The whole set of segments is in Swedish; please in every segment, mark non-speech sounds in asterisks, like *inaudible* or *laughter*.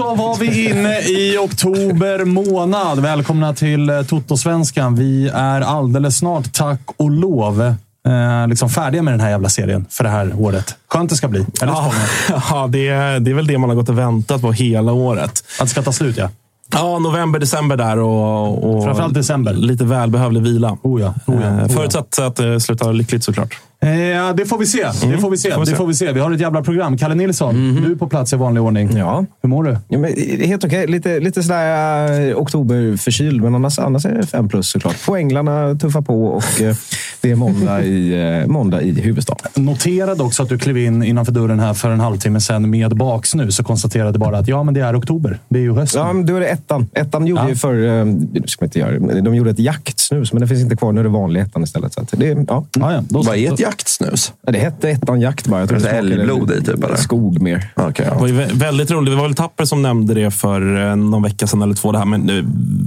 Så var vi inne i oktober månad. Välkomna till eh, Toto-svenskan. Vi är alldeles snart, tack och lov, eh, liksom färdiga med den här jävla serien för det här året. Skönt det ska bli. Eller Ja, ja det, är, det är väl det man har gått och väntat på hela året. Att det ska ta slut, ja. Ja, november, december där och, och Framförallt december. lite välbehövlig vila. Oh ja, oh ja, Eh, oh ja. Förutsatt att det slutar lyckligt såklart. Eh, det får vi se. Det får vi se. får vi det se. får vi se. Vi har ett jävla program. Kalle Nilsson, du är på plats i vanlig ordning. Ja. Hur mår du? Ja, men det är helt okej. Lite, lite sådär eh, oktoberförkyld, men annars, annars är det fem plus såklart. Poänglarna tuffar på och eh, det är måndag i, eh, måndag i huvudstaden. Noterade också att du klev in innanför dörren här för en halvtimme sedan med baksnus och konstaterade bara att ja, men det är oktober. Det är ju höst. nu. Ja, men då är det ettan. Ettan gjorde Ja. ju för, eh, ska man inte göra, men de gjorde ett jaktsnus, men det finns inte kvar. Nu är det vanlig ettan istället. Så att det, ja. Ja, ja. Då, Vad är ett jaktsnus? Ja, Det hette ettan jakt bara. Jag tror det älgblod i typ, eller? Skog mer. Det ja. var ju vä- väldigt roligt. Det var väl Tapper som nämnde det för eh, någon vecka sedan eller två. Det här. Men eh,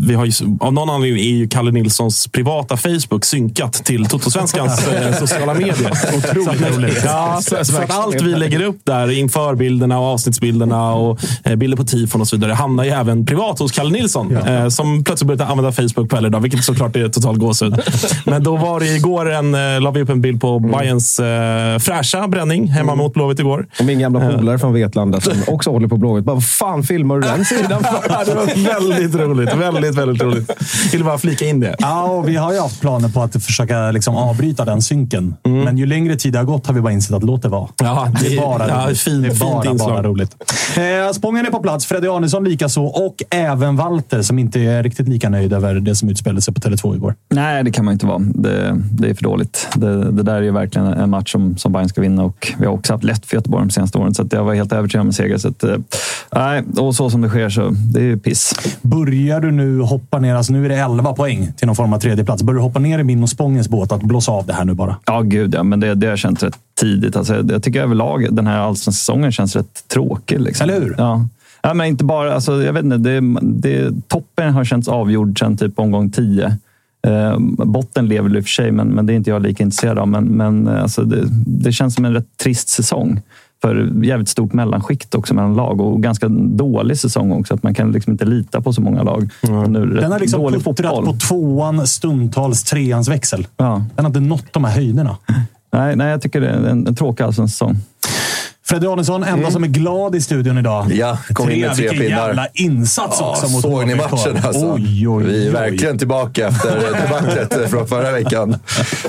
vi har ju, av någon anledning är ju Kalle Nilssons privata Facebook synkat till Totosvenskans *laughs* eh, sociala medier. *laughs* Otroligt roligt. Ja, så, så att allt vi lägger upp där, inför bilderna och avsnittsbilderna och bilder på tifon och så vidare, hamnar ju även privat hos Kalle Nilsson. Eh, som plötsligt började använda Facebook på idag, vilket såklart är total gåshud. *laughs* Men då var det igår en, la vi upp en bild på Bayerns eh, fräscha bränning hemma mot Blåvitt igår. Och min gamla polare från Vetlanda som också håller på Blåvitt. Vad fan filmar du den *laughs* sidan för? Det var väldigt roligt. Väldigt, väldigt roligt. Vill bara flika in det. Ja, och vi har ju haft planer på att försöka liksom avbryta den synken. Men ju längre tid det har gått har vi bara insett att låt det vara. Ja, det är bara ja, roligt. fint- det är fint bara, inslag. bara roligt. Eh, Spången är på plats. Freddy Arnesson likaså. Och även Walter som inte är riktigt lika nöjd över det som utspelade sig på Tele2 igår. Nej, det kan man inte vara. Det, det är för dåligt. Det, det där är ju verkligen en match som, som Bayern ska vinna och vi har också haft lätt för Göteborg de senaste åren. Så jag var helt övertygad om en seger. Så att, eh, nej, och så som det sker så det är ju piss. Börjar du nu hoppa ner, alltså nu är det 11 poäng till någon form av tredjeplats. Börjar du hoppa ner i min och Spångens båt att blåsa av det här nu bara? Ja, gud ja. Men det, det har jag känt rätt tidigt. Alltså, jag, jag tycker överlag den här allsvenska säsongen känns rätt tråkig. Liksom. Eller hur? Ja. Ja, men inte bara, alltså, jag vet inte, det, det, toppen har känts avgjord sedan typ omgång 10. Eh, botten lever i och för sig, men, men det är inte jag lika intresserad av. Men, men eh, alltså, det, det känns som en rätt trist säsong. För jävligt stort mellanskikt också mellan lag och ganska dålig säsong också. Att man kan liksom inte lita på så många lag. Och Nu, Den har liksom dålig puttrat på tvåan, stundtals treans växel. Ja. Den har inte nått de här höjderna. *laughs* Nej, nej, jag tycker det är en, en tråkig allsvensk säsong. Fredrik Danielsson, enda som är glad i studion idag. Ja, kom in med tre Vilken pinnar. jävla insats Ja, också mot såg ni matchen alltså? Oj, oj, Vi är oj. verkligen tillbaka efter *laughs* debaclet från förra veckan.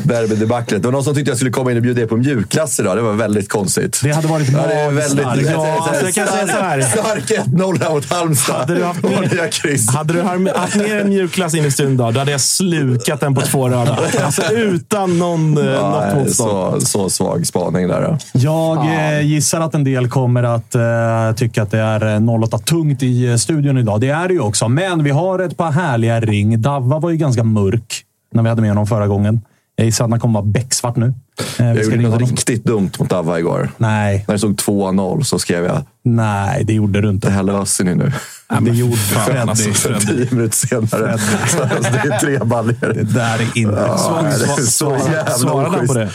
Derbydebaclet. Det var någon som tyckte jag skulle komma in och bjuda er på mjukglass idag. Det var väldigt konstigt. Det hade varit Ja, väldigt, magstarkt. Ja, alltså, jag kan säga så här. Stark 1-0 här mot Halmstad. Hade du haft med- nya kryss. Hade du har- haft med en mjukglass in i studion idag, då hade jag slukat den på två röda. Alltså utan någon, eh, Ja, något motstånd. så, så svag spaning där. Då. Jag eh, gissar att en del kommer att eh, tycka att det är eh, 08 tungt i eh, studion idag. Det är det ju också, men vi har ett par härliga ring. Davva var ju ganska mörk när vi hade med honom förra gången. Jag gissar att han kommer vara becksvart nu. Eh, Jag gjorde något honom. riktigt dumt mot Davva igår. Nej, När det stod 2-0 så skrev jag nej, det gjorde du “Det inte. här löser ni nu”. Det gjorde *laughs* alltså, Freddy. Så tio minuter senare. *laughs* Så det är tre baljor. Det där är inte Ja, det är så jävla Svarade han på oschysst. det?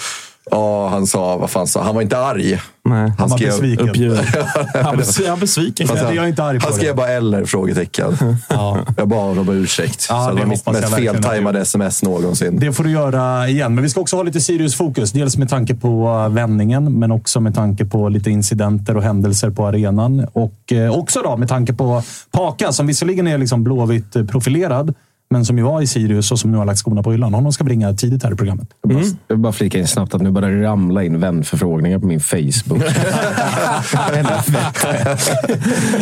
Ja, han sa, vad fan sa han? var inte arg. Nej. Han var skrev- besviken. *laughs* Han bes- han är besviken. Fast jag är inte arg på Han det. skrev bara eller? frågetecken. *laughs* Ja. Jag bad honom om ursäkt. Ja, så det var mitt mest feltajmade sms någonsin. Det får du göra igen. Men vi ska också ha lite Sirius-fokus. Dels med tanke på eh, vändningen, men också med tanke på lite incidenter och händelser på arenan. Och eh, också då med tanke på Paka, som visserligen är liksom blåvitt eh, profilerad, men som ju var i Sirius och som nu har lagt skorna på hyllan. Honom ska vi ringa tidigt här i programmet. Bara- Jag vill bara flika in snabbt att nu börjar det ramla in vänförfrågningar på min Facebook. *laughs*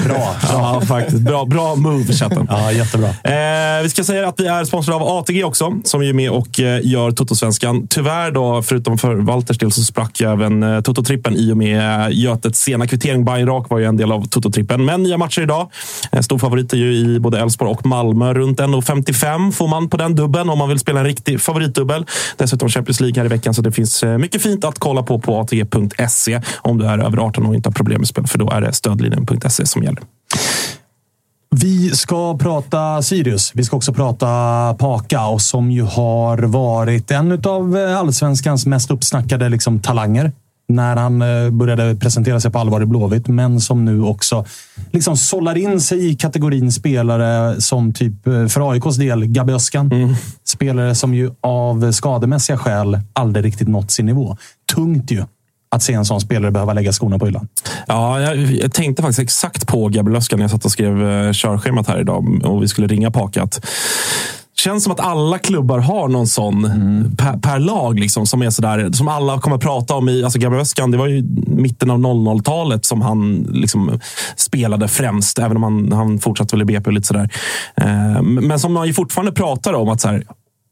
Bra. Ja, faktiskt. Bra, bra move, chatten. Ja, jättebra. Eh, vi ska säga att vi är sponsrade av ATG också, som är med och eh, gör Toto-svenskan. Tyvärr, då, förutom för Walters del, så sprack ju även eh, Toto-trippen i och med eh, Götets sena kvittering. Bayern Rak var ju en del av Toto-trippen. Men nya matcher idag. Eh, stor favorit är ju i både Elfsborg och Malmö. Runt 1,55 får man på den dubben om man vill spela en riktig favoritdubbel. Dessutom Champions League här i veckan, så det finns eh, mycket fint att kolla på på ATG.se om du är över 18 och inte har problem med spel, för då är det stödlinjen.se som gäller. Vi ska prata Sirius. Vi ska också prata Paka och som ju har varit en av eh, allsvenskans mest uppsnackade liksom, talanger när han eh, började presentera sig på allvar i Blåvitt, men som nu också liksom sållar in sig i kategorin spelare som typ eh, för AIKs del Gabbe Öskan. Spelare som ju av skademässiga skäl aldrig riktigt nått sin nivå. Tungt ju att se en sån spelare behöva lägga skorna på hyllan. Ja, jag, jag tänkte faktiskt exakt på Gabriel Öskan när jag satt och skrev eh, körschemat här idag och vi skulle ringa Pakat. Känns som att alla klubbar har någon sån per, per lag liksom, som är sådär, som alla kommer att prata om. i alltså Gabriel Öskan, det var ju mitten av 00-talet som han liksom spelade främst, även om han, han fortsatte väl i BP och lite sådär. Eh, men som man ju fortfarande pratar om att så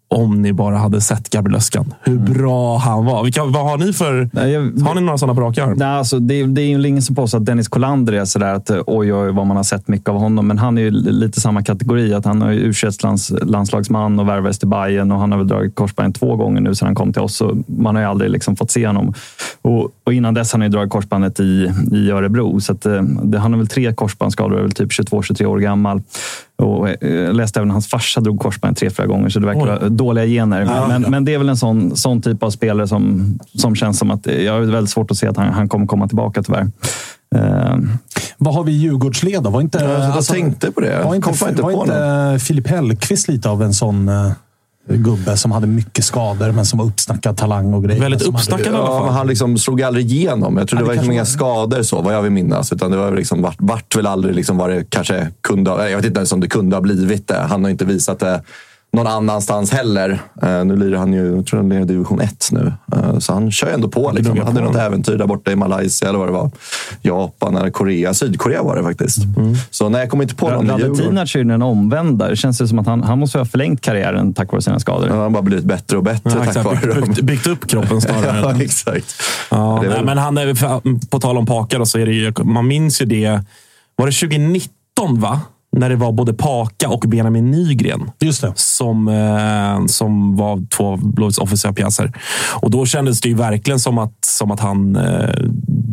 om ni bara hade sett Gabriel Öskan, hur bra han var. Vilka, vad har ni för... Nej, jag- har ni några sådana på rak arm? Nej, alltså, det, är- det är ju ingen som påstår att Dennis Kolander är sådär att eh, oj, oj, vad man har sett mycket av honom. Men han är ju lite samma kategori. att Han är ju u lands, landslagsman och värvades till Bayern och han har väl dragit korsband två gånger nu sedan han kom till oss. Så man har ju aldrig liksom fått se honom. Och, och innan dess har han ju dragit korsbandet i, i Örebro. Så att, eh, det, han har väl tre korsbandsskador och är väl typ 22-23 år gammal. Och eh, jag läste även att hans farsa drog korsbandet tre, fyra gånger, så det verkar Oj. vara dåliga gener. men, men det är väl en sån, sån typ av spelare som, som känns som att jag har väldigt svårt att se att han, han kommer komma tillbaka tyvärr. Eh, Vad har vi i Djurgårdsled då? Var inte, Jag tänkte på det. Var inte, Kom inte var på inte Filip Hellqvist lite av en sån eh, gubbe som hade mycket skador, men som var uppsnackad talang och grejer? Väldigt uppsnackad. i alla Ja, fall. men han liksom slog aldrig igenom. Jag tror Ja, det det var liksom inga var skador så, vad jag vill minnas. Utan det var liksom, vart, vart väl aldrig liksom vad det kanske kunde ha... Jag vet inte ens om det kunde ha blivit det. Han har inte visat det någon annanstans heller. Eh, nu lirar han ju, jag tror han lirar division 1 nu. Eh, så han kör ju ändå på. Liksom. Han hade på. något äventyr där borta i Malaysia eller vad det var. Japan eller Korea. Sydkorea var det faktiskt. Så nej, jag kommer inte på någon i Djurgården. Radetinac är ju den omvända. Det känns ju som att han, han måste ha förlängt karriären tack vare sina skador. Han har bara blivit bättre och bättre Ja, tack vare Byggt, dem. byggt, byggt upp kroppen *laughs* snarare. Ja, exakt. Ja, nej, väl- men han är, på tal om Paka, då, så är det ju, man minns ju det. Var det 2019, va? När det var både Paka och Benjamin Nygren som, eh, som var två Blåvitts offensiva pjäser. Och då kändes det ju verkligen som att, som att han... Eh,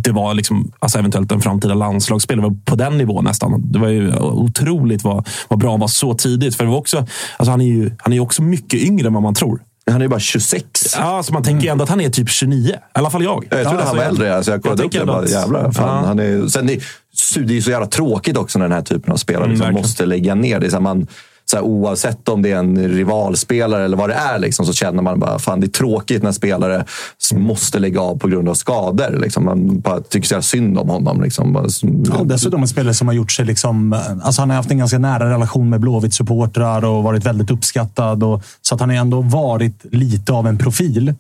det var liksom, alltså eventuellt en framtida landslagsspelare på den nivån nästan. Det var ju otroligt vad, vad bra han var så tidigt. För det var också, alltså han är ju han är också mycket yngre än vad man tror. Han är ju bara 26. Ja, alltså man tänker ju ändå att han är typ 29. I alla fall jag. Jag trodde Ja, han var alltså, äldre. Alltså jag kollade upp tänker det. Bara, jävlar, fan, Ja. han är, sen det, det är så jävla tråkigt också när den här typen av spelare Mm, liksom måste lägga ner. Det är så man, så här, oavsett om det är en rivalspelare eller vad det är, liksom, så känner man bara fan det är tråkigt när spelare måste lägga av på grund av skador. Liksom. Man bara tycker så synd om honom. Liksom. Ja, dessutom en spelare som har gjort sig... Liksom, alltså han har haft en ganska nära relation med Blåvitt-supportrar och varit väldigt uppskattad. Och, så att han har ändå varit lite av en profil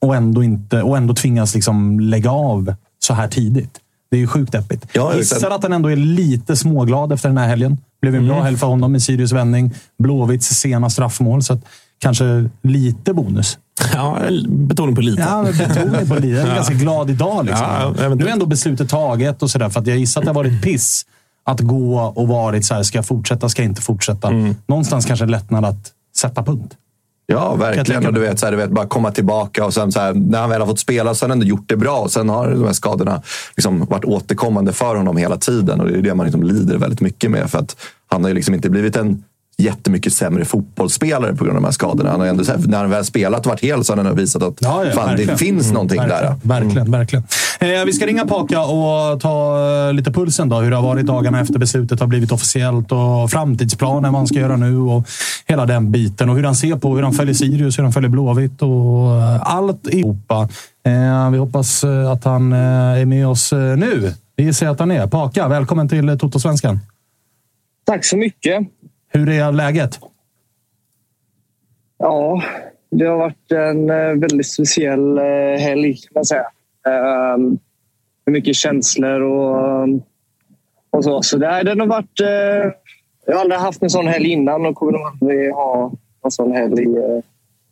och ändå, inte, och ändå tvingas liksom lägga av så här tidigt. Det är ju sjukt deppigt. Ja, gissar att han ändå är lite småglad efter den här helgen. blev en bra helg för honom med Sirius vändning. Blåvitts sena straffmål, så att kanske lite bonus. Ja, betoning på lite. Ja, betoning på lite. Jag är ganska glad idag. Liksom. Ja, nu är ändå beslutet taget och sådär. För att jag gissar att det har varit piss att gå och varit så här, ska jag fortsätta, ska jag inte fortsätta? Mm. Någonstans kanske lättnad att sätta punkt. Ja, verkligen. Och du vet, så här, du vet, bara komma tillbaka och sen så här, när han väl har fått spela så har han ändå gjort det bra. Sen har de här skadorna liksom varit återkommande för honom hela tiden. Och det är det man liksom lider väldigt mycket med. För att han har ju liksom inte blivit en jättemycket sämre fotbollsspelare på grund av de här skadorna. Han har ändå, när han väl spelat och varit hel så har han visat att Ja, ja, fan, det finns Mm, någonting verkligen, där. Verkligen, verkligen. Eh, vi ska ringa Paka och ta eh, lite pulsen. då. Hur det har varit dagarna efter beslutet har blivit officiellt och framtidsplanen, vad han ska göra nu och hela den biten. Och hur han ser på hur han följer Sirius, hur han följer Blåvitt och eh, allt i Europa. Eh, vi hoppas eh, att han är med oss nu. Vi ser att han är. Paka, välkommen till Toto-svenskan. Tack så mycket. Hur är läget? Ja, det har varit en eh, väldigt speciell eh, helg kan man säga. Ehm, mycket känslor och, eh, och så. Så det, här, den har varit... jag har aldrig haft en sån helg innan och kommer nog aldrig ha en sån helg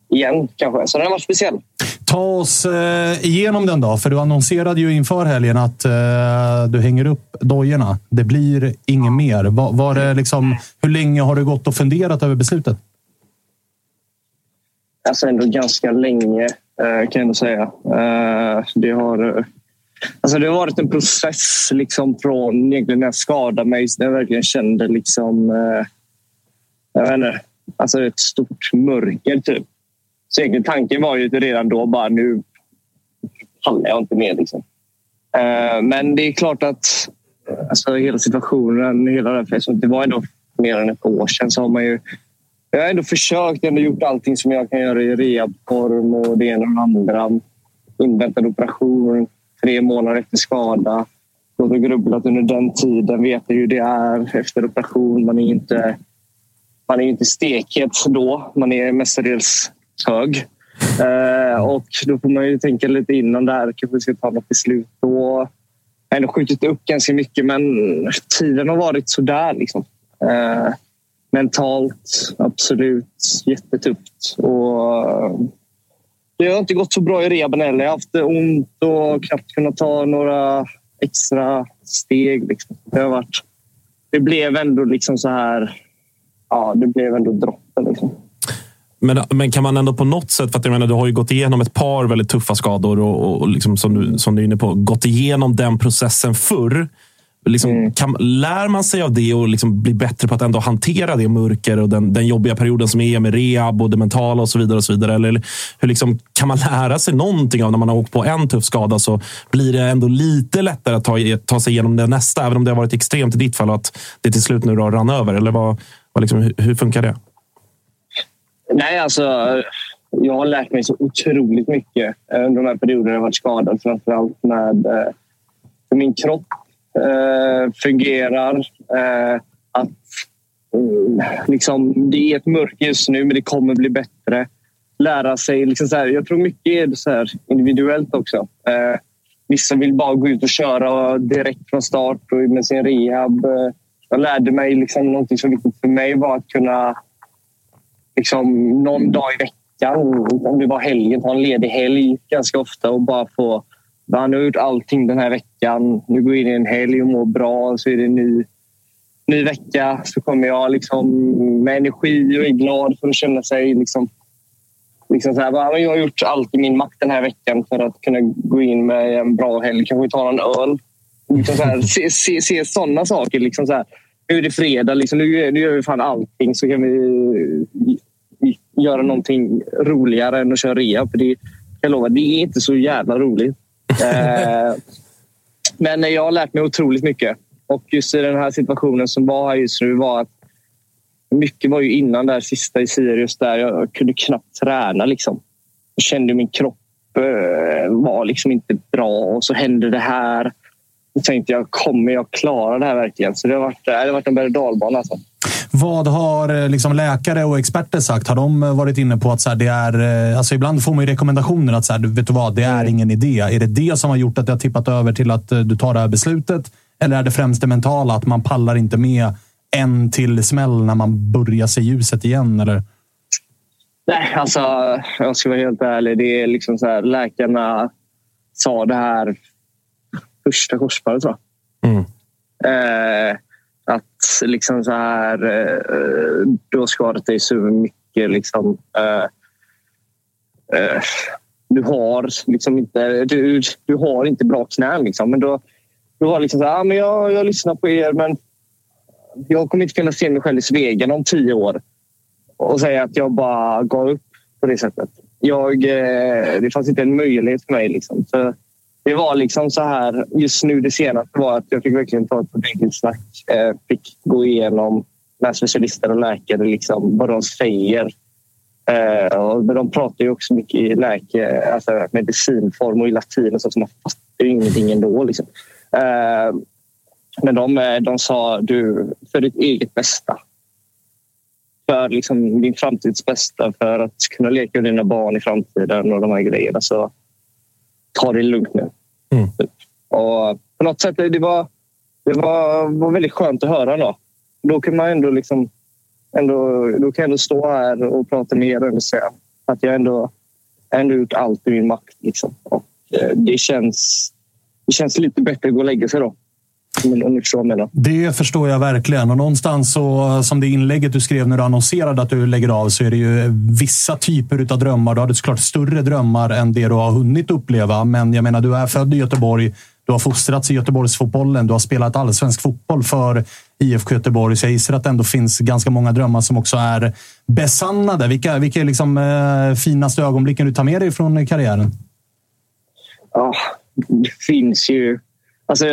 igen kanske. Så den har varit speciell. Ta oss eh, igenom den då, för du annonserade ju inför helgen att eh, du hänger upp dojorna. Det blir inget mer. Var, var det liksom, hur länge har du gått och funderat över beslutet? Alltså ändå ganska länge eh, kan jag ändå säga. Det, har, alltså det har varit en process liksom från egentligen när jag skadade mig. När jag verkligen kände liksom... Jag vet inte, alltså ett stort mörker typ. Så egentligen tanken var ju redan då bara nu pallar jag inte mer. Liksom. Eh, men det är klart att alltså, hela situationen, hela det, här, det var ändå mer än ett år sedan så har man ju jag har ändå försökt, ändå gjort allting som jag kan göra i rehabform och det ena och det andra. Inväntad operation, tre månader efter skada. Gått och grubblat under den tiden, vet hur det är efter operation. Man är inte, man är inte stekhet då, man är mestadels hög. Eh, och då får man ju tänka lite innan där, kanske vi ska ta något beslut. Då jag har ändå skjutit upp ganska mycket, men tiden har varit sådär. Liksom. Eh, mentalt, absolut jättetufft. Och eh, det har inte gått så bra i rehaben heller. Jag har haft ont och knappt kunnat ta några extra steg. Liksom. Det, har varit, det blev ändå liksom så här... Ja, det blev ändå droppen. Liksom. Men, men kan man ändå på något sätt, för att jag menar, du har ju gått igenom ett par väldigt tuffa skador och, och liksom, som, du, som du är inne på, gått igenom den processen förr. Liksom, kan, lär man sig av det och liksom bli bättre på att ändå hantera det mörker och den, den jobbiga perioden som är med rehab och det mentala och så vidare? och så vidare? Eller hur liksom, kan man lära sig någonting av när man har åkt på en tuff skada så blir det ändå lite lättare att ta, ta sig igenom det nästa, även om det har varit extremt i ditt fall och att det till slut nu då rann över? Eller vad, vad liksom, hur funkar det? Nej, alltså... Jag har lärt mig så otroligt mycket eh, under de här perioderna jag varit skadad. Framförallt med eh, hur min kropp eh, fungerar. Att liksom, Det är ett mörker just nu, men det kommer bli bättre. Lära sig. Liksom så här, jag tror mycket är så här, individuellt också. Vissa vill bara gå ut och köra direkt från start och med sin rehab. Jag lärde mig liksom, någonting som viktigt för mig var att kunna liksom, någon dag i veckan, om det var helgen, ta en ledig helg ganska ofta och bara få... "Va, Nu har gjort allting den här veckan. Nu går jag in i en helg och mår bra. Så är det en ny, ny vecka. Så kommer jag liksom med energi och är glad för att känna sig... Liksom, liksom så här, "Va, men jag har gjort allt i min makt den här veckan för att kunna gå in med en bra helg. Kanske ta en öl. Liksom så här, *laughs* se, se, se sådana saker. Liksom så här, nu är det fredag. Liksom, nu, nu gör vi fan allting. Så kan vi göra någonting roligare än att köra rea. För det, jag lovar, det är inte så jävla roligt. *laughs* Eh, men jag har lärt mig otroligt mycket. Och just i den här situationen som var här just nu var att mycket var ju innan där sista i Sirius där jag kunde knappt träna. Liksom. Jag kände min kropp eh, var liksom inte bra och så hände det här. Jag tänkte jag, kommer jag klara det här verkligen? Så det har varit, det har varit en berg och dalbana. Alltså. Vad har eh, liksom läkare och experter sagt? Har de varit inne på att så här, det är... Alltså ibland får man ju rekommendationer att så här, vet du vad, det är ingen idé. Är det det som har gjort att det har tippat över till att du tar det här beslutet? Eller är det främst det mentala, att man pallar inte med en till smäll när man börjar se ljuset igen? Eller? Nej, alltså jag ska vara helt ärlig. Det är liksom så här, läkarna sa det här första korsbandet tror jag. Mm. Eh, att liksom så här, eh, du har skadat dig så mycket. Liksom, eh, eh, du har liksom inte, du, du har inte bra knän. Liksom, men då, då var liksom så här, ah, men jag, jag lyssnar på er men jag kommer inte kunna se mig själv i spegeln om tio år och säga att jag bara gav upp på det sättet. Jag, eh, det fanns inte en möjlighet för mig. Liksom. Så det var liksom så här, just nu det senaste var att jag fick verkligen ta ett ordentligt snack. Eh, fick gå igenom med specialister och läkare liksom, vad de säger. Eh, och de pratar ju också mycket i läke, alltså medicinform och i latin och sånt, så man fattar ju ingenting ändå. Liksom. Eh, men de, eh, de sa du, för ditt eget bästa för liksom din framtids bästa, för att kunna leka med dina barn i framtiden och de här grejerna. Så ta det lugnt nu. Mm. Och på något sätt det var det var, var väldigt skönt att höra. Då, då kan man ändå, liksom, ändå, då kan jag ändå stå här och prata med er och säga att jag ändå, ändå gjort allt i min makt. Liksom. Och, eh, det, känns, det känns lite bättre att gå och lägga sig då. Om ni förstår vad Det förstår jag verkligen. Och någonstans så, som det inlägget du skrev när du annonserade att du lägger av, så är det ju vissa typer av drömmar. Du hade såklart större drömmar än det du har hunnit uppleva. Men jag menar, du är född i Göteborg. Du har fostrats i Göteborgsfotbollen. Du har spelat allsvensk fotboll för IFK Göteborg. Så jag gissar att det ändå finns ganska många drömmar som också är besannade. Vilka, vilka är liksom, eh, finaste ögonblicken du tar med dig från karriären? Ja, det finns ju... Alltså,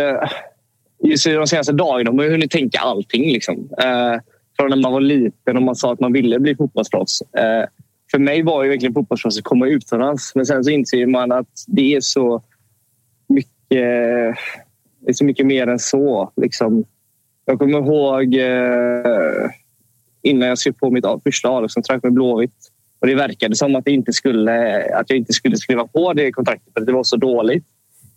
de senaste dagarna har man hunnit tänka allting. Liksom. Eh, från när man var liten och man sa att man ville bli fotbollsproffs. Eh, för mig var ju verkligen fotbollsproffs att komma utomlands. Men sen så inser man att det är så mycket, det är så mycket mer än så. Liksom. Jag kommer ihåg eh, innan jag skrev på mitt första A-lagskontrakt med Blåvitt. Och det verkade som att, det inte skulle, att jag inte skulle skriva på det kontraktet för det var så dåligt.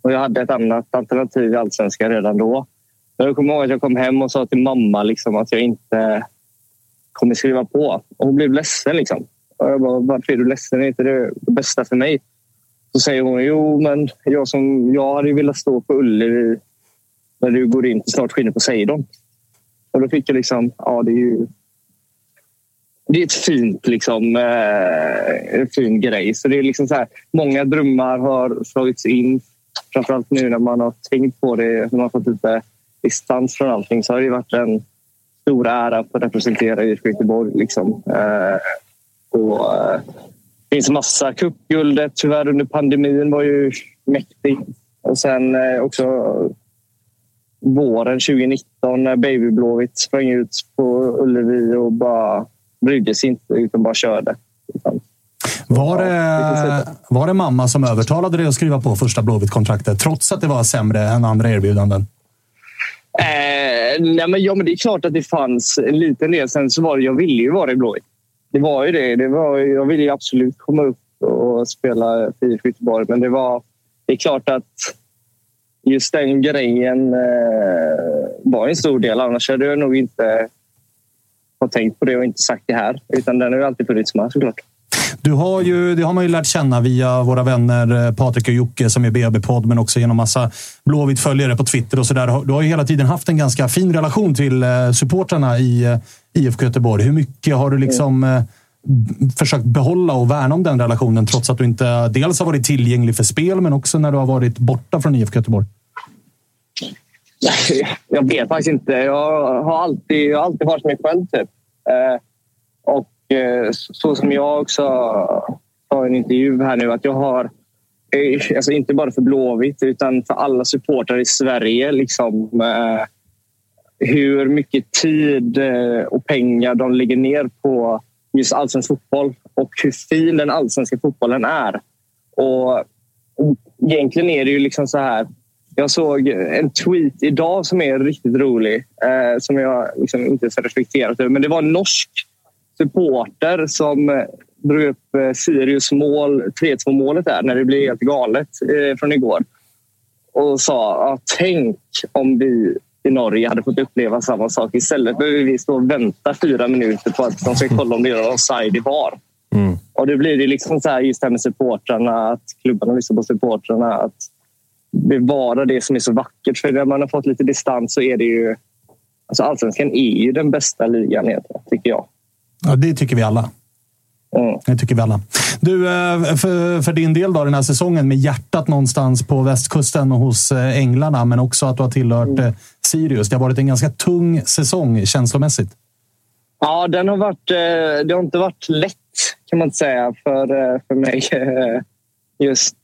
Och jag hade ett annat alternativ i allsvenskan redan då. Jag kommer ihåg att jag kom hem och sa till mamma liksom, att jag inte kommer skriva på. Och hon blev ledsen. Liksom. Och jag bara, varför är du ledsen? Är inte det bästa för mig? Så säger hon, jo men jag, som, jag hade velat stå på Ullevi när du går in snart skiner på Seidon. Och då fick jag liksom, ja det är ju det är ett fint, liksom, eh, en fin grej. Så det är liksom så här, många drömmar har slagits in framförallt nu när man har tänkt på det, när man har fått lite distans från allting så har det varit en stor ära att få representera IFK Göteborg. Liksom. Eh, och, eh, det finns massa. Cupguldet tyvärr under pandemin var ju mäktigt. Och sen eh, också våren 2019 när Baby Blåvitt sprang ut på Ullevi och bara brydde sig inte utan bara körde. Liksom. Var det, var det mamma som övertalade dig att skriva på första Blåvitt-kontraktet trots att det var sämre än andra erbjudanden? Eh, nej men, ja, men det är klart att det fanns en liten del. Sen så var det, jag ville ju vara i Blåvitt. Det var ju det. det var, jag ville ju absolut komma upp och spela för IFK Göteborg. Men det var... Det är klart att just den grejen eh, var en stor del. Annars hade jag nog inte fått tänkt på det och inte sagt det här. Utan den har ju alltid funnits med såklart. Du har ju, det har man ju lärt känna via våra vänner eh, Patrik och Jocke som är BB-podd, men också genom massa Blåvitt-följare på Twitter och sådär. Du har ju hela tiden haft en ganska fin relation till eh, supportrarna i eh, IFK Göteborg. Hur mycket har du liksom mm. försökt behålla och värna om den relationen trots att du inte dels har varit tillgänglig för spel, men också när du har varit borta från IFK Göteborg? Jag vet faktiskt inte. Jag har alltid, jag har alltid varit mig själv. Typ. Eh, så som jag också sa i en intervju här nu, att jag har eh, Alltså inte bara för Blåvitt utan för alla supportrar i Sverige liksom, eh, hur mycket tid och pengar de lägger ner på just allsvensk fotboll och hur fin den allsvenska fotbollen är. Och egentligen är det ju liksom så här. Jag såg en tweet idag som är riktigt rolig, eh, som jag liksom inte ens reflekterat över. Men det var en norsk supporter som eh, drog upp eh, Sirius mål, 3-2 målet där, när det blev helt galet eh, från igår. Och sa att tänk om vi i Norge hade fått uppleva samma sak. Istället behöver vi stå och vänta fyra minuter på att de ska kolla om det är offside i VAR. Mm. Och då blir det liksom så här just det här med supportrarna, att klubbarna lyssnar på supportrarna. Att bevara det som är så vackert. För när man har fått lite distans så är det ju... Alltså allsvenskan är ju den bästa ligan, tycker jag. Ja, det tycker vi alla. Mm. Det tycker vi alla. Du, eh, för, för din del då, den här säsongen med hjärtat någonstans på västkusten och hos eh, Änglarna, men också att du har tillhört mm. Eh, Sirius. Det har varit en ganska tung säsong känslomässigt. Ja, den har varit, det har inte varit lätt kan man inte säga för, för mig. *laughs* Just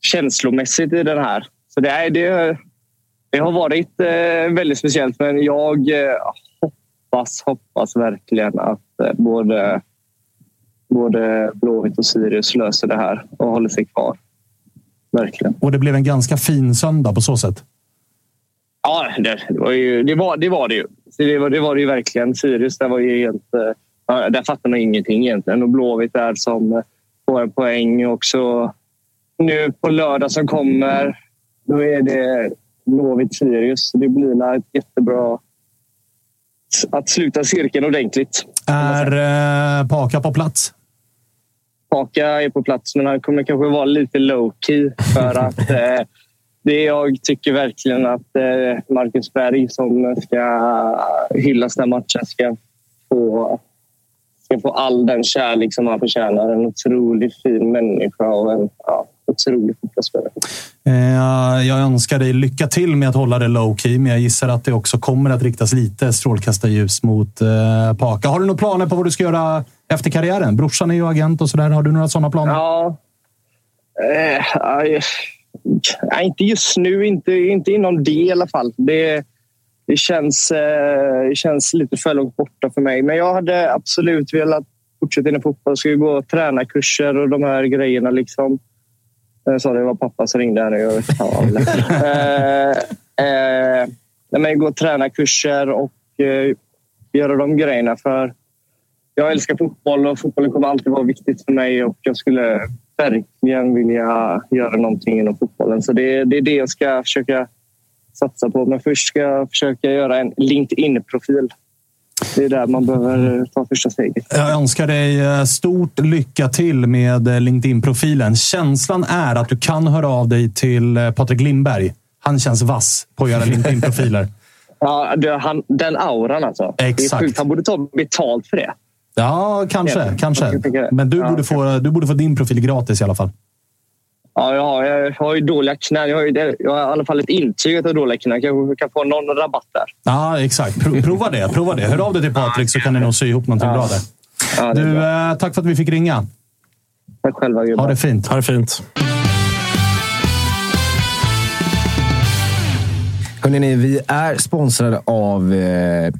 känslomässigt i den här. Så det, är, det, det har varit väldigt speciellt, men jag hoppas, hoppas verkligen att eh, både, både Blåvitt och Sirius löser det här och håller sig kvar. Verkligen. Och det blev en ganska fin söndag på så sätt? Ja, det, var, ju, det, var, det var det ju. Det var det, var det ju verkligen. Sirius, där var ju helt... Eh, där fattar man ingenting egentligen. Och Blåvitt där som eh, får en poäng också. Nu på lördag som kommer, då är det Blåvitt-Sirius. Det blir ett jättebra att sluta cirkeln ordentligt. Är eh, Paka på plats? Paka är på plats, men han kommer kanske vara lite low key för att *laughs* eh, det jag tycker verkligen att eh, Marcus Berg som ska hyllas den matchen ska få, ska få all den kärlek som han förtjänar. En otroligt fin människa och en ja, otrolig fotbollsspelare. Eh, jag önskar dig lycka till med att hålla det low key, men jag gissar att det också kommer att riktas lite strålkastarljus mot eh, Paka. Har du några planer på vad du ska göra efter karriären? Brorsan är ju agent och sådär. Har du några sådana planer? Ja. Eh, inte just nu, inte, inte inom det i alla fall. Det, det, känns, eh, det känns lite för långt borta för mig. Men jag hade absolut velat fortsätta inom fotboll. Jag skulle gå tränarkurser och de här grejerna. Liksom. Jag sa det var pappa som ringde här nu. Jag vet *laughs* eh, eh, men gå och träna kurser och eh, göra de grejerna. För jag älskar fotboll och fotbollen kommer alltid vara viktigt för mig och jag skulle verkligen vilja göra någonting inom fotbollen. Så det, det är det jag ska försöka satsa på. Men först ska jag försöka göra en LinkedIn-profil det är där man behöver ta första steget. Jag önskar dig eh, stort lycka till med eh, LinkedIn-profilen. Känslan är att du kan höra av dig till eh, Patrik Lindberg. Han känns vass på att göra LinkedIn-profiler. *laughs* ja, det, han, den auran alltså. Exakt. Han borde ta betalt för det. Ja, kanske. Kanske. Men du, borde få, du borde få din profil gratis i alla fall. Ja, jag har, jag har ju dåliga knän. Jag har, ju, jag har i alla fall ett intyg att jag har dåliga knän. Kanske kan få någon rabatt där. Ja, exakt. Prova det. Prova det. Hör av dig till Patrik så kan ni nog sy ihop någonting ja. bra där. Ja, du, bra. Eh, tack för att vi fick ringa. Tack själva. Gubbar. Ha det fint. Ha det fint. Hörrni, vi är sponsrade av EA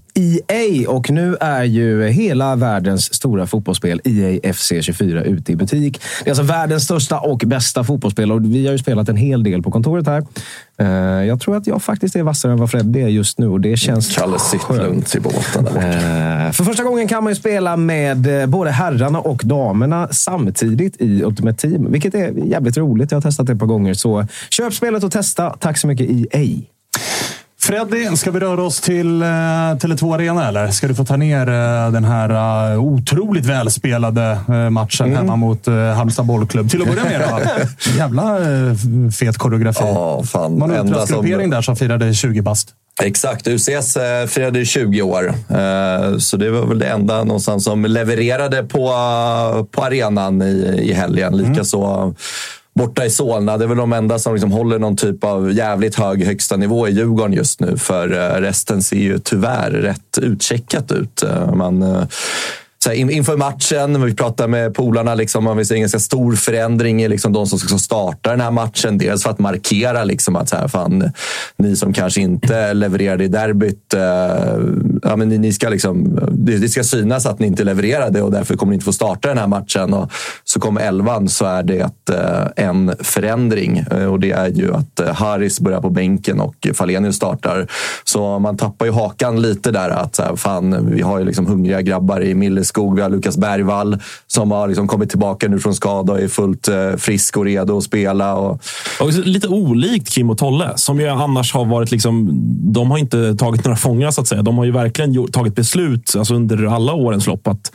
eh, e och nu är ju hela världens stora fotbollsspel EA FC 24 ute i butik. Det är alltså världens största och bästa fotbollsspel och vi har ju spelat en hel del på kontoret här. Eh, jag tror att jag faktiskt är vassare än vad Fred är just nu och det känns Kalle sitter lugnt i båten. Där. Eh, för första gången kan man ju spela med både herrarna och damerna samtidigt i Ultimate Team, vilket är jävligt roligt. Jag har testat det ett par gånger, så köp spelet och testa. Tack så mycket EA. Freddy, ska vi röra oss till uh, Tele2 Arena eller? Ska du få ta ner uh, den här uh, otroligt välspelade uh, matchen mm. hemma mot uh, Halmstad bollklubb? Till att börja med då. *laughs* Jävla uh, fet koreografi. Oh, fan. Man ultrasgruppering som... där som firade 20 bast. Exakt, UCS firade 20 år. Så det var väl det enda någonstans som levererade på, på arenan i, i helgen. Likaså mm borta i Solna. Det är väl de enda som liksom håller någon typ av jävligt hög högsta nivå i Djurgården just nu. För eh, resten ser ju tyvärr rätt utcheckat ut. Eh, man eh, så här, in, inför matchen, vi pratar med polarna, liksom, man vill se en ganska stor förändring i liksom, de som ska starta den här matchen. Dels för att markera liksom, att så här, fan, ni som kanske inte levererade i derbyt, eh, ja, men ni, ni ska liksom, det, det, ska synas att ni inte levererade och därför kommer ni inte få starta den här matchen. Och så kommer elvan så är det eh, en förändring eh, och det är ju att eh, Haris börjar på bänken och Falenius startar. Så man tappar ju hakan lite där. att så här, fan, Vi har ju liksom hungriga grabbar i Milleskog. Vi har Lukas Bergvall som har liksom kommit tillbaka nu från skada och är fullt frisk och redo att spela. Och... och lite olikt Kim och Tolle som ju annars har varit... Liksom, de har inte tagit några fångar så att säga. De har ju verkligen gjort, tagit beslut alltså under alla årens lopp att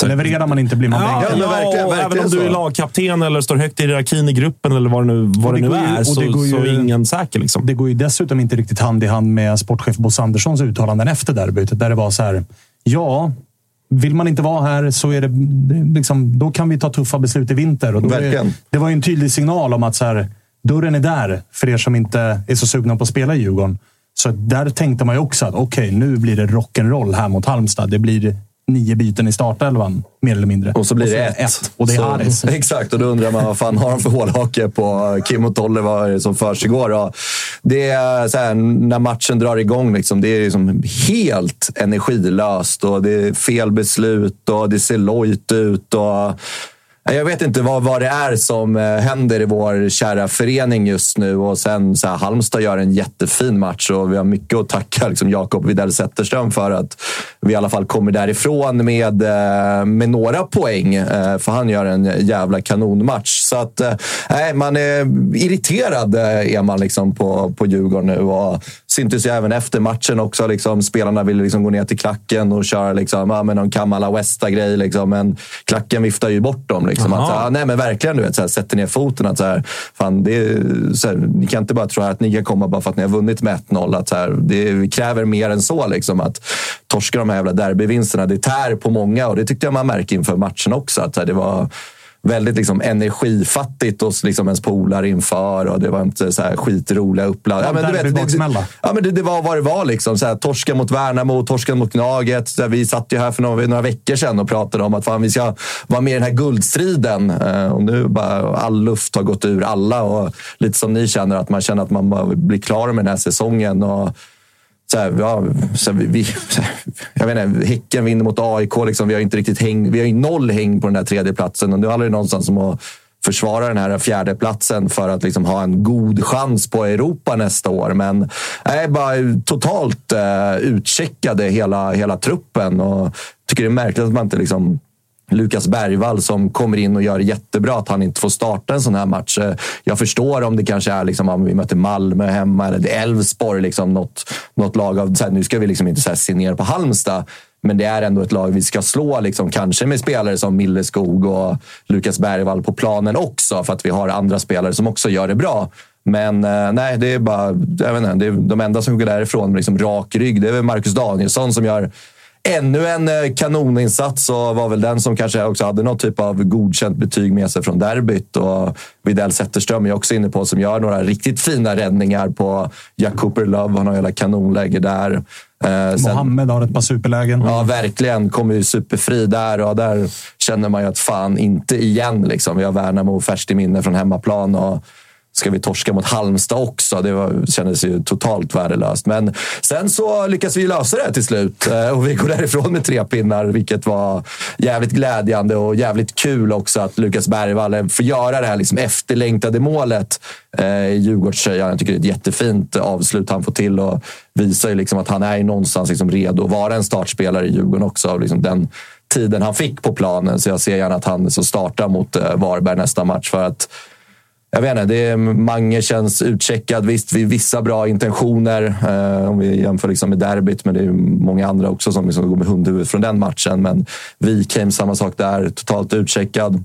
så levererar man inte blir man ja, bänkad. Ja, verkligen, verkligen även om du är lagkapten eller står högt i hierarkin i gruppen eller vad det nu, vad det, det nu är, så, ju, så är ingen säker. Liksom. Det går ju dessutom inte riktigt hand i hand med sportchef Bosse Anderssons uttalanden efter derbyt. Där det var så här, ja, vill man inte vara här så är det, liksom, då kan vi ta tuffa beslut i vinter. Och. Är, det var ju en tydlig signal om att så här, dörren är där för er som inte är så sugna på att spela i Djurgården. Så där tänkte man ju också att okej, okay, nu blir det rock'n'roll här mot Halmstad. Det blir nio byten i startelvan, mer eller mindre. Och så blir och så det ett. ett. Och det är Haris. *laughs* Exakt, och då undrar man vad fan har de för hålhake på Kim och Tolle? Vad är det som försiggår? Det är så här, när matchen drar igång, liksom, det är liksom helt energilöst och det är fel beslut och det ser lojt ut. Och jag vet inte vad, vad det är som eh, händer i vår kära förening just nu. Och sen så här, Halmstad gör en jättefin match och vi har mycket att tacka liksom, Jakob Widell Zetterström för att vi i alla fall kommer därifrån med, eh, med några poäng. Eh, för han gör en jävla kanonmatch. Så att, nej, man är irriterad är man liksom på, på Djurgården nu. Och syntes ju även efter matchen också. Liksom, spelarna ville liksom gå ner till klacken och köra liksom, ja, med någon Kamala Westa-grej. Liksom, men klacken viftar ju bort dem. Liksom. Liksom, att, ja, nej, men verkligen, du vet, så här, sätter ner foten. Att, så här, fan, det är, så här, ni kan inte bara tro att ni kan komma bara för att ni har vunnit med 1-0. Att, så här, det kräver mer än så. Liksom, att torska de här jävla derbyvinsterna. Det tär på många och det tyckte jag man märkte inför matchen också. Att, så här, det var väldigt liksom energifattigt hos liksom ens polare inför och det var inte så här skitroliga uppladd. Ja, men du vet, det, ja, men det, det, var vad det var. Liksom. Så här, torska mot Värnamo, torska mot Gnaget. Så här, vi satt ju här för några, några veckor sedan och pratade om att fan, vi ska vara med i den här guldstriden. Uh, och nu bara all luft har gått ur alla. Och lite som ni känner, att man känner att man blir klar med den här säsongen. Och, så här, ja, så här, vi, *laughs* så här, jag vet inte, Häcken vinner mot AIK. Liksom, vi har inte riktigt häng, vi har ju noll häng på den där tredje platsen och nu handlar det någonstans om att försvara den här fjärde platsen för att liksom ha en god chans på Europa nästa år. Men nej, bara totalt eh, utcheckade hela, hela truppen och tycker det är märkligt att man inte liksom Lukas Bergvall som kommer in och gör jättebra att han inte får starta en sån här match. Eh, jag förstår om det kanske är liksom, om vi möter Malmö hemma eller Elfsborg, liksom, något, något lag av... Så här, nu ska vi liksom inte så här, se ner på Halmstad. Men det är ändå ett lag vi ska slå, liksom, kanske med spelare som Milleskog och Lukas Bergvall på planen också, för att vi har andra spelare som också gör det bra. Men eh, nej, det är bara... Jag vet inte, det är de enda som går därifrån med liksom rak rygg. Det är väl Marcus Danielsson som gör ännu en eh, kanoninsats och var väl den som kanske också hade något typ av godkänt betyg med sig från derbyt. Och Widell Zetterström är också inne på som gör några riktigt fina räddningar på Jack Cooper Love. Han har hela kanonläge där. Eh, sen, Mohammed har ett par superlägen. Ja, verkligen. Kommer ju superfri där och där känner man ju att fan, inte igen. Liksom. Vi har Värnamo färskt i minne från hemmaplan. Och, ska vi torska mot Halmstad också? Det var, kändes ju totalt värdelöst. Men sen så lyckas vi lösa det till slut eh, och vi går därifrån med tre pinnar, vilket var jävligt glädjande och jävligt kul också att Lukas Bergvall får göra det här liksom efterlängtade målet eh, i Djurgårdströjan. Jag tycker det är ett jättefint avslut han får till och visar ju liksom att han är någonstans liksom redo att vara en startspelare i Djurgården också. Liksom den tiden han fick på planen. Så jag ser gärna att han så startar mot eh, Varberg nästa match. för att jag vet inte, det är, Mange känns utcheckad. Visst, vi vissa bra intentioner eh, om vi jämför liksom med derbyt, men det är många andra också som liksom går med hundhuvud från den matchen. Men Wikheim, samma sak där. Totalt utcheckad.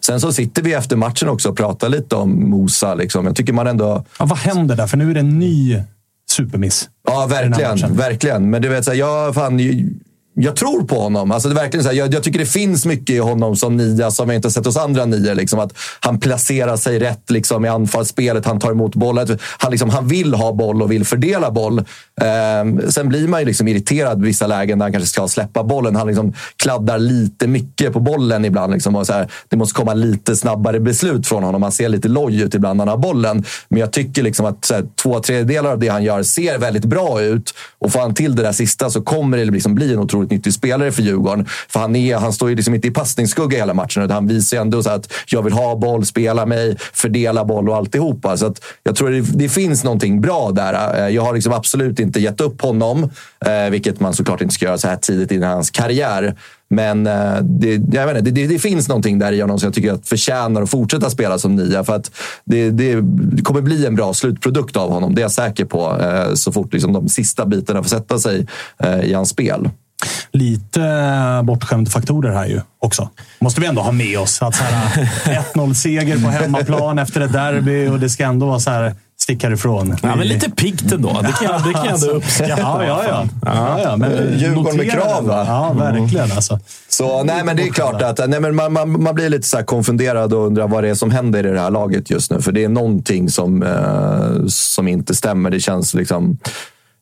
Sen så sitter vi efter matchen också och pratar lite om Mosa. Liksom. Jag tycker man ändå... Ja, vad händer där? För nu är det en ny supermiss. Ja, verkligen. verkligen. Men du vet, så här, jag, fan, jag tror på honom. Alltså det är verkligen så här, jag, jag, tycker det finns mycket i honom som nia som jag inte sett hos andra nior. Liksom, att han placerar sig rätt liksom, i anfallsspelet, han tar emot bollen. Han, liksom, han vill ha boll och vill fördela boll. Eh, sen blir man ju liksom irriterad i vissa lägen när han kanske ska släppa bollen. Han liksom kladdar lite mycket på bollen ibland. Liksom, och så här, det måste komma lite snabbare beslut från honom. Han ser lite loj ut ibland när han har bollen. Men jag tycker liksom att så här, två tredjedelar av det han gör ser väldigt bra ut. Och får han till det där sista så kommer det liksom bli en otrolig otroligt nyttig spelare för Djurgården. För han, är, han står ju liksom inte i passningsskugga hela matchen. Utan han visar ju ändå så att jag vill ha boll, spela mig, fördela boll och alltihopa. Så att jag tror det, det finns någonting bra där. Eh, jag har liksom absolut inte gett upp honom. Eh, vilket man såklart inte ska göra så här tidigt i hans karriär. Men eh, det, jag vet inte, det, det, finns någonting där i honom som jag tycker att förtjänar att fortsätta spela som nia. För att det, det kommer bli en bra slutprodukt av honom, det är jag säker på. Så fort liksom de sista bitarna får sätta sig i hans spel lite bortskämda faktorer här ju också. Måste vi ändå ha med oss. Att 1-0-seger *laughs* på hemmaplan efter ett derby och det ska ändå vara så här stick härifrån. Ja, men lite piggt ändå. Det kan jag, det kan jag ändå uppskatta. Ja, ja, ja. ja, ja men Djurgården med krav, va? Ja, verkligen. Alltså. Så, nej, men det är klart att nej, men man, man, man blir lite så konfunderad och undrar vad det är som händer i det här laget just nu. För det är någonting som, eh, som inte stämmer. Det känns liksom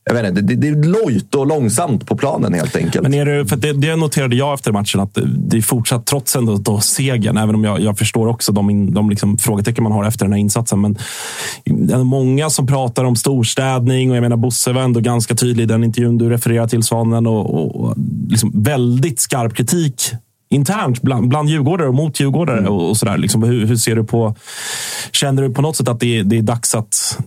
jag vet inte, det, det är lojt och långsamt på planen helt enkelt. Men är det, för det, det noterade jag efter matchen, att det är fortsatt, trots ändå då segern, även om jag, jag förstår också de, de liksom frågetecken man har efter den här insatsen. Men många som pratar om storstädning och jag menar Bosse var ändå ganska tydlig i den intervjun du refererar till, Svanen. Och, och liksom väldigt skarp kritik internt bland, bland djurgårdare och mot djurgårdare. Mm. Och, och sådär. Liksom, hur, hur, ser du på... Känner du på något sätt att det, det är dags att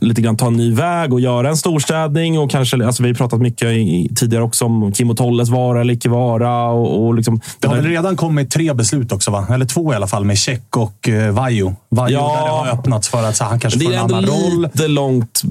lite grann ta en ny väg och göra en storstädning. Och kanske, alltså vi har pratat mycket i, tidigare också om Kim och Tolles vara eller icke vara. Och, och liksom, det har väl redan kommit tre beslut också, va? eller två i alla fall, med Check och uh, Vajo. Vajo ja, där det har öppnats för att så, han kanske får en annan roll. Det är lite långt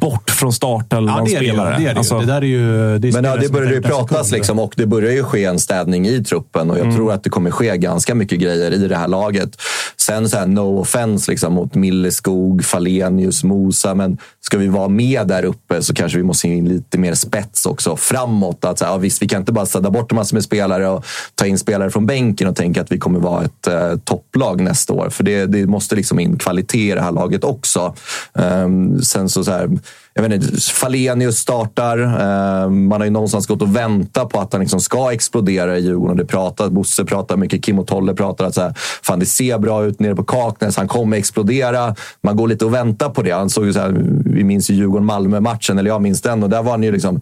bort från starten ja, det är spelare. Det, det, är det, alltså, det där är ju... Det är men ja, det börjar ju pratas liksom, och det börjar ju ske en städning i truppen. Och jag mm. tror att det kommer ske ganska mycket grejer i det här laget. Sen så här, no offense liksom, mot Milleskog, Falenius, nosa, Men ska vi vara med där uppe så kanske vi måste in lite mer spets också framåt. Att, så här, ja, visst, vi kan inte bara städa bort massor med spelare och ta in spelare från bänken och tänka att vi kommer vara ett eh, topplag nästa år. För det, det måste liksom in kvalitet i det här laget också. Um, sen så, så här, jag vet inte, Falenius startar. Eh, man har ju någonstans gått och väntat på att han liksom ska explodera i Djurgården. Det pratar, Bosse pratar mycket, Kim och Tolle pratar att så här, fan, det ser bra ut nere på Kaknäs. Han kommer explodera. Man går lite och väntar på det. Han såg ju så här, vi minns ju Djurgården-Malmö-matchen, eller jag minns den. Och där var han ju liksom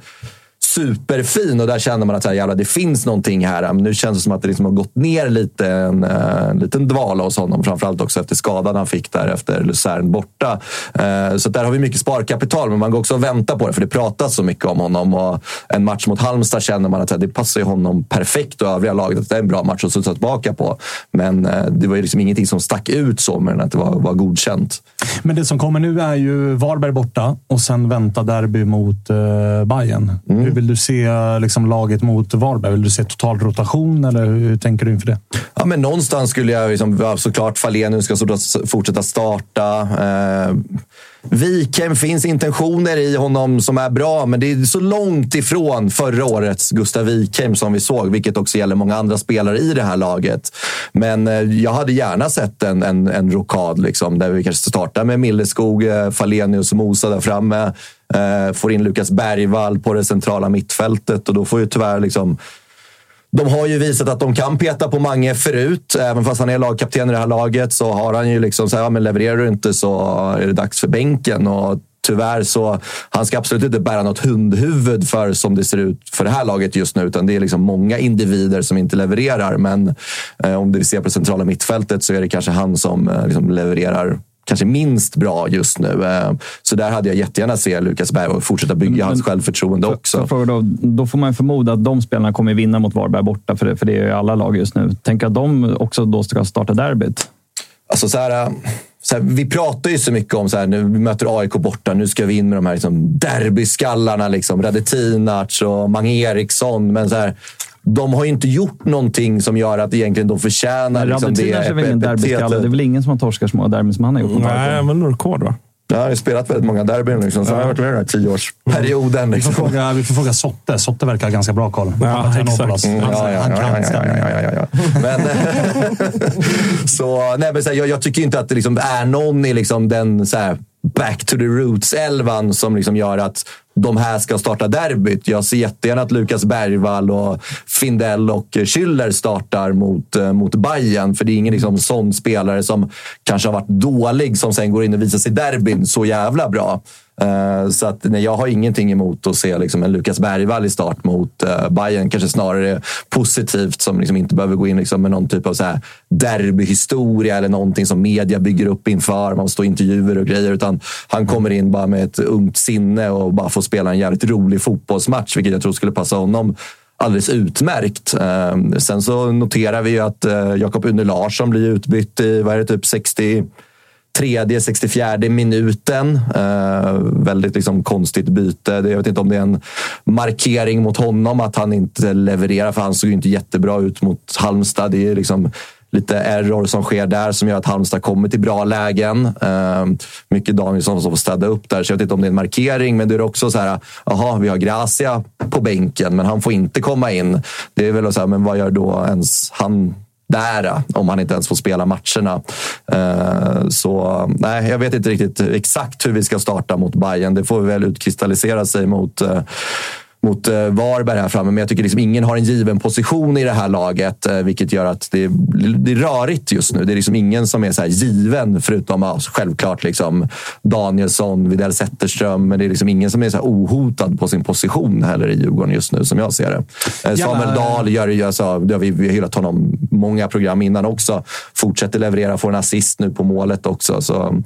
superfin och där känner man att så här, jävlar, det finns någonting här. Men nu känns det som att det liksom har gått ner lite, en, eh, en liten dvala hos honom. Framförallt också efter skadan han fick där efter Luzern borta. Eh, så där har vi mycket sparkapital, men man går också och väntar på det för det pratas så mycket om honom. Och en match mot Halmstad känner man att det passar honom perfekt och övriga laget. Att det är en bra match att studsa tillbaka på. Men eh, det var ju liksom ingenting som stack ut så, men att det var, var godkänt. Men det som kommer nu är ju Varberg borta och sen vänta derby mot uh, Bayern. Mm vill du se liksom, laget mot Varberg? Vill du se total rotation eller hur tänker du inför det? Ja, men någonstans skulle jag liksom, såklart Falén ska fortsätta starta. Eh, Wikheim finns intentioner i honom som är bra, men det är så långt ifrån förra årets Gustav Wikheim som vi såg, vilket också gäller många andra spelare i det här laget. Men eh, jag hade gärna sett en, en, en rokad liksom, där vi kanske startar med Milleskog, eh, Falenius och Mosa där framme. Eh, får in Lukas Bergvall på det centrala mittfältet och då får ju tyvärr liksom de har ju visat att de kan peta på Mange förut. Även fast han är lagkapten i det här laget så har han ju liksom så här, ja, men levererar du inte så är det dags för bänken. Och tyvärr så, han ska absolut inte bära något hundhuvud för som det ser ut för det här laget just nu. Utan det är liksom många individer som inte levererar. Men eh, om vi ser på det centrala mittfältet så är det kanske han som eh, liksom levererar kanske minst bra just nu. Eh, så där hade jag jättegärna se Lukas Berg och fortsätta bygga men, hans självförtroende också. För, för då, då, får man förmoda att de spelarna kommer vinna mot Varberg borta, för det, för det är ju alla lag just nu. Tänk att de också då ska starta derbyt. Alltså så här, så här, vi pratar ju så mycket om så här, nu vi möter AIK borta, nu ska vi in med de här liksom, derbyskallarna. Liksom, Radetinac och Mange Eriksson. Men så här, de har ju inte gjort någonting som gör att egentligen de förtjänar liksom, det. är väl ingen derbyskalle? Det är väl ingen som har torskat så många derbyn som han har gjort? Nej, men rekord va? Jag har ju spelat väldigt många derbyn, liksom, så jag har varit med i den här tioårsperioden. Vi får Liksom. fråga, vi får fråga Sotte. Sotte verkar ha ganska bra koll. Ja, Trenopolos. Mm, Han- ja, ja, han ja, kan ja, ja, ja, ja, ja, ja. Men, *laughs* så, nej, men så här, jag, jag tycker inte att det liksom är någon i liksom den så här, back to the roots-elvan som liksom gör att de här ska starta derbyt. Jag ser jättegärna att Lukas Bergvall, och Findell och Schüller startar mot, eh, mot Bayern För det är ingen liksom, sån spelare som kanske har varit dålig som sen går in och visar sig i derbyn så jävla bra. Eh, så att, nej, jag har ingenting emot att se liksom, en Lukas Bergvall i start mot uh, Bayern Kanske snarare positivt som liksom inte behöver gå in liksom, med någon typ av så här derbyhistoria eller någonting som media bygger upp inför. Man står intervjuer och grejer. Utan han kommer in bara med ett ungt sinne och bara får spela en jävligt rolig fotbollsmatch. Vilket jag tror skulle passa honom alldeles utmärkt. Ehm, sen så noterar vi ju att eh, Jakob Une Larsson blir utbytt i vad är det, typ 60 tredje, 64 minuten. Eh, väldigt liksom konstigt byte. Jag vet inte om det är en markering mot honom att han inte levererar, för han såg ju inte jättebra ut mot Halmstad. Det är liksom lite error som sker där som gör att Halmstad kommer till bra lägen. Eh, mycket Danielsson som får städa upp där, så jag vet inte om det är en markering. Men det är också så här, jaha, vi har Gracia på bänken, men han får inte komma in. Det är väl så här, men vad gör då ens han där om han inte ens får spela matcherna. Ehm, så nej, jag vet inte riktigt exakt hur vi ska starta mot Bayern. Det får väl utkristallisera sig mot eh, mot eh, Varberg här framme, men jag tycker liksom ingen har en given position i det här laget, eh, vilket gör att det är, det är rörigt just nu. Det är liksom ingen som är så given, förutom självklart liksom Danielsson, Widell Zetterström, men det är liksom ingen som är så ohotad på sin position heller i Djurgården just nu, som jag ser det. Eh, Samuel Dahl gör ju, alltså, det har vi, vi har hyllat honom många program innan också. Fortsätter leverera, får en assist nu på målet också. Så,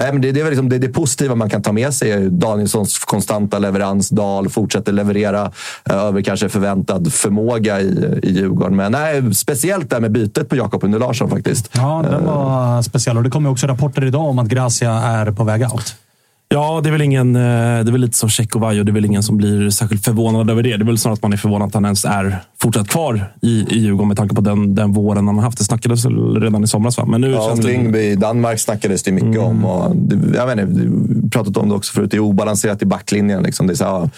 nej, men det, det är väl liksom det, det positiva man kan ta med sig. Danielssons konstanta leverans. Dahl fortsätter leverera eh, över kanske förväntad förmåga i, i Djurgården. Men nej, speciellt där med bytet på Jakob Une Larsson faktiskt. Ja, den var speciell. Och det kommer också rapporter idag om att Gracia är på väg out. Ja, det är väl ingen, eh, det är väl lite som Tjeckovaj och det är väl ingen som blir särskilt förvånad över det. Det är väl snarare att man är förvånad att han ens är fortsatt kvar i, i Djurgården med tanke på den, den våren han har haft. Det snackades redan i somras, va? Men nu Ja, känns. Lyngby i Danmark snackades det mycket om. Och det, jag vet inte, vi pratat om det också förut. Det är obalanserat i backlinjen. Liksom. Det är så här,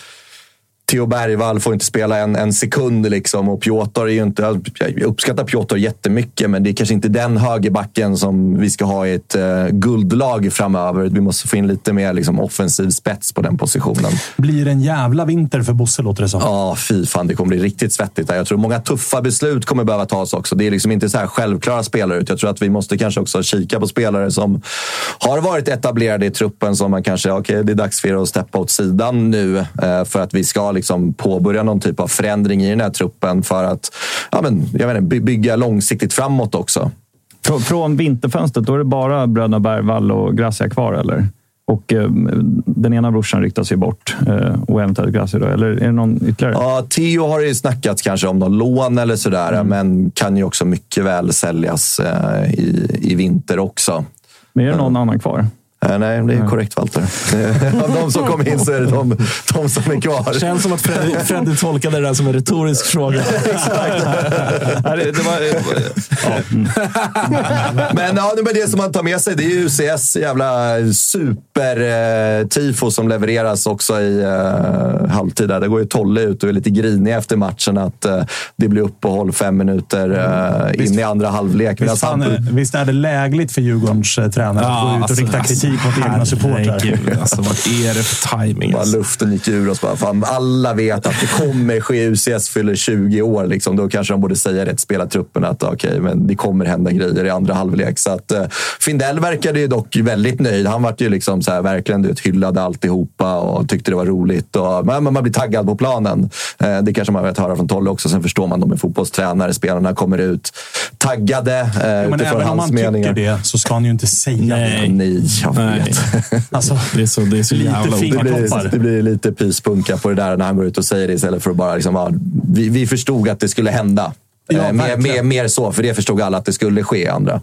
Theo Bergvall får inte spela en, en sekund. Liksom. Och Piotr är ju inte... Jag uppskattar Piotr jättemycket, men det är kanske inte den högerbacken som vi ska ha i ett uh, guldlag framöver. Vi måste få in lite mer liksom, offensiv spets på den positionen. Blir en jävla vinter för Bosse, låter det som. Ja, fy fan. Det kommer bli riktigt svettigt. Där. Jag tror många tuffa beslut kommer behöva tas också. Det är liksom inte så här självklara spelare. Ut. Jag tror att vi måste kanske också kika på spelare som har varit etablerade i truppen. Som man kanske, okej, okay, det är dags för er att steppa åt sidan nu. Eh, för att vi ska liksom påbörja någon typ av förändring i den här truppen. För att ja, men, jag vet inte, bygga långsiktigt framåt också. Från, vinterfönstret, då är det bara bröderna Bergvall och Gracia kvar, eller? Och eh, den ena brorsan ryktas ju bort. Eh, och eventuellt Gracia då. Eller är det någon ytterligare? Ja, Theo har ju snackats kanske om någon lån eller sådär. Mm. Men kan ju också mycket väl säljas eh, i, i vinter också. Men är det någon annan kvar? Eh, nej, det är korrekt Walter. Av de som kom in så är det de, de som är kvar. Känns som att Freddy, Freddy tolkade det där som en retorisk fråga. Nej, det, det var, ja. Men, ja, det som man tar med sig det är ju UCS jävla super-tifo som levereras också i uh, halvtid. Där. Det går ju Tolle ut och är lite grinig efter matchen att uh, det blir uppehåll fem minuter uh, in i andra halvlek. Visst, är- visst är det lägligt för Djurgårdens eh, tränare att gå ut och rikta kritik mot egna supportrar? herregud, Alltså, vad är det för? Bara Alltså? luften gick ur oss. Bara, fan, alla vet att det kommer ske. UCS fyller 20 år. Liksom. Då kanske de borde säga rätt spelartruppen att okay, men det kommer hända grejer i andra halvlek. Så att, uh, Findell verkade ju dock väldigt nöjd. Han var ju liksom så här, verkligen du vet, hyllade alltihopa och tyckte det var roligt. Och, men man blir taggad på planen. Uh, det kanske man vet höra från Tolle också. Sen förstår man de är fotbollstränare. Spelarna kommer ut taggade uh, Jo, men utifrån även om hans man meningar. tycker det så ska han ju inte säga Nej. det. Nej, jag Nej. *laughs* Alltså, Det är så, det är så Lite jävla. Det blir, det blir lite pyspunka på det där när han går ut och säger det istället för att bara liksom, ja, vi, vi förstod att det skulle hända. Ja, Eh, mer, mer, mer så, för det förstod alla att det skulle ske andra.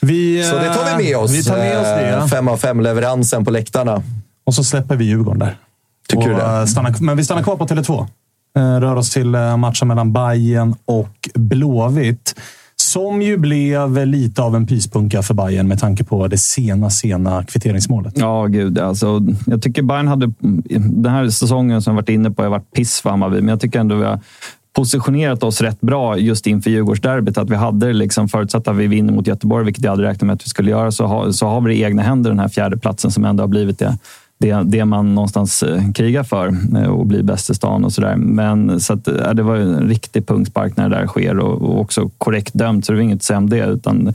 vi, Så det tar vi med oss. Vi tar med oss det. Eh, Fem av fem-leveransen på läktarna. Och så släpper vi Djurgården där. Tycker du Och, det? eh, Stannar, men vi stannar kvar på Tele2. Eh, Rör oss till eh, matchen mellan Bayern och Blåvitt. Som ju blev lite av en pyspunka för Bayern med tanke på det sena, sena kvitteringsmålet. Ja, gud. Alltså, jag tycker Bayern hade... Den här säsongen som jag varit inne på har varit piss för Hammarby, men jag tycker ändå vi har positionerat oss rätt bra just inför Djurgårdsderbyt. Att vi hade liksom förutsatt att vi vinner mot Göteborg, vilket jag hade räknat med att vi skulle göra, så har, så har vi det i egna händer, den här fjärde platsen som ändå har blivit det det, det man någonstans eh, krigar för eh, och blir bäst i stan och sådär. Men så att, ja, det var en riktig punktspark när det där sker och, och, också korrekt dömt, så det var inget att säga om det. Utan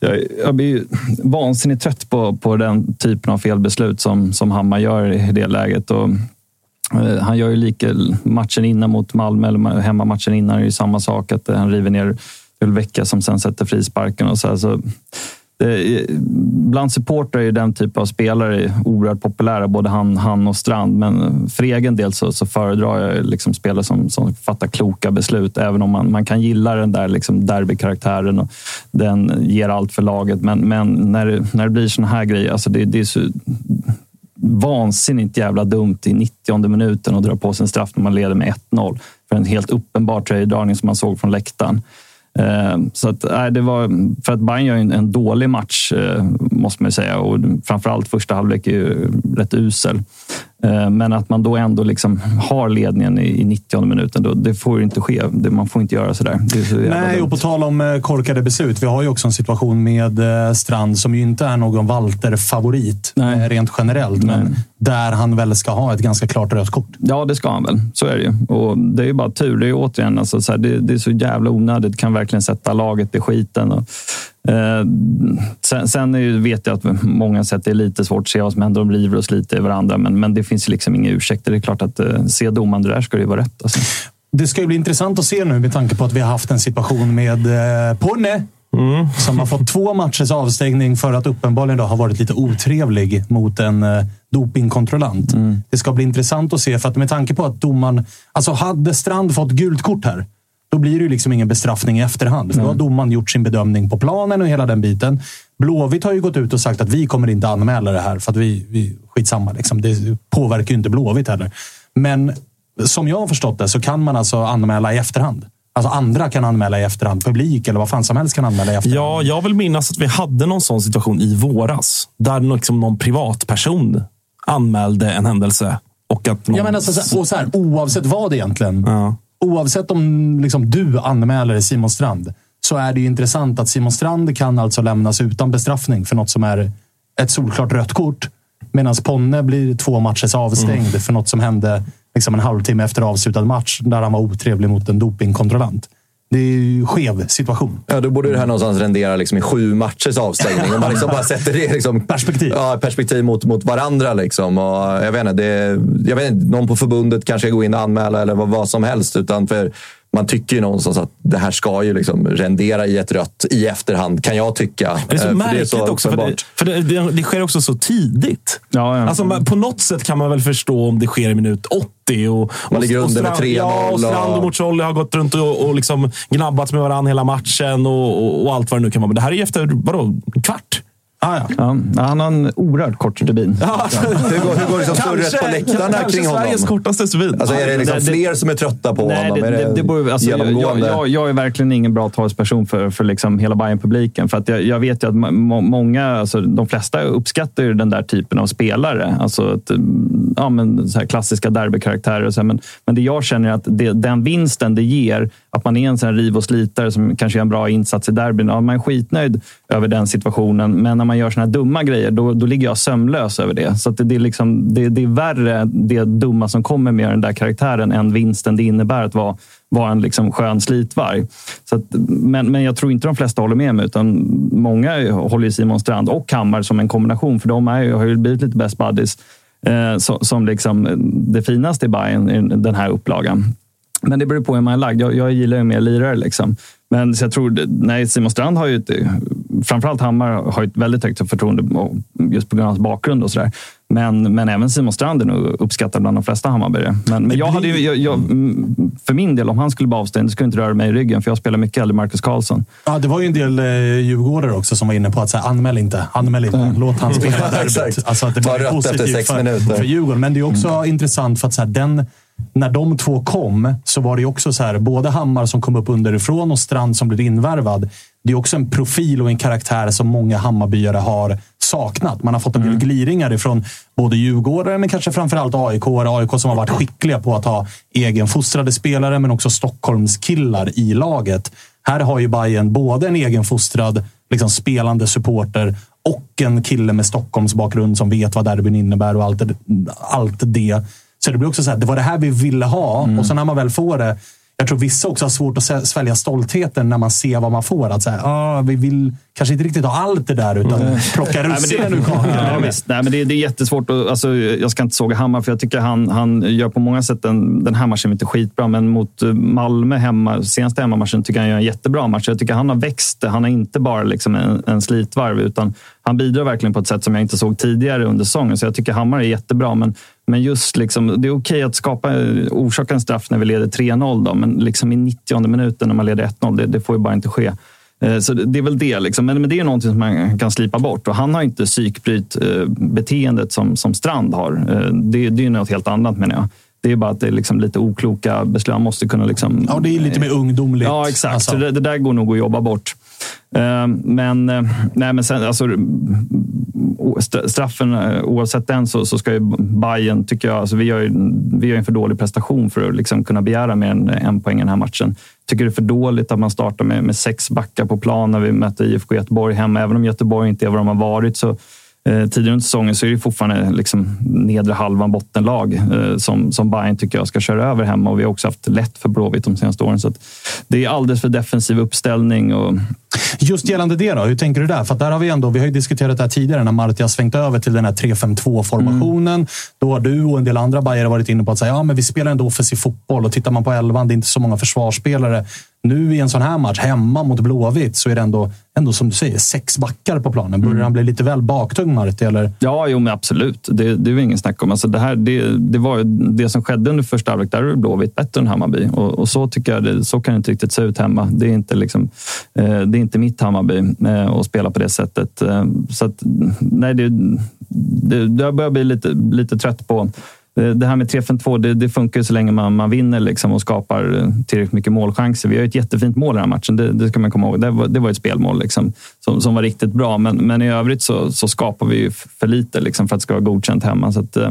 jag, jag blir vansinnigt trött på, på den typen av felbeslut som, som Hammar gör i det läget. Och, han gör ju lika matchen innan mot Malmö, eller hemmamatchen innan, är ju samma sak. Att han river ner Ulvecka som sen sätter frisparken. Och så, här, så Eh, bland supportrar är den typ av spelare oerhört populära, både han, han och Strand. Men för egen del så, så föredrar jag liksom spelare som, som fattar kloka beslut. Även om man, man kan gilla den där liksom derbykaraktären och den ger allt för laget. Men, men när, det, när det blir såna här grejer, alltså det, det är så vansinnigt jävla dumt i 90 minuten att dra på sig en straff när man leder med 1-0 för en helt uppenbar tröjdragning som man såg från läktaren. Eh, så att, nej, det var, för att Bayern gör en, en dålig match, eh, måste man säga. Och framförallt första halvlek är ju rätt usel. Eh, men att man då ändå liksom har ledningen i 90 minuten, då, det får inte ske. Man får inte göra sådär. Så Nej, och på tal om korkade beslut. Vi har ju också en situation med Strand som ju inte är någon Walter-favorit rent generellt. Nej. Men där han väl ska ha ett ganska klart rött kort. Ja, det ska han väl. Så är det ju. Och det är ju bara tur. Det är återigen alltså, så här, det, det, är så jävla onödigt. Kan verkligen sätta laget i skiten. Och, eh, sen sen ju, vet jag att många sätt det är lite svårt att se vad som händer. De river oss lite i varandra, men, men det finns liksom inga ursäkter. Det är klart att eh, se domaren där ska det ju vara rätt. Alltså. Det ska ju bli intressant att se nu med tanke på att vi har haft en situation med eh, Ponne Mm. Som har fått två matchers avstängning för att uppenbarligen då har varit lite otrevlig mot en eh, dopingkontrollant. Mm. Det ska bli intressant att se, för att med tanke på att domaren... Alltså hade Strand fått gult kort här, då blir det ju liksom ingen bestraffning i efterhand. För då har domaren gjort sin bedömning på planen och hela den biten. Blåvitt har ju gått ut och sagt att vi kommer inte anmäla det här, för att vi... vi skitsamma, liksom. det påverkar ju inte Blåvitt heller. Men som jag har förstått det så kan man alltså anmäla i efterhand. Alltså andra kan anmäla i efterhand. Publik eller vad fan som helst kan anmäla i efterhand. Ja, jag vill minnas att vi hade någon sån situation i våras. Där liksom någon privatperson anmälde en händelse. Och att någon... ja, men alltså, och så här, oavsett vad egentligen. Ja. Oavsett om liksom, du anmäler Simon Strand. Så är det intressant att Simon Strand kan alltså lämnas utan bestraffning för något som är ett solklart rött kort. Medan Ponne blir två matchers avstängd mm. för något som hände liksom en halvtimme efter avslutad match där han var otrevlig mot en dopingkontrollant. Det är ju skev situation. Ja, då borde det här någonstans rendera liksom i sju matchers avstängning. Om man liksom bara sätter det liksom, perspektiv, ja, perspektiv mot, mot varandra. Liksom. Och jag, vet inte, det, jag vet inte, någon på förbundet kanske går in och anmäla eller vad, vad som helst. Utan för man tycker ju någonstans att det här ska ju liksom rendera i ett rött i efterhand, kan jag tycka. Men det är så märkligt eh, det är så också, för, det, för det, det, det, sker också så tidigt. Ja, ja. Alltså, på något sätt kan man väl förstå om det sker i minut 80. Och, man ligger och, under med 3-0. Ja, och Strand och Mucolli har gått runt och, och liksom gnabbats med varandra hela matchen och, och, och, allt vad det nu kan vara. Men det här är efter, vadå, kvart? Ah, ja. Ja, han har en oerhört kort stubin. Ja. hur går, hur går liksom surret på läktarna kring honom? Sveriges kortaste stubin. Alltså, är det liksom det, fler som är trötta på nej, honom? Det, det, det borde, alltså, jag, jag, jag, är verkligen ingen bra talesperson för, för liksom hela bayern publiken För att jag, jag, vet ju att många, alltså, de flesta uppskattar den där typen av spelare. Alltså att, ja, men, så här klassiska derbykaraktärer. Och så här, men, men det jag känner är att det, den vinsten det ger, att man är en sån här riv och slitare som kanske gör en bra insats i derbyn. Ja, man är skitnöjd över den situationen. Men när man gör såna här dumma grejer, då, då ligger jag sömnlös över det. Så det, är liksom, det, det, är värre det dumma som kommer med den där karaktären än vinsten det innebär att vara, vara en liksom skön slitvarg. Så att, men, men jag tror inte de flesta håller med mig. Utan många håller Simon Strand och Hammar som en kombination. För de är, har ju blivit lite best buddies. Eh, som, som liksom det finaste i Bayern, den här upplagan. Men det beror på hur man är lagd. Jag, jag gillar ju mer lirare. Liksom. Men så jag tror, nej, Simon Strand har ju ett, framförallt Hammar har ett väldigt högt förtroende just på grund av hans bakgrund och sådär. Men, men även Simon Strand är nog uppskattad bland de flesta Hammarbyare. Men, men jag hade ju, jag, jag, för min del, om han skulle vara avstängd, skulle inte röra mig i ryggen. För jag spelar mycket hellre Marcus Karlsson. Ja, det var ju en del eh, djurgårdare också som var inne på att säga, anmäl inte. Anmäl inte. Mm. Låt han spela *laughs* derbyt. alltså, att det var positivt för, minuter. för Djurgården. Men det är också mm. intressant för att så här, den när de två kom så var det också så här, både Hammar som kom upp underifrån och Strand som blev invärvad. Det är också en profil och en karaktär som många Hammarbyare har saknat. Man har fått en del gliringar ifrån både Djurgårdare, men kanske framförallt AIK. AIK som har varit skickliga på att ha egenfostrade spelare, men också Stockholmskillar i laget. Här har ju Bayern både en egenfostrad, liksom spelande supporter och en kille med Stockholms bakgrund som vet vad derbyn innebär och allt, allt det. Så det blir också så här, det var det här vi ville ha och sen när man väl får det. Jag tror vissa också har svårt att svälja stoltheten när man ser vad man får. Att säga, ah, vi vill kanske inte riktigt ha allt det där, utan plocka Nej, men russinen ur kakan. Ja, visst. Nej, men det, det är jättesvårt. Att, alltså, jag ska inte såga Hammar, för jag tycker han, han gör på många sätt en, den här matchen inte skitbra. Men mot eh, Malmö hemma, senaste hemmamatchen tycker jag han gör en jättebra match. Jag tycker han har växt. Han är inte bara liksom en, en slitvarv, utan han bidrar verkligen på ett sätt som jag inte såg tidigare under säsongen. Så jag tycker Hammar är jättebra. Men, men just liksom, det är okej att skapa, orsaka en straff när vi leder 3-0, då, men liksom i 90 minuten när man leder 1-0, det, det får ju bara inte ske. Eh, Så det är väl det. Liksom. Men, men det är någonting som man kan slipa bort. Och han har inte psykbryt-beteendet som, som Strand har. Eh, Det, det är något helt annat menar jag. Det är bara att det är liksom lite okloka beslut. Han måste kunna... Liksom, Ja, det är lite mer ungdomligt. Ja, exakt. Alltså. Så det, det där går nog att jobba bort. Eh, men, eh, nej, men sen, alltså, straffen, eh, oavsett den, så, så ska ju Bayern tycker jag, alltså, vi gör ju vi gör en för dålig prestation för att liksom kunna begära mer än en poäng i den här matchen. Tycker det är för dåligt att man startar med, med sex backar på plan när vi möter IFK Göteborg hemma. Även om Göteborg inte är vad de har varit så tidigare under säsongen så är det fortfarande liksom nedre halvan bottenlag eh, som, som Bayern tycker jag ska köra över hemma. Och vi har också haft lätt för Blåvitt de senaste åren. Så det är alldeles för defensiv uppställning. Och, Just gällande det då, hur tänker du där? För där har vi ändå, vi har ju diskuterat det här tidigare när Marti har svängt över till den här 3-5-2-formationen. Då har du och en del andra Bajare varit inne på att säga ja, men vi spelar ändå offensiv fotboll och tittar man på elvan, det är inte så många försvarsspelare. Nu i en sån här match, hemma mot Blåvitt, så är det ändå, ändå som du säger, sex backar på planen. Börjar han bli lite väl baktung, Marti? Eller? Ja, jo, men absolut. Det, det är ingen snack om. Alltså det, här, det, det var ju det som skedde under första halvlek. Där är Blåvitt bättre än Hammarby. Och, och så tycker jag det, så kan det inte riktigt se ut hemma. Det är inte, liksom, eh, det är inte mitt Hammarby eh, att spela på det sättet. Eh, så att, nej, det, det, jag börjar bli lite, lite trött på Eh, det här med 3-5-2, det, det funkar ju så länge man, man vinner liksom och skapar eh, tillräckligt mycket målchanser. Vi har ju ett jättefint mål i den här matchen, det, det ska man komma ihåg. Det var, det var ett spelmål liksom, som, som var riktigt bra, men, men i övrigt så, så skapar vi ju för lite liksom, för att det ska vara godkänt hemma. Så att, eh,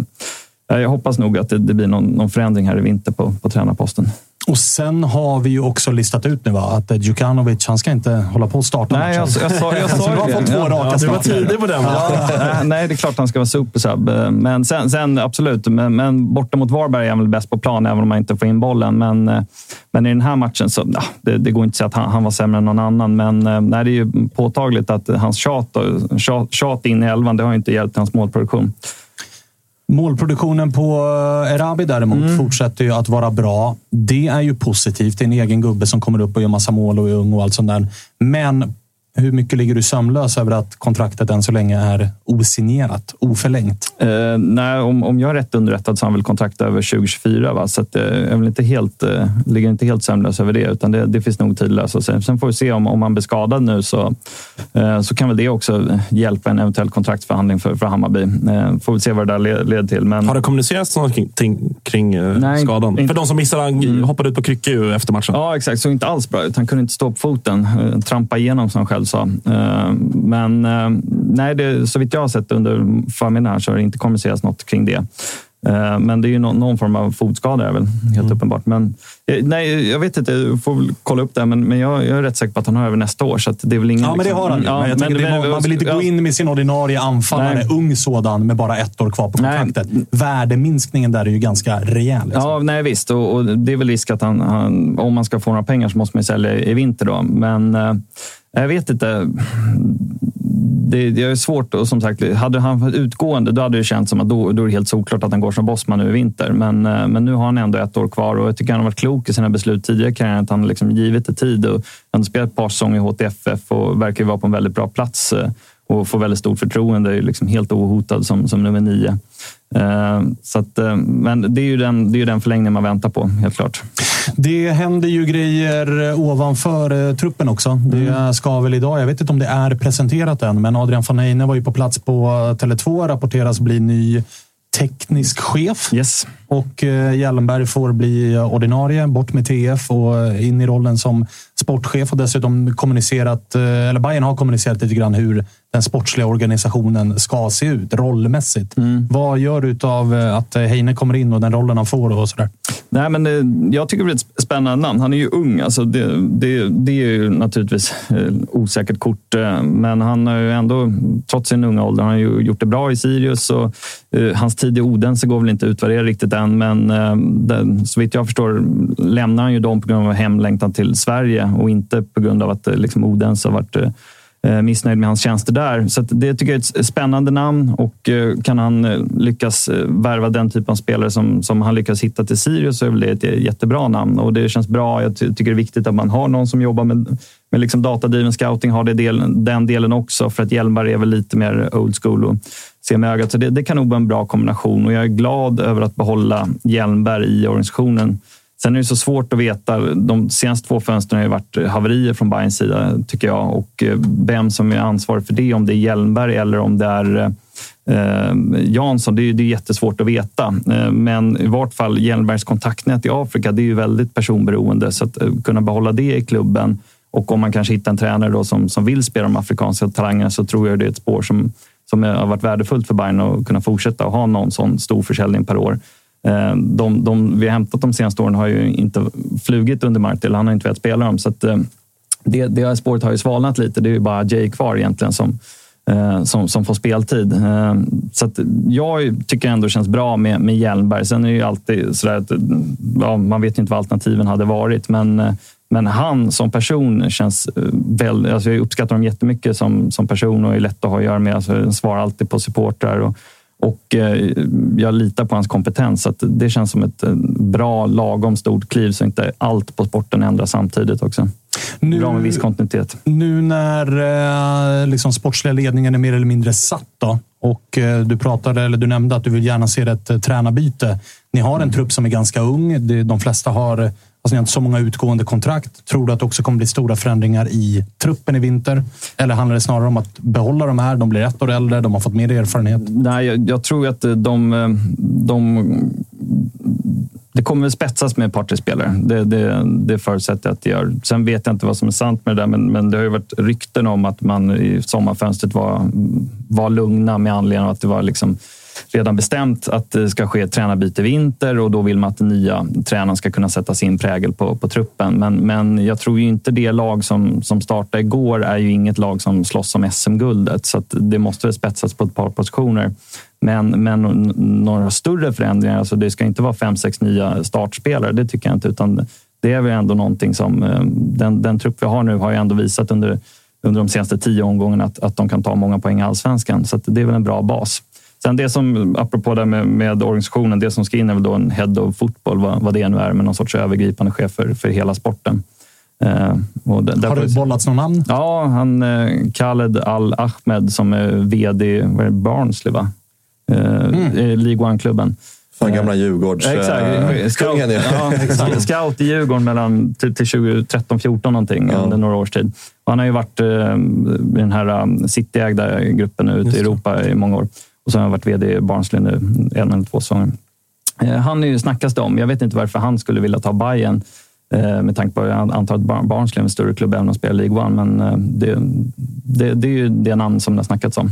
jag hoppas nog att det, det blir någon, någon förändring här i vinter på, på tränarposten. Och sen har vi ju också listat ut nu va? att Djukanovic, han ska inte hålla på och starta Nej, jag, matchen. jag, sa, jag sa du har fått två Ja, raka ja, du var tidig på den. Ja, nej, nej, det är klart han ska vara supersub. Men sen, sen absolut, men, men borta mot Varberg är han väl bäst på plan, även om man inte får in bollen. Men, men i den här matchen, så, ja, det, det går inte att säga att han, han var sämre än någon annan. Men eh, nej, det är ju påtagligt att hans tjat, tjat, tjat in i elvan, det har ju inte hjälpt hans målproduktion. Målproduktionen på eh, Erabi däremot Mm. fortsätter ju att vara bra. Det är ju positivt. Det är en egen gubbe som kommer upp och gör massa mål och är ung och allt sånt där. Men hur mycket ligger du sömnlös över att kontraktet än så länge är osignerat, oförlängt? Eh, nej, om, om jag är rätt underrättad så har han väl kontrakt över 2024. Va? Så att, eh, jag är väl inte helt, eh, ligger inte helt sömnlös över det. Utan det, det finns nog tid att lösa sig. Sen får vi se om, om han blir skadad nu så, eh, så kan väl det också hjälpa en eventuell kontraktsförhandling för, för Hammarby. Eh, får vi se vad det där le- leder till. Men, Har det kommunicerats någonting kring eh, Nej, skadan? inte- Mm. För de som missade, han hoppade ut på kryckor efter matchen. Ja, exakt. Såg inte alls bra ut. Han kunde inte stå på foten. eh, Trampa igenom, som själv sa. Eh, Men eh, nej, det, så vitt jag har sett under förmiddagen så har det inte kommunicerats något kring det. Eh, Men det är ju nå- någon form av fotskada, är väl helt Mm. uppenbart. Men, nej, jag vet inte, jag får väl kolla upp det. Men, men jag, jag är rätt säker på att han har över nästa år. Så det är väl ingen, Ja, men det liksom- har han. Ja, men men- är- man vill inte gå in med sin ordinarie anfallare, Nej. ung sådan, med bara ett år kvar på Nej. kontraktet. Värdeminskningen där är ju ganska rejäl. Liksom. Ja, nej visst. Och, och det är väl risk att han, han, om man ska få några pengar så måste man sälja i vinter. Då. Men jag vet inte. Det, det är svårt. Och som sagt, hade han varit utgående då hade det känts som att då, då är det helt såklart att han går som bossman nu i vinter. Men, eh, men nu har han ändå ett år kvar och jag tycker han har varit klok i sina beslut tidigare i karriären. Att han liksom givit det tid. Och han har spelat ett par säsonger i HTFF och verkar vara på en väldigt bra plats. Eh, och får väldigt stort förtroende. Är liksom helt ohotad som, som nummer nio. Eh, Så att, eh, men det är, ju den, det är ju den förlängningen man väntar på, helt klart. Det händer ju grejer ovanför eh, truppen också. Det Mm. ska väl idag, jag vet inte om det är presenterat än, men Adrian von Eine var ju på plats på Tele2, rapporteras bli ny teknisk chef. Yes. Och Hjellenberg får bli ordinarie, bort med TF och in i rollen som sportchef. Och dessutom kommunicerat, eller Bayern har kommunicerat lite grann hur den sportsliga organisationen ska se ut rollmässigt. Mm. Vad gör du av att Heine kommer in och den rollen han får och sådär? Nej, men det, jag tycker det är ett spännande namn. Han är ju ung. Alltså det, det, det är ju naturligtvis eh, osäkert kort, eh, men han har ju ändå, trots sin unga ålder, han har ju gjort det bra i Sirius. Och, eh, hans tid i Odense går väl inte att utvärdera riktigt än, men eh, den, så vitt jag förstår lämnar han ju dem på grund av hemlängtan till Sverige och inte på grund av att eh, liksom, Odense har varit eh, eh, Eh, missnöjd med hans tjänster där. Så det tycker jag är ett spännande namn och eh, kan han eh, lyckas värva den typen av spelare som, som han lyckas hitta till Sirius så är det ett jättebra namn och det känns bra. Jag tycker det är viktigt att man har någon som jobbar med, med liksom datadriven scouting, har det del, den delen också för att Hjelmberg är väl lite mer old school och ser med ögat. Så det, det kan nog vara en bra kombination och jag är glad över att behålla Hjelmberg i organisationen. Sen är det så svårt att veta. De senaste två fönstren har ju varit haverier från Bayerns sida, tycker jag. Och eh, vem som är ansvarig för det, om det är Hjelmberg eller om det är eh, Jansson, det är, det är jättesvårt att veta. Eh, men i vart fall Hjelmbergs kontaktnät i Afrika, det är ju väldigt personberoende. Så att eh, kunna behålla det i klubben och om man kanske hittar en tränare då som, som vill spela de afrikanska talangerna så tror jag det är ett spår som, som har varit värdefullt för Bayern att kunna fortsätta och ha någon sån stor försäljning per år. Eh, de, de vi har hämtat de senaste åren har ju inte flugit under Martil. Han har inte velat spela dem. Så att, eh, det, det spåret har ju svalnat lite. Det är ju bara Jay kvar egentligen som, eh, som, som får speltid. Så att jag tycker ändå det känns bra med, med Hjelmberg. Sen är det ju alltid sådär att ja, man vet ju inte vad alternativen hade varit. Men, men han som person känns väldigt... Alltså jag uppskattar honom jättemycket som, som person och är lätt att ha att göra med. Alltså, han svarar alltid på supportrar. Och, och eh, jag litar på hans kompetens. Så det känns som ett eh, bra, lagom stort kliv så inte allt på sporten ändras samtidigt också. Nu, bra med viss kontinuitet. Nu när eh, liksom, sportsliga ledningen är mer eller mindre satt då, och du pratade, eller du nämnde att du vill gärna se ett tränarbyte. Ni har en mm. trupp som är ganska ung. De flesta har Alltså, ni har inte så många utgående kontrakt. Tror du att det också kommer bli stora förändringar i truppen i vinter? Eller handlar det snarare om att behålla de här? De blir ett år äldre, de har fått mer erfarenhet. Nej, jag, jag tror att eh, de, eh, de, det kommer att spetsas med ett par, tre spelare. Det, det, det förutsätter jag att det gör. Sen vet jag inte vad som är sant med det där, men, men det har ju varit rykten om att man i sommarfönstret var, var lugna med anledning av att det var liksom redan bestämt att det ska ske ett tränarbyte i vinter och då vill man att den nya tränaren ska kunna sätta sin prägel på, på truppen. Men, men jag tror ju inte det lag som, som startade igår är ju inget lag som slåss om SM-guldet så det måste spetsas på ett par positioner. Men, men några större förändringar, alltså det ska inte vara fem, sex nya startspelare, det tycker jag inte. Utan det är väl ändå någonting som eh, den, den trupp vi har nu har ju ändå visat under, under de senaste tio omgångarna att, att de kan ta många poäng i allsvenskan. Så det är väl en bra bas. Sen det som, apropå det med, med organisationen, det som ska in är väl då en head of football, vad, vad det nu är, med någon sorts övergripande chef för, för hela sporten. Eh, där, Har det bollats någon namn? Ja, han eh, Khaled Al-Ahmed som är vd vad är det, Barnsley, va? Eh, mm. League One-klubben. Från gamla Djurgårds... Ja, exakt. Scout, ja, *laughs* exakt. Scout i Djurgården mellan, till, till 2013-14 någonting, ja. under några års tid. han har ju varit eh, i den här Cityägda gruppen ute i Europa i många år. Och så har han varit vd i Barnsley nu en eller två säsonger. Eh, han är ju snackas det om. Jag vet inte varför han skulle vilja ta Bayern eh, med tanke på att jag antar att Barnsley är en större klubb även om de spelar League One. Men eh, det, det, det är ju det namn som det har snackats om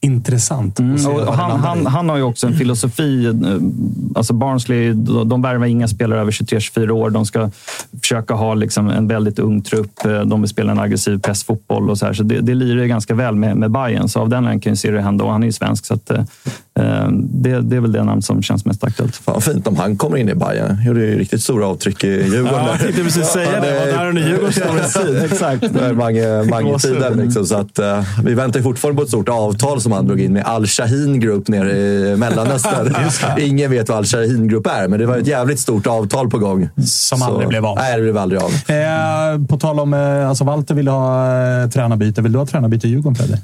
intressant. Mm, han, han, han, har ju också en filosofi. Eh, alltså Barnsley, de värvar inga spelare över 23-24 år. De ska försöka ha liksom en väldigt ung trupp. Eh, de vill spela en aggressiv pressfotboll och så här. Så det, det lirar ganska väl med, med Bayern. Så av den anledningen kan jag se det hända. Och han är ju svensk, så att, eh, eh, det, det är väl det namn som känns mest aktuellt. Fan fint om han kommer in i Bayern. Gjorde ju riktigt stora avtryck i *laughs* Djurgården. Ja, jag tänkte precis säga det. Var där under Djurgårdens storhetstid. Exakt. Mange-tiden. Liksom, så att, uh, vi väntar fortfarande på ett stort avtal som han drog in med Al-Shahin Group nere i Mellanöstern. *laughs* Ingen vet vad Al-Shahin Group är, men det var ett jävligt stort avtal på gång. Som så, aldrig blev av. Nej, det blev aldrig av. Eh, på tal om... Eh, alltså Walter ville ha eh, tränarbyte. Vill du ha tränarbyte i Djurgården, Fredrik?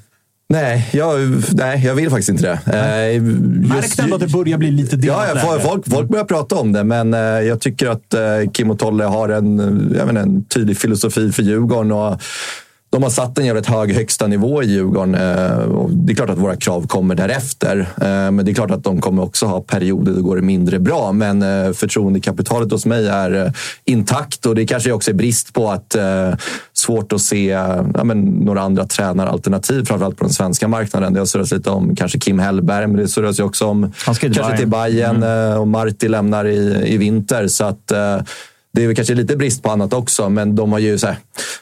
Nej jag, nej, jag vill faktiskt inte det. Eh, Märks ändå att det börjar bli lite delat Ja, folk, folk börjar prata om det, men eh, jag tycker att Kim och Tolle har en, jag vet, en tydlig filosofi för Djurgården. Och de har satt en jävligt hög högsta nivå i Djurgården. Eh, och det är klart att våra krav kommer därefter. Eh, men det är klart att de kommer också ha perioder då det går mindre bra. Men eh, förtroendekapitalet hos mig är intakt och det kanske också är brist på att svårt att se ja, men, några andra tränaralternativ, framförallt på den svenska marknaden. Det har surrats lite om kanske Kim Hellberg, men det surras ju också om kanske Bayern. till Bayern mm. och Marti lämnar i, i vinter. Så att, det är väl kanske lite brist på annat också, men de har ju så här,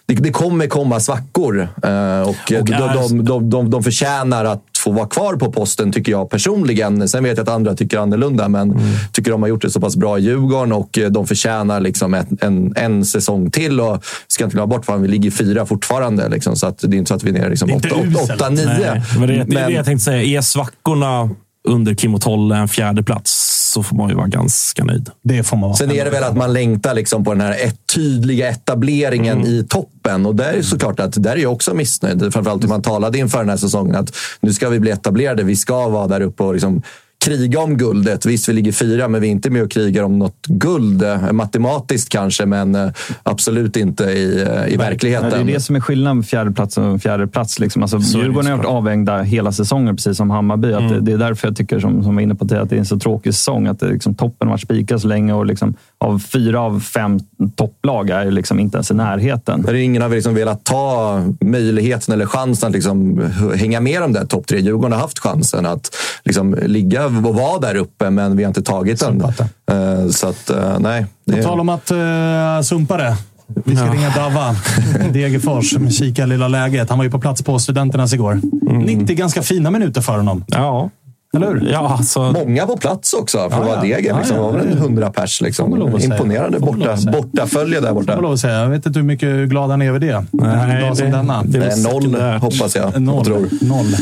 det, det, kommer komma svackor. Eh, och, och de, de, de, de, de förtjänar att få vara kvar på posten, tycker jag personligen. Sen vet jag att andra tycker annorlunda, men mm. tycker de har gjort det så pass bra i Djurgården och eh, de förtjänar liksom en, en, en säsong till. Och vi ska inte glömma bort att vi ligger fyra fortfarande. Liksom, så att det är inte så att vi är nere liksom åtta, åtta, åtta, nio. Det, det, det, det jag tänkte säga. Är svackorna under Kim och Tolle en fjärde plats så får man ju vara ganska nöjd. Det får man vara. Sen är det väl att man längtar liksom på den här ett tydliga etableringen mm. i toppen. Och där är såklart att där är jag också missnöjd. Framförallt hur man talade inför den här säsongen att nu ska vi bli etablerade. Vi ska vara där uppe och liksom kriga om guldet. Visst, vi ligger fyra, men vi är inte med och krigar om något guld. Eh, matematiskt kanske, men eh, absolut inte i, eh, i verkligheten. Det är det som är skillnaden med fjärdeplats och fjärdeplats. Liksom. Alltså, Djurgården har varit avvägda hela säsongen, precis som Hammarby. Mm. Det, är därför jag tycker, som, som var inne på det, att det är en så tråkig säsong. Att det, liksom, toppen har varit spikad så länge och liksom, av fyra av fem topplag är liksom inte ens i närheten. Där ingen har liksom velat ta möjligheten eller chansen att liksom hänga med de där topp tre. Djurgården har haft chansen att liksom ligga och vara där uppe, men vi har inte tagit den. Uh, så att, uh, nej. Det... På tal om att uh, sumpa det. Vi ska ja. ringa Dava, *laughs* Degerfors, kika lilla läget. Han var ju på plats på Studenternas igår. Mm. 90 ganska fina minuter för honom. Ja. Eller hur? Ja, alltså... Många på plats också för att ja, vara Deger. Liksom. Ja, ja, var väl 100 pers. Liksom. Imponerande borta, borta följe där borta. Får lov att säga. Jag vet inte hur mycket glad han är över det. Nej, en dag som denna. Det är noll, hoppas jag. Noll. Tror. noll.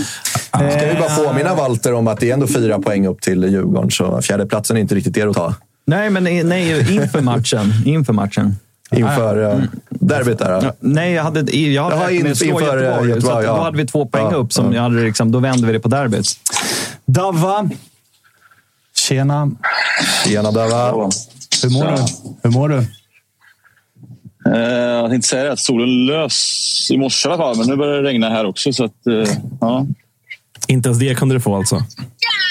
Ska vi bara påminna Walter om att det är ändå fyra poäng upp till Djurgården, så fjärdeplatsen är inte riktigt er att ta. Nej, men nej, inför matchen. Inför matchen. Inför uh, derbyt där? Ja, nej, jag hade, jag hade Jaha, in, inför eh, Göteborg. Göteborg ja. Då hade vi två poäng ja, upp. Som jag hade liksom, då vände vi det på derbyt. Davva. Tjena. Tjena Davva. Hur mår du? Hur mår du? Uh, jag tänkte säga det, att solen lös i morse i alla fall, men nu börjar det regna här också. Så att, uh, ja. Inte ens det kunde du få alltså?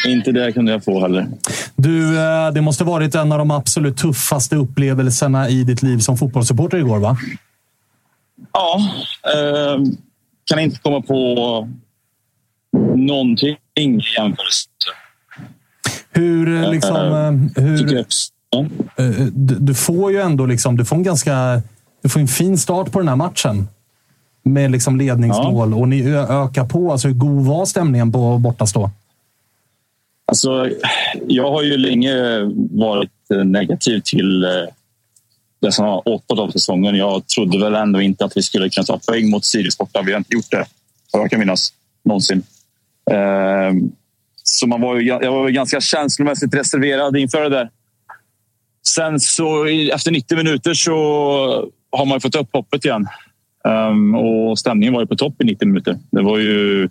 Inte det kunde jag få heller. Du, eh, det måste varit en av de absolut tuffaste upplevelserna i ditt liv som fotbollssupporter igår, va? Ja. Eh, kan inte komma på någonting i jämförelse. Hur, eh, liksom... Eh, hur, du, får ju ändå liksom, du får en ganska... Du får en fin start på den här matchen med liksom ledningsmål ja. och ni ökar på. Alltså, hur god var stämningen på bortastå? Alltså, jag har ju länge varit negativ till eh, det som har åkt av säsongen. Jag trodde väl ändå inte att vi skulle kunna ta poäng mot Sirius borta. Vi har inte gjort det, vad jag kan minnas, någonsin. Ehm, så man var ju, jag var ganska känslomässigt reserverad inför det där. Sen så efter 90 minuter så har man fått upp hoppet igen. Um, och stämningen var ju på topp i 90 minuter. Det var ju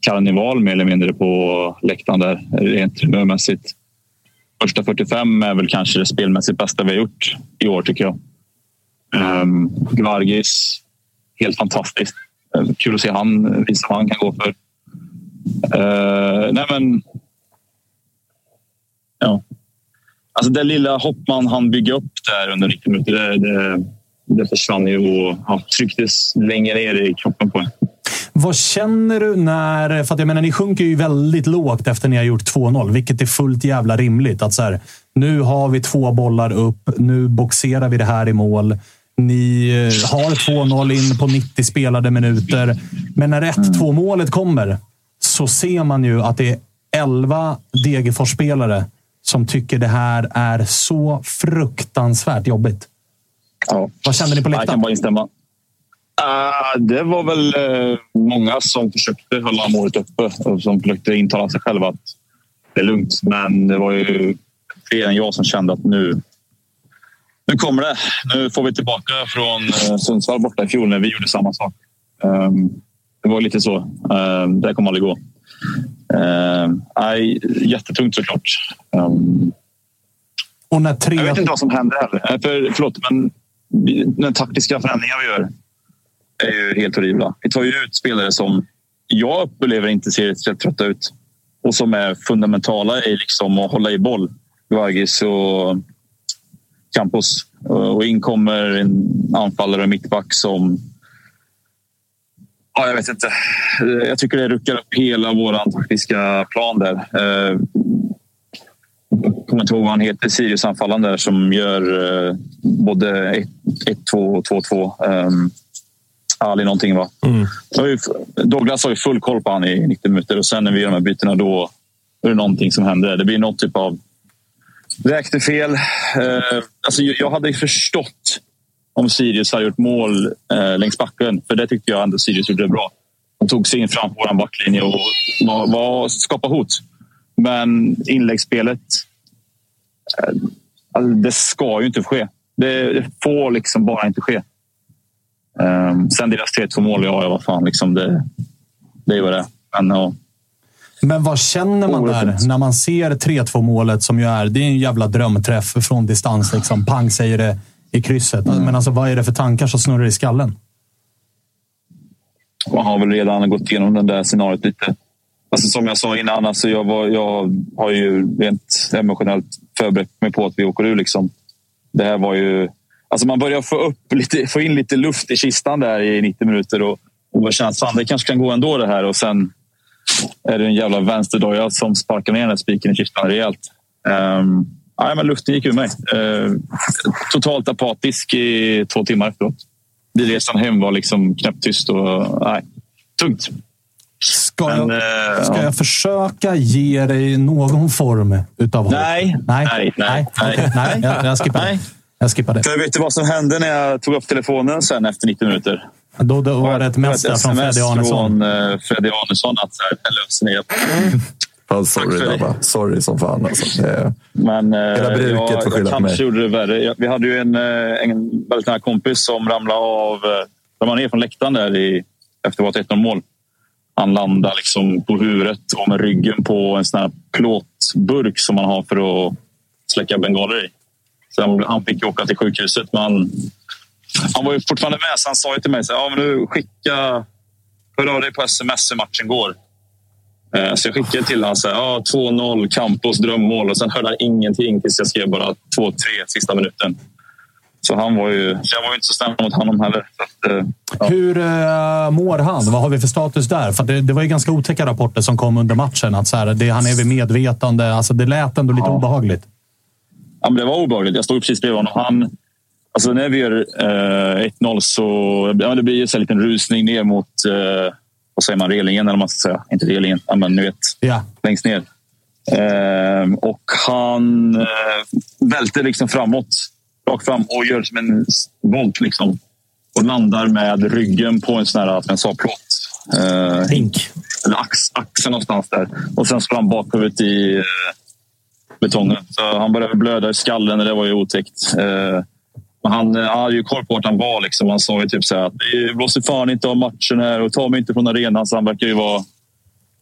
karneval mer eller mindre på läktaren där, rent humörmässigt. Första 45 är väl kanske det spelmässigt bästa vi har gjort i år, tycker jag. Um, Gvargis, helt fantastiskt. Kul att se han visa vad han kan gå för. Uh, nej men... Ja. Alltså det lilla hopp man hann bygga upp där under 90 minuter, det, det det försvann ju och ja, trycktes längre ner i kroppen på en. Vad känner du när... För att jag menar, ni sjunker ju väldigt lågt efter ni har gjort 2-0, vilket är fullt jävla rimligt. Att så här, nu har vi två bollar upp. Nu boxerar vi det här i mål. Ni eh, har 2-0 in på 90 spelade minuter. Men när 1-2 målet kommer så ser man ju att det är 11 Degerfors-spelare som tycker det här är så fruktansvärt jobbigt. Ja. Vad kände ni på läktaren? Jag kan bara instämma. Uh, det var väl uh, många som försökte hålla målet uppe och som försökte intala sig själva att det är lugnt. Men det var ju fler än jag som kände att nu, nu kommer det. Nu får vi tillbaka från uh, Sundsvall borta i fjol när vi gjorde samma sak. Um, det var lite så. Uh, det kommer aldrig gå. Uh, jättetungt såklart. Um, och när tre... Jag vet inte vad som hände heller. För, förlåt, men den taktiska förändringen vi gör. är ju helt horribla. Vi tar ju ut spelare som jag upplever inte ser speciellt trötta ut och som är fundamentala i liksom att hålla i boll. Guagis och Campos. Och in kommer en anfallare och mittback som... Ja, jag vet inte. Jag tycker det ruckar upp hela vår taktiska plan där. Eh, Jag kommer inte ihåg vad han heter, Sirius-anfallaren där som gör eh, både 1-2 och 2-2. Um, Ali någonting va? Ju, Douglas har ju full koll på han i 90 minuter och sen när vi gör de här bytena då är det någonting som händer. Det blir någon typ av räknefel. Eh, alltså, jag hade förstått om Sirius hade gjort mål eh, längs backen. För det tyckte jag ändå Sirius gjorde bra. De tog sig in fram på vår backlinje och var, var, skapade hot. Men inläggsspelet, eh, alltså, det ska ju inte ske. Det, det får liksom bara inte ske. Um, sen deras 3-2 mål, ja, ja vad fan. Liksom det, det är vad det är. Men, ja. Men vad känner man där när man ser 3-2 målet som ju är, det är en jävla drömträff från distans. Liksom. Pang säger det i krysset. Men alltså, vad är det för tankar som snurrar i skallen? Man har väl redan gått igenom det där scenariot lite. Alltså, som jag sa innan, alltså, jag, var, jag har ju rent emotionellt förberett mig på att vi åker ur. Liksom. Det här var ju... Alltså man börjar få, upp lite, få in lite luft i kistan där i 90 minuter och, och känner att fan, det kanske kan gå ändå det här. Och sen är det en jävla vänsterdoja som sparkar ner den spiken i kistan rejält. Um, nej, men luften gick ur mig. Uh, totalt apatisk i två timmar efteråt. Bilresan hem var liksom knäpptyst och nej, tungt. Ska, jag, Men, eh, ska ja. jag försöka ge dig någon form utav hopp? Nej, nej, nej, nej, okej. nej. Jag, jag skippar det. Jag skippar det. För vet du vad som hände när jag tog upp telefonen sen efter 90 minuter? Då, då var det ett mess från Freddy Arnesson. från uh, Freddy Arnesson att så här löser ni. *laughs* Fan, sorry, grabbar. Sorry som fan. Alltså. Det. Men eh, Hela bruket jag, får skylla på mig. gjorde det värre. Vi hade ju en, eh, en väldigt nära kompis som ramlade av eh, ramlade ner från läktaren där i, efter vårt 1-0 mål. Han landade liksom på huvudet och med ryggen på en sån här plåtburk som man har för att släcka bengaler i. Så han, fick åka till sjukhuset. Men han, han var ju fortfarande med, så han sa ju till mig så ja, men du skicka... Hör av dig på sms hur matchen går. Eh, Så jag skickade till honom ja, 2-0, Campos drömmål och sen hörde han ingenting tills jag skrev bara 2-3 sista minuten. Så han var ju, jag var ju inte så snäll mot honom heller. Att, eh, ja. Hur eh, mår han? Vad har vi för status där? För det, det var ju ganska otäcka rapporter som kom under matchen. Att så här, det, han är vid medvetande. Alltså, det lät ändå lite obehagligt. Ja, men det var obehagligt. Jag stod precis bredvid honom. Han, alltså när vi gör eh, 1-0 så ja, det blir här en liten rusning ner mot eh, vad säger man, relingen. Eller man ska säga. Inte relingen, men ni vet. Ja. Längst ner. Eh, och han eh, välter liksom framåt. Rakt fram och gör som en volt. Liksom. Och landar med ryggen på en sån här, sa, plåt. Eh, Hink. eller ax, axeln någonstans där. Och sen slår han bakhuvudet i eh, betongen. Så han började blöda i skallen och det var ju otäckt. Eh, han, eh, han hade ju koll på vart han var. Liksom. Han sa ju typ så här att det blåser fan inte av matchen här och ta mig inte från arenan. Så han verkar ju vara,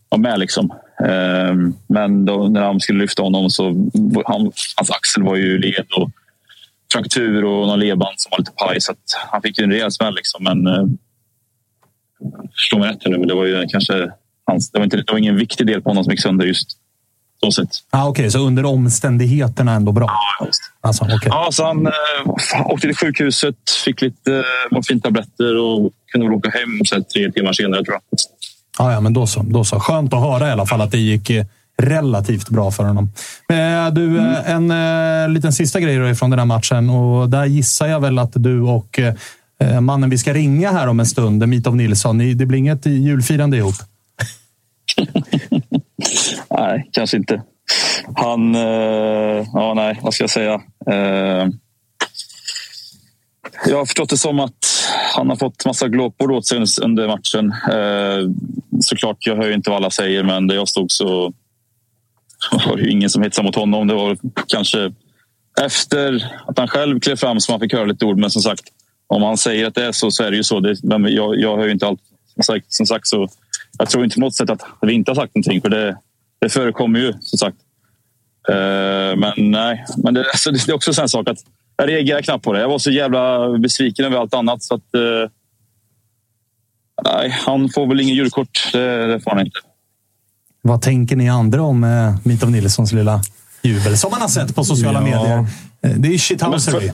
vara med. Liksom. Ehm, men då, när han skulle lyfta honom så han, hans axel var ju led och fraktur och någon ledband som var lite paj. Så att han fick ju en rejäl smäll. Liksom. Men eh, förstå mig rätt nu, men det var ju kanske hans, det var, inte, det var ingen viktig del på honom som gick sönder just så sätt. Ah, Okej, så under omständigheterna ändå bra? Alltså, okay. Ja, så han eh, åkte till sjukhuset, fick lite eh, morfintabletter och kunde väl åka hem så här, tre timmar senare tror jag. Ja, ja, men då så, då så. Skönt att höra i alla fall att det gick eh, relativt bra för honom. Eh, Du, eh, en eh, liten sista grej då från den här matchen. Och där gissar jag väl att du och mannen vi ska ringa här om en stund, Mitov Nilsson, ni, det blir inget julfirande ihop? *laughs* Nej, kanske inte. Han... Eh, ja, nej, vad ska jag säga? Eh, jag har förstått det som att han har fått massa glåpord åt sig under matchen. Eh, såklart, jag hör ju inte vad alla säger, men där jag stod så *laughs* var det ju ingen som hetsade mot honom. Det var kanske efter att han själv klev fram som han fick höra lite ord. Men som sagt, om han säger att det är så, så är det ju så. Det, men jag, jag hör ju inte allt. Som sagt, som sagt så jag tror inte på något sätt att vi inte har sagt någonting. För det, det förekommer ju, som sagt. Eh, men nej, men det, alltså, det är också en sak att jag reagerar knappt på det. Jag var så jävla besviken över allt annat. Så att, eh, Nej, han får väl ingen julkort. Det, det får han inte. Vad tänker ni andra om eh, Mitov Nilssons lilla jubel? Som man har sett på sociala Ja. medier. Eh, Det är shithousery.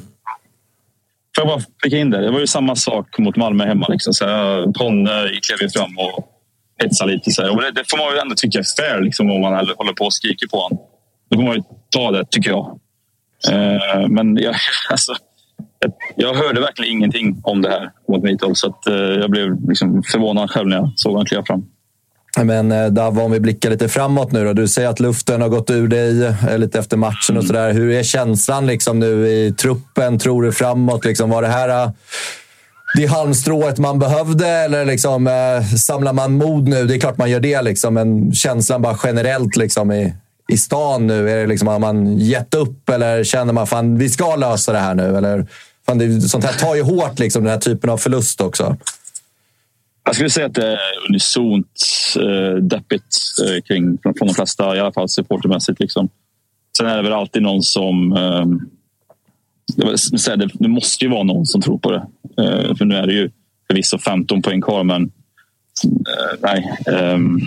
Får jag bara flika in det? Det var ju samma sak mot Malmö hemma. Liksom. Så här, Ponne klev ju fram och hetsade lite. Så här. Och det, det får man ju ändå tycka är fair liksom, om man håller på och skriker på honom. Då får man ju ta det, tycker jag. Eh, men jag, *laughs* alltså, jag, hörde verkligen ingenting om det här mot Mitov. Så att, eh, jag blev liksom förvånad själv när jag såg honom kliva fram. Men eh, Dava, om vi blickar lite framåt nu då. Du säger att luften har gått ur dig eh, lite efter matchen och sådär. Hur är känslan liksom nu i truppen? Tror du framåt? Liksom, var det här eh, det halmstrået man behövde eller liksom, eh, samlar man mod nu? Det är klart man gör det, liksom, men känslan bara generellt liksom, i, i stan nu? Är det liksom, har man gett upp eller känner man fan vi ska lösa det här nu? Eller, fan, det, sånt här tar ju hårt, liksom, den här typen av förlust också. Jag skulle säga att det är unisont eh, deppigt eh, kring, från, från de flesta, i alla fall supportermässigt. Liksom. Sen är det väl alltid någon som... Eh, det, det måste ju vara någon som tror på det. Eh, för nu är det ju förvisso 15 poäng kvar, men eh, nej. Ehm,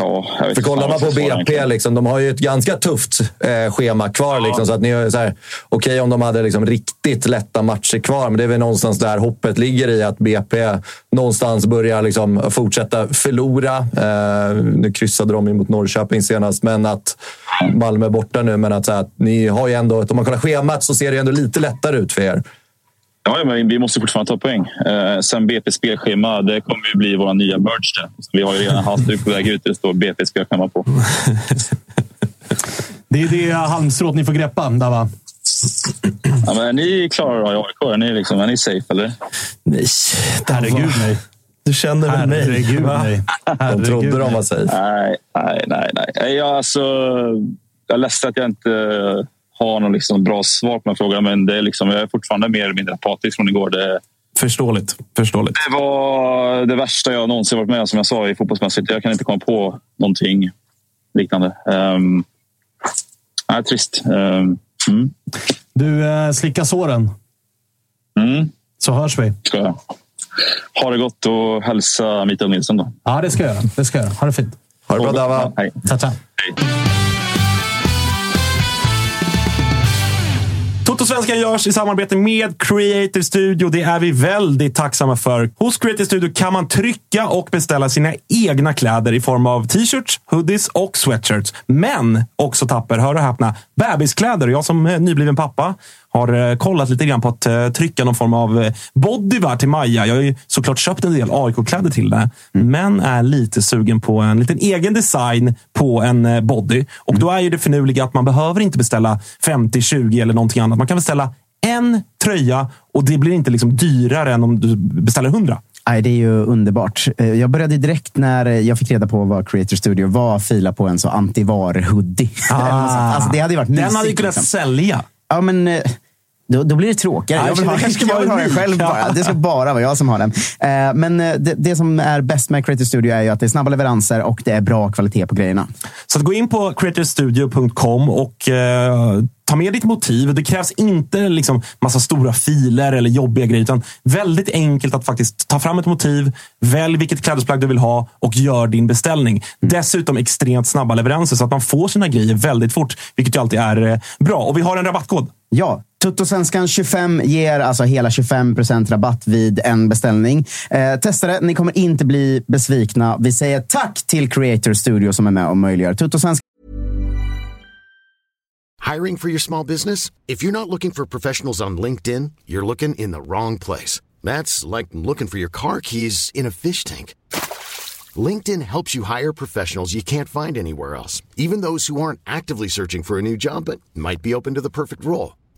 ja, För kollar man på BP, liksom, de har ju ett ganska tufft eh, schema kvar. Liksom, så att ni är så här, Okej om de hade liksom, riktigt lätta matcher kvar, men det är väl någonstans där hoppet ligger i att BP någonstans börjar liksom, fortsätta förlora. Eh, nu kryssade de ju mot Norrköping senast, men att Malmö är borta nu. Men att, så här, ni har ju ändå, om man kollar schemat så ser det ändå lite lättare ut för er. Ja, men vi måste fortfarande ta poäng. Eh, sen BP spelschema, det kommer ju bli vår nya merch. Vi har ju redan halsduk på väg ut. Det står BP spelschema på. *laughs* Det är det halmstrået ni får greppa, Dava. Ja, men är ni klara då i AIK? Är ni, liksom, är ni safe eller? Nej. Herregud, nej. Du känner väl mig? Herregud, nej. De Herregud, trodde de nej. var safe. Nej, nej, nej. nej. nej jag, alltså, jag är ledsen att jag inte har någon liksom bra svar på den frågan, men det är liksom, jag är fortfarande mer eller mindre apatisk från igår. Det, Förståeligt. Förståeligt. det var det värsta jag någonsin varit med om, som jag sa i fotbollsmässigt. Jag kan inte komma på någonting liknande. Um, nej, trist. Um, mm, Du, eh, slicka såren. mm, Så hörs vi. ska jag. Ha det gott och hälsa Mikael Nilsson då. Ja, det ska jag göra. Det ska jag göra. Ha det fint. Ha det bra Dava. Hej. Ta, ta. Toto-svenskan görs i samarbete med Creative Studio. Det är vi väldigt tacksamma för. Hos Creative Studio kan man trycka och beställa sina egna kläder i form av t-shirts, hoodies och sweatshirts. Men också Tapper, hör och häpna, bebiskläder. Jag som eh, nybliven pappa har eh, kollat lite grann på att eh, trycka någon form av bodywear till Maja. Jag har ju såklart köpt en del AIK-kläder till det, men är lite sugen på en liten egen design på en body. Och då är ju det finurliga att man behöver inte beställa 50, 20 eller någonting annat. Man kan beställa en tröja och det blir inte liksom dyrare än om du beställer 100. Nej, det är ju underbart. Eh, Jag började direkt när jag fick reda på vad Creator Studio var fila på en så antivar-hoodie. Sånt. *laughs* alltså, det hade varit Den mysigt, hade ju kunnat liksom. sälja. Ja, men eh, då, då blir det tråkigare. Ja, Jag vill ha, jag ska jag vill ha den själv bara. Det ska bara vara jag som har den. Eh, Men eh, det, det som är bäst med Creator Studio är ju att det är snabba leveranser och det är bra kvalitet på grejerna. Så gå in på creatorstudio.com och eh, ta med ditt motiv. Det krävs inte liksom massa stora filer eller jobbiga grejer, utan väldigt enkelt att faktiskt ta fram ett motiv, välj vilket klädesplagg du vill ha och gör din beställning. Dessutom extremt snabba leveranser så att man får sina grejer väldigt fort, vilket ju alltid är bra. Och vi har en rabattkod. Ja, Tuttosvenskan 25 ger alltså hela 25% rabatt vid en beställning. Eh, testa det, ni kommer inte bli besvikna. Vi säger tack till Creator Studio som är med och möjliggör Tuttosvenskan. Hiring for your small business? If you're not looking for professionals on LinkedIn, you're looking in the wrong place. That's like looking for your car keys in a fish tank. LinkedIn helps you hire professionals you can't find anywhere else, even those who aren't actively searching for a new job but might be open to the perfect role.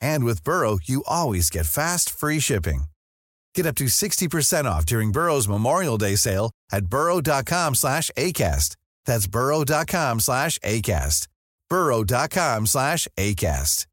And with Burrow, you always get fast, free shipping. Get up to 60% off during Burrow's Memorial Day sale at burrow.com slash ACAST. That's burrow.com slash ACAST. burrow.com slash ACAST.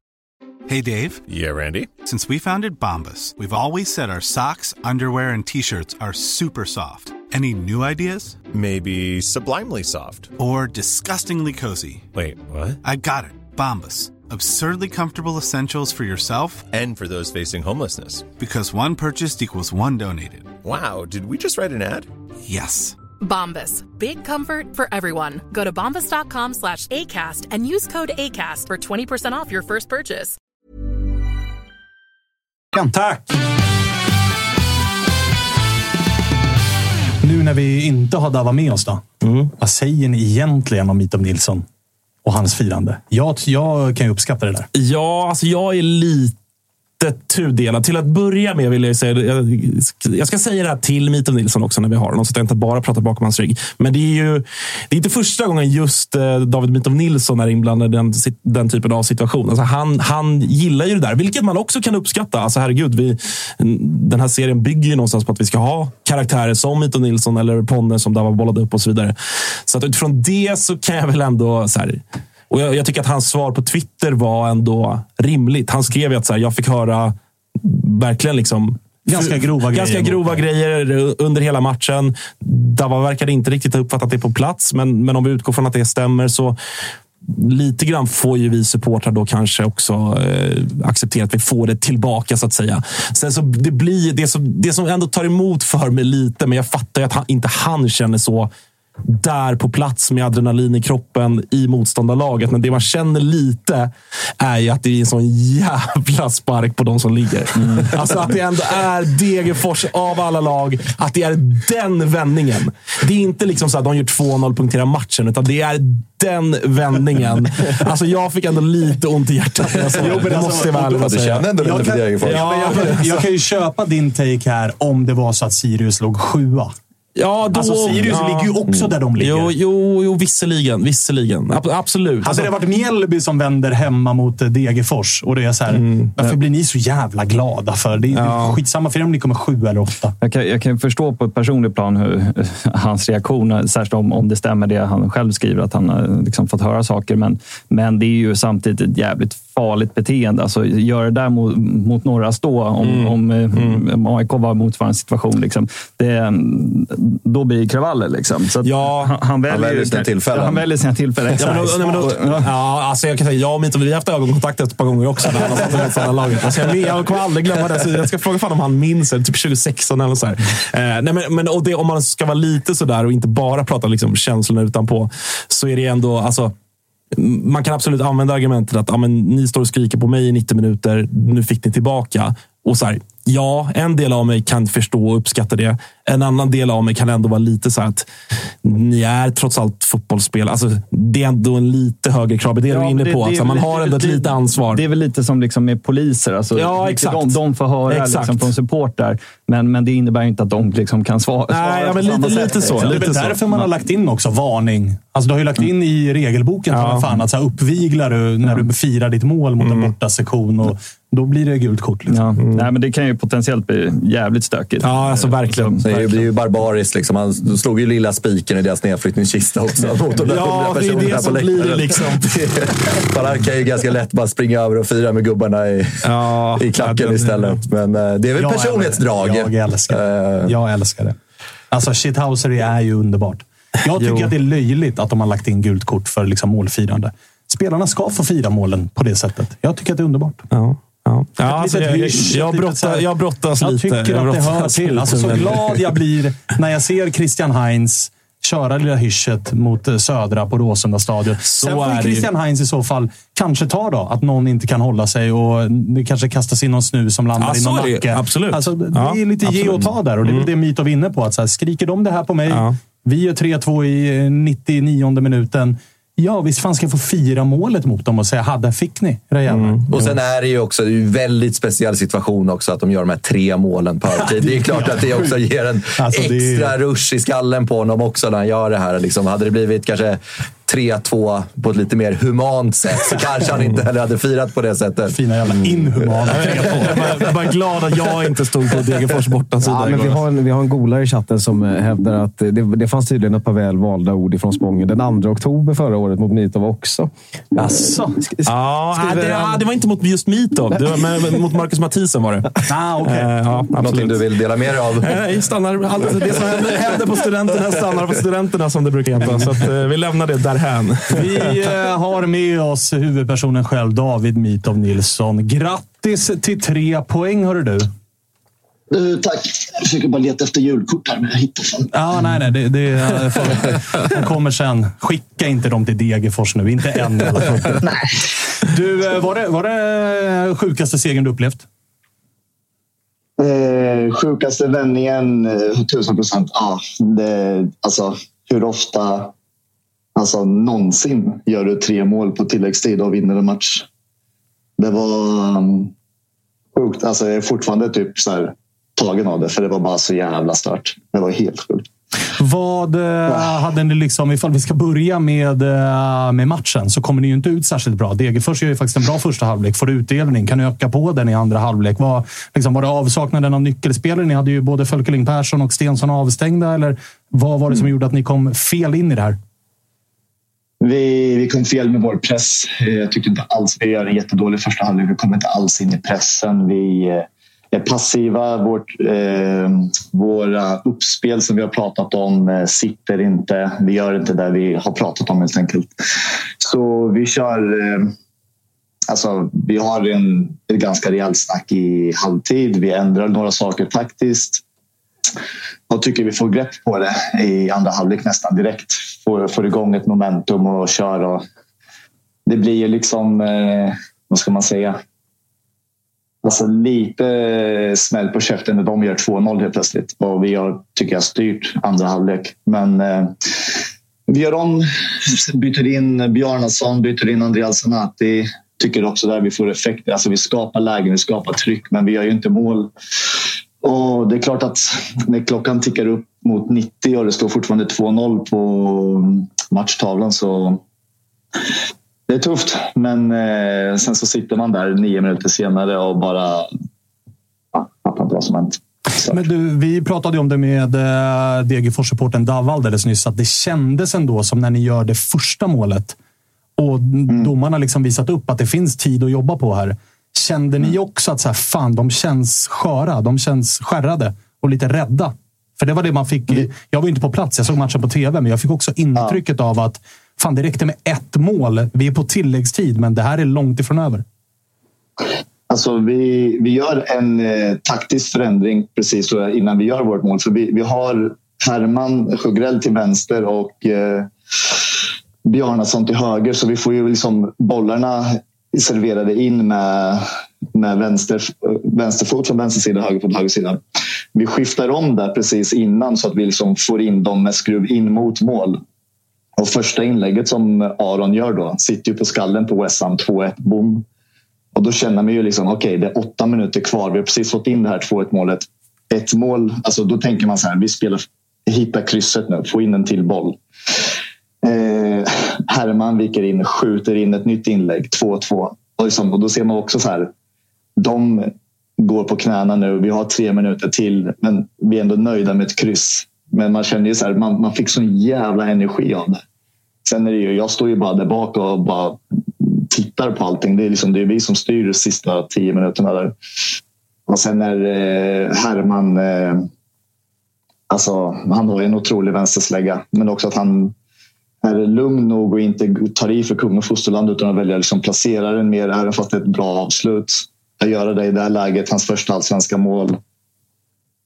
Hey, Dave. Yeah, Randy. Since we founded Bombus, we've always said our socks, underwear, and T-shirts are super soft. Any new ideas? Maybe sublimely soft. Or disgustingly cozy? Wait, what? I got it. Bombus. Absurdly comfortable essentials for yourself and for those facing homelessness. Because one purchased equals one donated. Wow, did we just write an ad? Yes. Bombas. Big comfort for everyone. Go to bombas.com slash ACAST and use code ACAST for 20% off your first purchase. Tack! Nu när vi inte har Dava med oss då. Mm. Vad säger ni egentligen om Mitov Nilsson och hans firande? Jag, jag kan ju uppskatta det där. Ja, alltså jag är lite tudelad. Till att börja med vill jag säga, jag, ska säga det här till Mitov Nilsson också när vi har honom, så att jag inte bara pratar bakom hans rygg. Men det är ju det är inte första gången just eh, David Mitov Nilsson är inblandad i den, den typen av situation. Alltså han, han gillar ju det där, vilket man också kan uppskatta. Alltså herregud, vi, den här serien bygger ju någonstans på att vi ska ha karaktärer som Mitov Nilsson eller Ponne som Dava bollade upp och så vidare. Så att utifrån det så kan jag väl ändå så här, och jag, jag, tycker att hans svar på Twitter var ändå rimligt. Han skrev ju att så här, jag fick höra verkligen liksom Ganska grova ganska grejer. grova grejer under hela matchen. Dava verkade inte riktigt ha uppfattat det på plats, men, men om vi utgår från att det stämmer så lite grann får ju vi supportrar då kanske också eh, acceptera att vi får det tillbaka så att säga. Sen så det blir det som, det som ändå tar emot för mig lite, men jag fattar ju att han, inte han känner så där på plats med adrenalin i kroppen i motståndarlaget. Men det man känner lite är ju att det är en sån jävla spark på de som ligger. Alltså att det ändå är Degerfors av alla lag. Att det är den vändningen. Det är inte liksom så att de gör 2-0 punkterar matchen, utan det är den vändningen. Alltså jag fick ändå lite ont i hjärtat när jag såg det. Det måste jag med att Du säga. känner ändå lite Jag för kan, Degerfors. jag, jag kan ju köpa din take här om det var så att Sirius låg sjua. Ja, då, Alltså Sirius ja. ligger ju också där de ligger. Jo, jo, jo visserligen. visserligen. Ab- absolut. Hade det varit Mjällby som vänder hemma mot eh, Degerfors och det är så här, varför blir ni så jävla glada för? Det är Ja. skitsamma för er om ni kommer sju eller åtta. Jag kan, jag kan förstå på ett personligt plan hur *laughs* hans reaktion, särskilt om, om det stämmer det han själv skriver, att han har liksom fått höra saker. Men, men det är ju samtidigt ett jävligt farligt beteende. Alltså, gör det där mot, mot några stå, om, om, eh, om AIK var motsvarande situation. Liksom, det, då blir det kravaller. Liksom. Så Ja, han, han, väljer, väljer sina tillfällen. Han väljer sina tillfällen. Ja, men då, nej, men då, ja, alltså jag kan säga, jag och Mito, vi har haft ögonkontakt ett par gånger också när han har satt laget. Alltså jag, jag kommer aldrig glömma det. Så jag ska fråga fan om han minns det. Typ 2016 eller så här. Eh, nej, men, men, och det, om man ska vara lite sådär och inte bara prata liksom, känslorna utanpå, så är det ändå... Alltså, man kan absolut använda argumentet att ja, men, ni står och skriker på mig i 90 minuter, nu fick ni tillbaka. Och så här, ja, en del av mig kan förstå och uppskatta det. En annan del av mig kan ändå vara lite så här att ni är trots allt fotbollsspel. Alltså, det är ändå en lite högre krav. Det är det du Ja, inne men på. det- det alltså, man har det ändå ett väl- lite ansvar. Det är väl lite som liksom med poliser. Alltså, Ja, vilket exakt. De, de får höra Exakt. liksom, från supportrar, men, men det innebär inte att de liksom kan svara. Nej, svara ja, men lite- sätt, lite så. liksom. Det är väl därför man har lagt in också varning. Alltså, du har ju lagt in i regelboken Ja. ja. fan, att så här, uppviglar du när du firar ditt mål mot en borta sektion och då blir det gult kort. Liksom. Ja. Nej, men det kan ju potentiellt bli jävligt stökigt. Ja, alltså verkligen. Det är ju- blir ju barbariskt. Liksom. Han slog ju lilla spiken i deras nedflyttningskista också. Mot de där Ja, det är det som blir läktaren. liksom. *laughs* Fan, Han kan ju ganska lätt bara springa över och fira med gubbarna i, Ja, i klacken ja, den- istället. Men eh, det är väl Jag personlighetsdrag. Jag älskar det. Eh, Jag älskar det. Alltså, shithousery är ju underbart. Jag tycker att det är löjligt att de har lagt in gult kort för liksom, målfirande. Spelarna ska få fira målen på det sättet. Jag tycker att det är underbart. Ja. Ja. Ja, alltså, jag, jag, hysch, jag, här- jag brottas Jag lite. tycker att det brottas hör till. Alltså, så glad jag blir när jag ser Christian Heinz köra lilla hyschet mot eh, Södra på Råsunda stadion. Sen får ju Christian Heinz i så fall kanske ta då att någon inte kan hålla sig och det kanske kastas in någon snus som landar Ja, i någon nacke. Absolut. Alltså, det Ja, är lite ge och absolut. ta där och det är väl det Mitov är inne på. Att så här, skriker de det här på mig, Ja. vi gör 3-2 i eh, 99 minuten. Ja, visst fan ska jag få fira målet mot dem och säga ha, där fick ni, era jävlar. Och sen är det ju också det en väldigt speciell situation också att de gör de här tre målen på övertid. Det är klart att det också ger en Alltså, det är- extra rush i skallen på honom också när han gör det här. Liksom, hade det blivit kanske 3-2 på ett lite mer humant sätt så kanske han inte heller hade firat på det sättet. Fina jävla inhumana *laughs* 3-2. Jag är bara glad att jag inte stod på Degerfors bortasida Ja, men vi, har en, vi har en golare i chatten som eh, hävdar att det, det fanns tydligen ett par väl valda ord ifrån Spången den 2 oktober förra året mot Mitov också. Jaså? Ja, det, han- det var inte mot just Mitov. Det var med, med, mot Marcus Mathisen var det. *laughs* Ah, okay. Eh, ja, Någonting absolut. du vill dela med dig av? Nej, stannar, allt det som händer, händer på studenterna stannar på studenterna som det brukar heta. Så att, eh, vi lämnar det därhän. Vi eh, har med oss huvudpersonen själv, David Mitov Nilsson. Grattis till tre poäng, hörru du. Eh, tack. Jag försöker bara leta efter julkort här, men jag hittar fan. Ja, nej, nej. Det, det eh, de kommer sen. Skicka inte dem till Degerfors nu. Inte än i alla fall. Du, var det, var det sjukaste segern du upplevt? Eh, sjukaste vändningen, tusen procent. Ja, det, alltså, hur ofta, alltså någonsin, gör du tre mål på tilläggstid och vinner en match? Det var um, sjukt. Alltså, jag är fortfarande typ så här, tagen av det, för det var bara så jävla stört. Det var helt sjukt. Vad eh, hade ni liksom, ifall vi ska börja med, eh, med matchen, så kommer ni ju inte ut särskilt bra. Degerfors gör ju faktiskt en bra första halvlek, får utdelning. Kan öka på den i andra halvlek? Var, liksom, var det avsaknaden av nyckelspelare? Ni hade ju både Fölkeling Persson och Stensson avstängda, eller vad var det som gjorde att ni kom fel in i det här? Vi, vi kom fel med vår press. Eh, jag tyckte inte alls vi gör en jättedålig första halvlek. Vi kom inte alls in i pressen. Vi eh, är passiva. Vårt, eh, våra uppspel som vi har pratat om eh, sitter inte. Vi gör inte det vi har pratat om helt enkelt. Så vi kör... Eh, alltså, vi har en, ett ganska rejält snack i halvtid. Vi ändrar några saker taktiskt. Jag tycker vi får grepp på det i andra halvlek nästan direkt. Får, får igång ett momentum och kör. Och det blir ju liksom, eh, vad ska man säga? Alltså lite smäll på käften när de gör 2-0 helt plötsligt. Och vi har, tycker jag, styrt andra halvlek. Men eh, vi gör om, byter in Bjarnason, byter in Andreas Zanati. Tycker också där vi får effekter. Alltså vi skapar lägen, vi skapar tryck, men vi gör ju inte mål. Och det är klart att när klockan tickar upp mot 90 och det står fortfarande 2-0 på matchtavlan så det är tufft. Men eh, sen så sitter man där nio minuter senare och bara ja, fattar inte vad som hänt. Men du, vi pratade om det med eh, Degerfors-supporten Dav alldeles nyss, att det kändes ändå som när ni gör det första målet och domarna liksom visat upp att det finns tid att jobba på här. Kände ni också att så här, fan, de känns sköra, de känns skärrade och lite rädda? För det var det man fick. Jag var inte på plats, jag såg matchen på tv, men jag fick också intrycket av att fan, det räckte med ett mål. Vi är på tilläggstid, men det här är långt ifrån över. Alltså vi, vi gör en eh, taktisk förändring precis så innan vi gör vårt mål. För vi, vi har Herman Sjögrell till vänster och eh, Bjarnason till höger. Så vi får ju liksom bollarna serverade in med, med vänster, vänsterfot från vänster sida, höger från höger sida. Vi skiftar om där precis innan så att vi liksom får in dem med skruv in mot mål. Och första inlägget som Aron gör då sitter ju på skallen på West Ham 2-1 boom. Och då känner man ju liksom, okej, det är åtta minuter kvar. Vi har precis fått in det här 2-1 målet. Ett mål, alltså då tänker man så här, vi spelar, hitta krysset nu, få in en till boll. Eh, Herman viker in, skjuter in ett nytt inlägg, 2-2. Och, liksom, och då ser man också så här, de går på knäna nu. Vi har tre minuter till, men vi är ändå nöjda med ett kryss. Men man känner ju så här, man, man fick sån jävla energi av det. Sen är det ju, jag står ju bara där bak och bara tittar på allting. Det är, liksom, det är vi som styr de sista tio minuterna där. Och sen när eh, Herman... Eh, alltså, han har en otrolig vänsterslägga. Men också att han är lugn nog och inte tar i för kung och fosterland utan att välja liksom placera den mer, även fast det är ett bra avslut. Att göra det i det här läget, hans första allsvenska mål.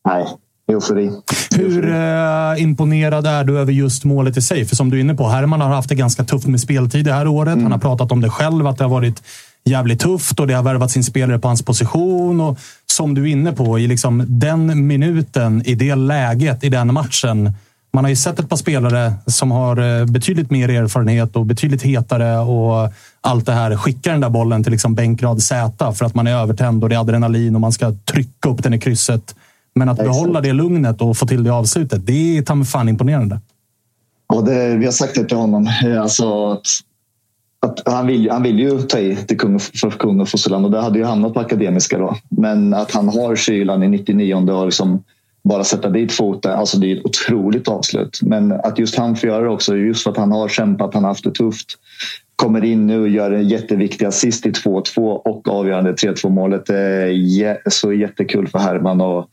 Nej, eufori. Hur eh, imponerad är du över just målet i sig? För som du är inne på, Herman har haft det ganska tufft med speltid det här året. Han har pratat om det själv, att det har varit jävligt tufft och det har värvat sin spelare på hans position. Och som du är inne på, i liksom den minuten, i det läget, i den matchen. Man har ju sett ett par spelare som har eh, betydligt mer erfarenhet och betydligt hetare och allt det här. Skicka den där bollen till liksom bänkrad Z för att man är övertänd och det är adrenalin och man ska trycka upp den i krysset. Men att behålla det lugnet och få till det avslutet, det är ta mig fan imponerande. Och det, vi har sagt det till honom. eh, Alltså att, att han, vill, han vill ju ta i till kung, för kung och fosterland och det hade ju hamnat på akademiska då. Men att han har kylan i 99 och liksom bara sätta dit foten. Alltså det är ett otroligt avslut. Men att just han får göra det också, just för att han har kämpat, han har haft det tufft. Kommer in nu och gör en jätteviktig assist i 2-2 och avgörande 3-2 målet. Det är så jättekul för Herman och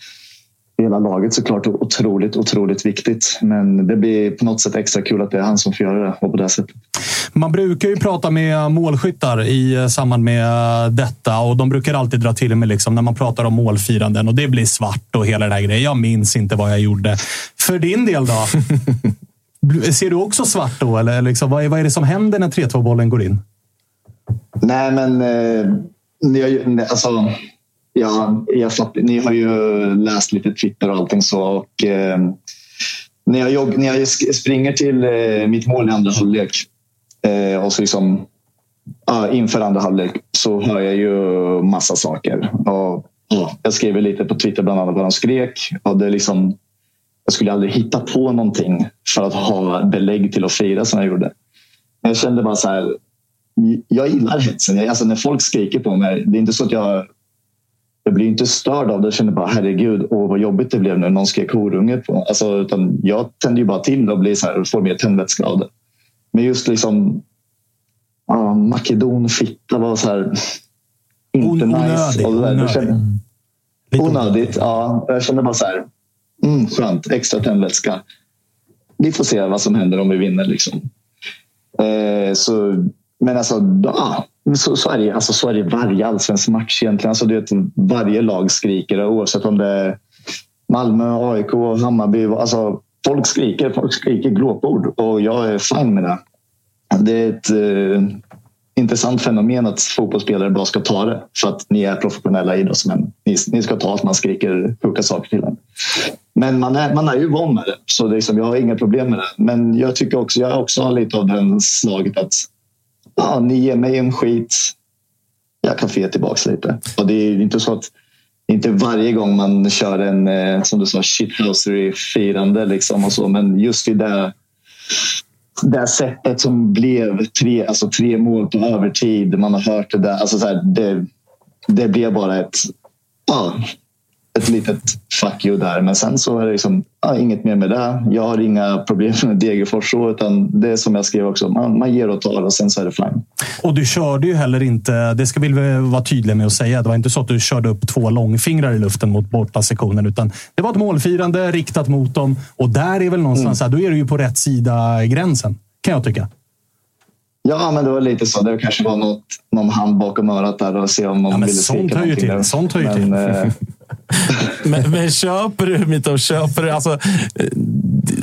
hela laget såklart otroligt, otroligt viktigt. Men det blir på något sätt extra kul att det är han som får göra det och på det sättet. Man brukar ju prata med målskyttar i eh, samband med detta och de brukar alltid dra till med liksom när man pratar om målfiranden och det blir svart och hela den här grejen. Jag minns inte vad jag gjorde. För din del då? *laughs* Ser du också svart då? Eller liksom, vad, är, vad är det som händer när 3-2-bollen går in? Nej, men eh, nej, alltså, ja, jag fattar, ni har ju läst lite Twitter och allting så. Och, eh, när, jag jogg, när jag springer till eh, mitt mål i andra halvlek eh, och så liksom, ah, inför andra halvlek så hör jag ju massa saker. Och, ja, jag skrev lite på Twitter bland annat vad de skrek. Och det liksom, jag skulle aldrig hitta på någonting för att ha belägg till att fira som jag gjorde. Men jag kände bara så här, jag gillar hetsen. Alltså när folk skriker på mig, det är inte så att jag jag blir inte störd av det. Jag känner bara herregud, åh, vad jobbigt det blev nu. Någon skrek horunge på alltså, utan Jag tänder ju bara till och blir så här, får mer tändvätska av det. Men just liksom ja, makedon fitta var så här inte nice. onödig, Och det där, onödig. det kände, onödigt. Ja, jag kände bara så här, mm, skönt, extra tändvätska. Vi får se vad som händer om vi vinner. Liksom. Eh, så, men alltså, ja, så, så, är det, alltså, så är det i varje allsvensk match egentligen. Alltså, du vet, varje lag skriker oavsett om det är Malmö, AIK, Hammarby. Alltså, folk skriker, folk skriker glåpord och jag är fine med det. Det är ett eh, intressant fenomen att fotbollsspelare bara ska ta det för att ni är professionella idrottsmän. Ni, ni ska ta att man skriker sjuka saker till en. Men man är, man är ju van med det, så det är liksom, jag har inga problem med det. Men jag tycker också, jag också har lite av den slaget att ja, ni ger mig en skit, jag kan få ge tillbaka lite. Och det är inte så att det är inte varje gång man kör en, eh, som du sa, shithousery-firande. Liksom och så, men just i det, det sättet som blev tre, alltså tre mål på övertid. Man har hört det där. Alltså så här, det, det blev bara ett, ja, ett litet fuck you där. Men sen så är det liksom, ja, inget mer med det. Jag har inga problem med Degerfors så, utan det är som jag skrev också. Man, man ger och tar och sen så är det fine. Och du körde ju heller inte, det ska vi vara tydliga med att säga, det var inte så att du körde upp två långfingrar i luften mot bortasektionen, utan det var ett målfirande riktat mot dem. Och där är väl någonstans, Mm. här, då är du ju på rätt sida gränsen, kan jag tycka. Ja, men det var lite så. Det kanske var något, någon hand bakom örat där och se om någon men ville skrika någonting till. Sånt hör ju till. *laughs* Men, men köper du, Mito, köper du? Alltså, eh,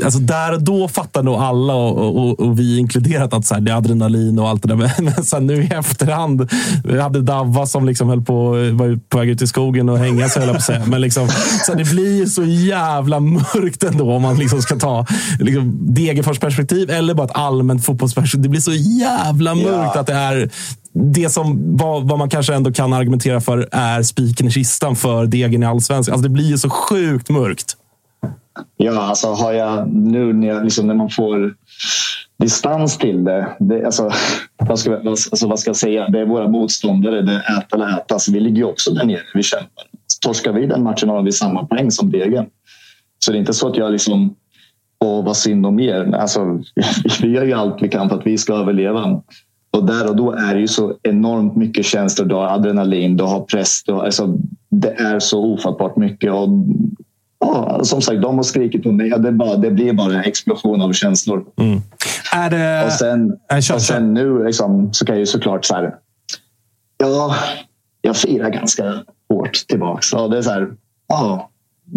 alltså där och då fattar nog alla, och, och, och vi inkluderat, att så här, det är adrenalin och allt det där. Men, men sen nu i efterhand, vi hade Davva som liksom höll på, var på väg ut i skogen och hänga sig, på säga. Men liksom, så här, det blir ju så jävla mörkt ändå om man liksom ska ta liksom, Degerfors perspektiv eller bara ett allmänt fotbollsperspektiv. Det blir så jävla mörkt Ja. att det är det som vad, vad man kanske ändå kan argumentera för är spiken i kistan för degen i allsvenskan. Alltså det blir ju så sjukt mörkt. Ja, alltså har jag nu när, jag, liksom, när man får distans till det. det alltså, vad, ska, alltså, vad ska jag säga? Det är våra motståndare. Det är äta eller äta. Alltså, vi ligger ju också där nere. Vi kämpar. Torskar vi den matchen har vi samma poäng som Degen. Så det är inte så att jag liksom Åh, vad synd om er. Alltså, *laughs* vi gör ju allt vi kan för att vi ska överleva. Och där och då är det ju så enormt mycket känslor. Du har adrenalin, du har press. Du har, alltså, det är så ofattbart mycket. Och, ja, som sagt, de har skrikit på mig. Det, bara, det blir bara en explosion av känslor. Är det... Och sen, och sen nu liksom, så kan jag ju såklart så här. Ja, jag firar ganska hårt tillbaks. Ja, det är så här, ja,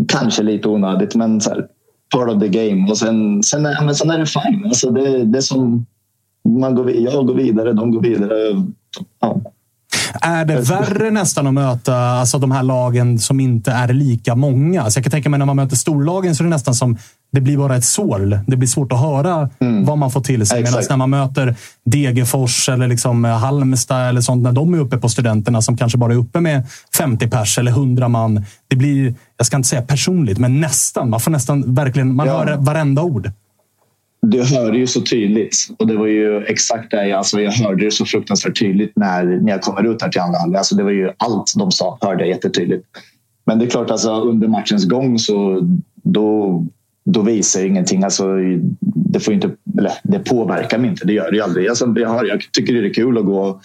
kanske lite onödigt, men så här, part of the game. Och sen, sen, är, men sen är det fine. Alltså det, det är som man går, jag går vidare, de går vidare. Ja. Är det värre nästan att möta alltså, de här lagen som inte är lika många? Så jag kan tänka mig när man möter storlagen så är det nästan som det blir bara ett sorl. Det blir svårt att höra vad man får till sig. Medan när man möter Degerfors eller liksom Halmstad eller sånt, när de är uppe på studenterna som kanske bara är uppe med 50 pers eller 100 man. Det blir, jag ska inte säga personligt, men nästan. Man får nästan verkligen, man Ja. hör varenda ord du hörde ju så tydligt. Och det var ju exakt det jag, alltså jag hörde det så fruktansvärt tydligt när, när jag kommer ut här till andra halvlek. Alltså det var ju allt de sa hörde jag jättetydligt. Men det är klart, alltså, under matchens gång så då, då visar ingenting. Alltså, det, får inte, eller, det påverkar mig inte. Det gör det ju aldrig. Alltså, jag, har, jag tycker det är kul att gå...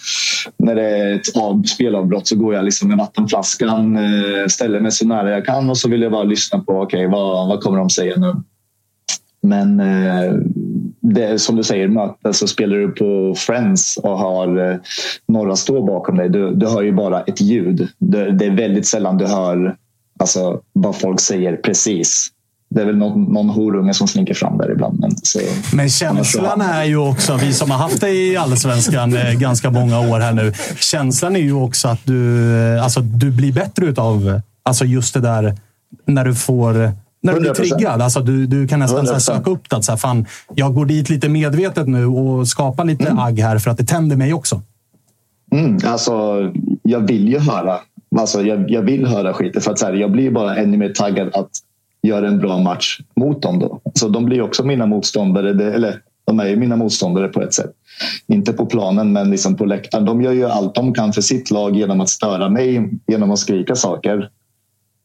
När det är ett av, spelavbrott så går jag liksom med vattenflaskan, eh, ställer mig så nära jag kan och så vill jag bara lyssna på okay, vad, vad kommer de säga nu. Men eh, det, som du säger, möte, så spelar du på Friends och har eh, några stå bakom dig. Du, du hör ju bara ett ljud. Det, det är väldigt sällan du hör alltså, vad folk säger precis. Det är väl någon, någon horunge som slinker fram där ibland. Men, så, men känslan är ju också, vi som har haft dig i Allsvenskan eh, ganska många år här nu. Känslan är ju också att du, alltså, du blir bättre utav alltså just det där när du får när du blir triggad. Alltså, du, du kan nästan så söka upp det. Så här, fan, jag går dit lite medvetet nu och skapar lite mm. agg här för att det tänder mig också. Mm, alltså, jag vill ju höra. Alltså, jag, jag vill höra skiten. För att, så här, jag blir bara ännu mer taggad att göra en bra match mot dem. Då. Så de blir också mina motståndare. Det, eller de är ju mina motståndare på ett sätt. Inte på planen, men liksom på läktaren. De gör ju allt de kan för sitt lag genom att störa mig, genom att skrika saker.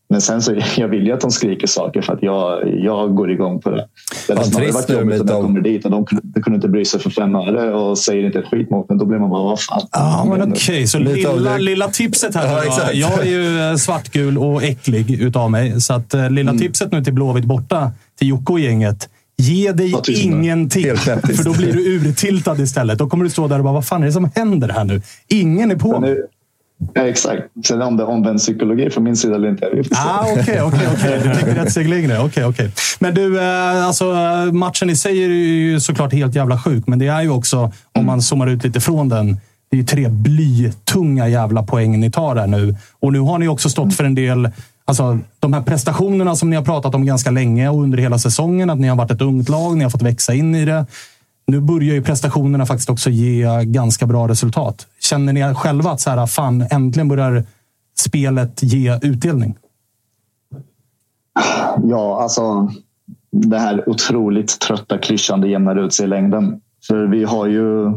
Men sen så *laughs* jag vill ju att de skriker saker för att jag, jag går igång på det. Det hade snarare varit jobbigt om jag kommer dit och de, de kunde inte bry sig för fem öre och säger inte ett skit mot mig. Då blir man bara, vad fan. Ja, men okej. Okay. Så lilla, lilla tipset här. Ja, exakt. Jag är ju eh, svartgul och äcklig utav mig. Så att, eh, lilla mm. tipset nu till Blåvitt borta, till Jocke och gänget. Ge dig ja, ingenting, för då blir du urtiltad istället. Då kommer du stå där och bara, vad fan är det som händer här nu? Ingen är på mig. Ja, exakt. Sen om det är omvänd psykologi från min sida eller inte. Ah, Okej, okej, okej. Du tänker ett steg längre. Okay, okay. Men du, eh, alltså, matchen i sig är ju såklart helt jävla sjuk, men det är ju också, om man zoomar ut lite från den, det är ju tre blytunga jävla poäng ni tar där nu. Och nu har ni också stått för en del Alltså, de här prestationerna som ni har pratat om ganska länge och under hela säsongen. Att ni har varit ett ungt lag, ni har fått växa in i det. Nu börjar ju prestationerna faktiskt också ge ganska bra resultat. Känner ni själva att så här, fan, äntligen börjar spelet ge utdelning? Ja, alltså det här otroligt trötta klyschan, det jämnar ut sig i längden. För vi har ju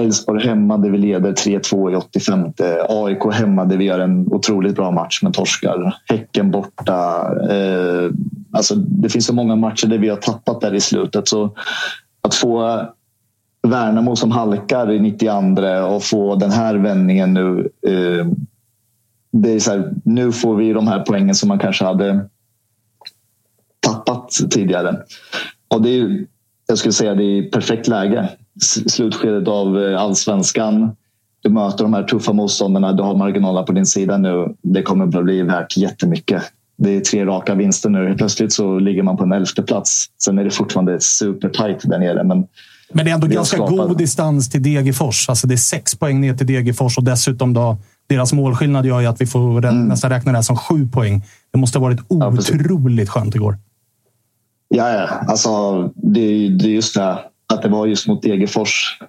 Elfsborg hemma där vi leder 3-2 i 85. AIK hemma där vi gör en otroligt bra match med torskar. Häcken borta. Eh, alltså, det finns så många matcher där vi har tappat där i slutet. Så att få Värnamo som halkar i 92 och få den här vändningen nu. Eh, det är så här, nu får vi de här poängen som man kanske hade tappat tidigare. Och det är, jag skulle säga det är perfekt läge. Slutskedet av eh, allsvenskan. Du möter de här tuffa motståndarna. Du har marginalerna på din sida nu. Det kommer att bli värt jättemycket. Det är tre raka vinster nu. Plötsligt så ligger man på en elfte plats. Sen är det fortfarande supertajt där nere. Men men det är ändå ganska skapat... god distans till Degerfors. Alltså det är sex poäng ner till Degerfors och dessutom då deras målskillnad gör ju att vi får mm. nästan räkna det här som sju poäng. Det måste ha varit otroligt ja, skönt igår. Ja, ja. Alltså, det, det är just det att det var just mot Degerfors. *laughs*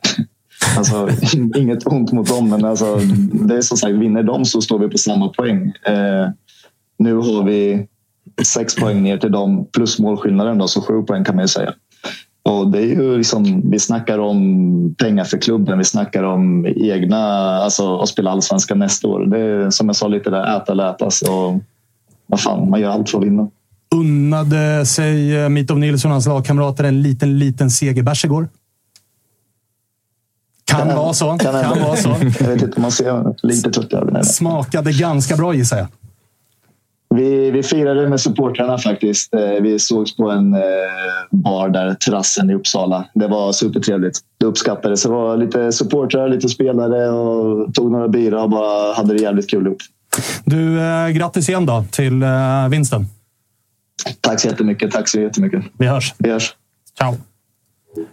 Alltså, inget ont mot dem, men alltså, det är som sagt, vinner de så står vi på samma poäng. Eh, nu har vi sex poäng ner till dem plus målskillnaden, då, så sju poäng kan man ju säga. Och det är ju liksom, vi snackar om pengar för klubben, vi snackar om egna, alltså att spela allsvenskan nästa år. Det är som jag sa lite där, äta eller ätas. Och vad fan, man gör allt för att vinna. Unnade sig eh, Mitov Nilsson och hans lagkamrater en liten, liten segerbärs igår? Kan, kan vara så. Kan, kan vara så. Jag vet inte om man ser lite trött Smakade ganska bra gissar jag. Vi, vi firade med supportrarna faktiskt. Eh, vi sågs på en eh, bar där, terrassen i Uppsala. Det var supertrevligt. Det uppskattades. Det var lite supportrar, lite spelare och tog några bira och bara hade det jävligt kul ihop. Du, eh, grattis igen då till vinsten. Tack så jättemycket. Tack så jättemycket. Vi hörs. Vi hörs. Ciao.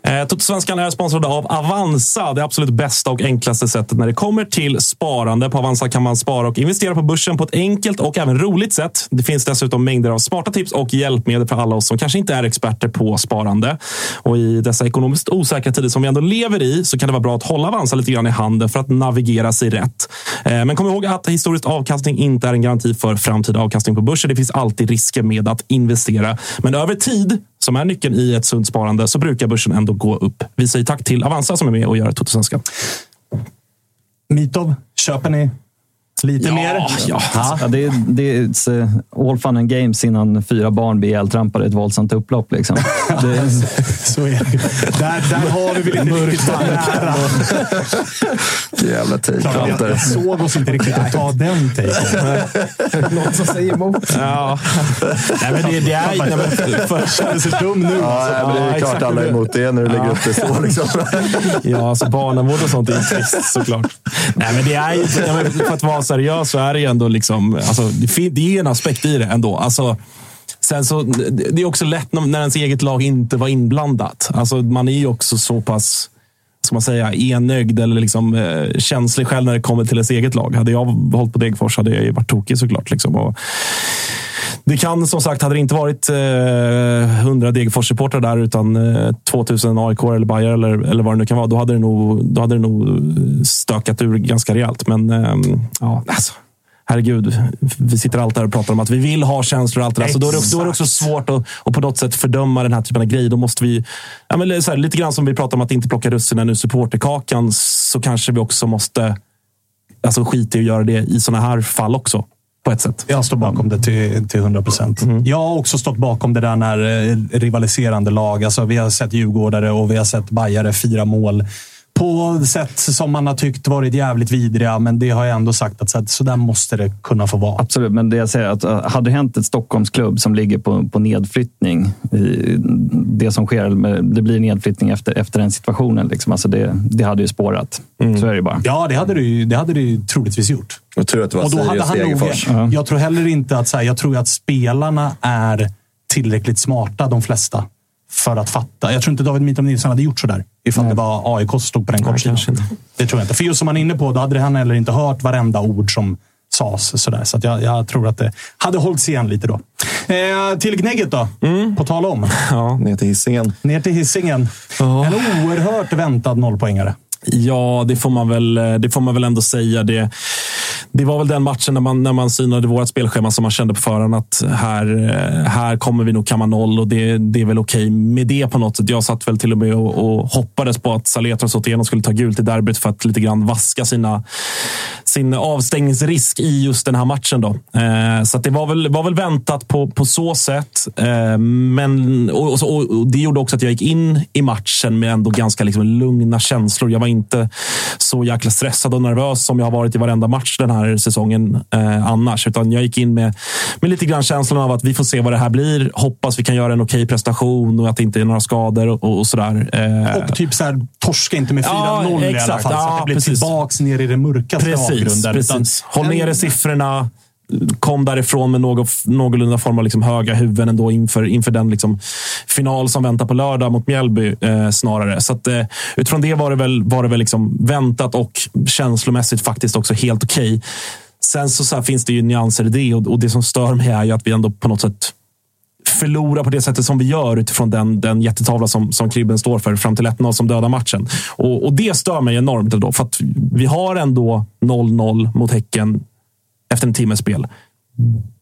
Eh, Totosvenskan är sponsrad av Avanza, det absolut bästa och enklaste sättet när det kommer till sparande. På Avanza kan man spara och investera på börsen på ett enkelt och även roligt sätt. Det finns dessutom mängder av smarta tips och hjälpmedel för alla oss som kanske inte är experter på sparande. Och I dessa ekonomiskt osäkra tider som vi ändå lever i så kan det vara bra att hålla Avanza lite grann i handen för att navigera sig rätt. Eh, men kom ihåg att historisk avkastning inte är en garanti för framtida avkastning på börsen. Det finns alltid risker med att investera. Men över tid som är nyckeln i ett sunt sparande, så brukar börsen ändå gå upp. Vi säger tack till Avanza som är med och gör Totosvenskan. Mitov, köper ni lite Ja, mer? Ja, ja. det, är, det är it's, uh, all fun and games innan fyra barn blir ihjältrampade i ett våldsamt upplopp. Liksom. *laughs* Det är, Så är det. Där, där har vi väl inte riktigt nära. Jävla jag, tejpkanter. jag såg oss inte riktigt att ta den taken. Någon som säger emot. Ja. Nej, men det, det är... Men för, Känner sig dum nu. Ja, men det är Ja, klart alla är emot det när du lägger upp det så. Liksom. Ja, alltså barnavård och sånt är ju trist såklart. Nej, men det är ju, ja, för att vara seriös så är det ju ändå liksom, alltså, det, det är ju en aspekt i det ändå. Alltså, sen så, det är också lätt när när ens eget lag inte var inblandat. Alltså, man är ju också så pass ska man säga, enögd eller liksom, eh, känslig själv när det kommer till ens eget lag. Hade jag hållit på Degerfors hade jag ju varit tokig såklart. Liksom. Och det kan som sagt, hade det inte varit eh, 100 Degerfors-supportrar där utan eh, 2000 AIK eller Bayer eller, eller vad det nu kan vara, då hade det nog, då hade det nog stökat ur ganska rejält. Men eh, ja, alltså, herregud, vi sitter alltid här och pratar om att vi vill ha känslor och allt det där. Så då är, det, då är det också svårt att, att på något sätt fördöma den här typen av grejer. Då måste vi, ja, men så här, lite grann som vi pratar om att inte plocka russinen ur supporterkakan, så kanske vi också måste alltså, skita i att göra det i sådana här fall också. På ett sätt. Jag står bakom det till, till 100 procent. Jag har också stått bakom det där när eh, rivaliserande lag. Alltså, vi har sett Djurgårdare och vi har sett Bajare fira mål på sätt som man har tyckt varit jävligt vidriga. Men det har jag ändå sagt att så, att så där måste det kunna få vara. Absolut, men det jag säger är att uh, hade det hänt ett Stockholmsklubb som ligger på, på nedflyttning, det som sker, det blir nedflyttning efter, efter den situationen. Liksom. Alltså det, det hade ju spårat. Så är det bara. Ja, det hade det ju, det hade det ju troligtvis gjort. Jag tror att det var Och då hade han nog, Degerfors. Jag tror heller inte att... Så här, jag tror att spelarna är tillräckligt smarta, de flesta, för att fatta. Jag tror inte David Mitov Nilsson hade gjort sådär ifall det var AIK som stod på den kortsidan. Det tror jag inte. För just som han är inne på, då hade han heller inte hört varenda ord som sades. Sådär. Så jag, jag tror att det hade hållits igen lite då. Eh, till Gnägget då, på tal om. *laughs* Ja. Ner till hissingen. Ner till hissingen. En oerhört väntad nollpoängare. Ja, det får man väl, det får man väl ändå säga. Det, det var väl den matchen när man, när man synade vårt spelschema som man kände på förhand att här, eh, här kommer vi nog kamma noll och det, det är väl okej med det på något sätt. Jag satt väl till och med och, och hoppades på att Saletros återigen skulle ta gult i derbyt för att lite grann vaska sina, sin avstängningsrisk i just den här matchen. Då. Eh, så det var väl, var väl väntat på, på så sätt. Eh, men, och, och, och, Det gjorde också att jag gick in i matchen med ändå ganska liksom lugna känslor. Jag var inte så jäkla stressad och nervös som jag har varit i varenda match den här säsongen eh, annars. Utan jag gick in med, med lite grann känslan av att vi får se vad det här blir. Hoppas vi kan göra en okej prestation och att det inte är några skador och, och sådär. Eh, Och typ så här, torska inte med 4-0 Ja, i alla fall. så att Ja, det blir precis. tillbaks ner i det mörkaste Precis, avgrunden. precis. Håll nere siffrorna. Kom därifrån med något, någorlunda form av liksom höga huvuden ändå inför, inför den liksom final som väntar på lördag mot Mjällby eh, snarare. Så att, eh, utifrån det var det väl, var det väl liksom väntat och känslomässigt faktiskt också helt okej. Sen så, så finns det ju nyanser i det och, och det som stör mig är ju att vi ändå på något sätt förlora på det sättet som vi gör utifrån den, den jättetavla som, som Kribben står för fram till 1-0 som dödar matchen. Och, och det stör mig enormt ändå, för att vi har ändå 0-0 mot Häcken efter en timmes spel.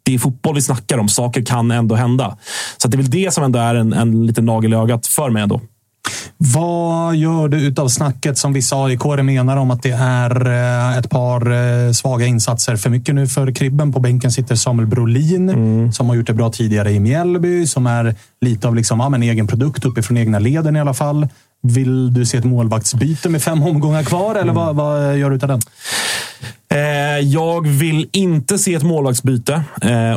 Det är fotboll vi snackar om. Saker kan ändå hända. Så att det är väl det som ändå är en, en liten nagel i ögat för mig ändå. Vad gör du utav snacket som vissa aik menar om att det är eh, ett par eh, svaga insatser för mycket nu för Kribben? På bänken sitter Samuel Brolin som har gjort det bra tidigare i Mjällby, som är lite av liksom, ja, men egen produkt uppifrån egna leden i alla fall. Vill du se ett målvaktsbyte med fem omgångar kvar eller vad, vad gör du utav den? Eh, jag vill inte se ett målvaktsbyte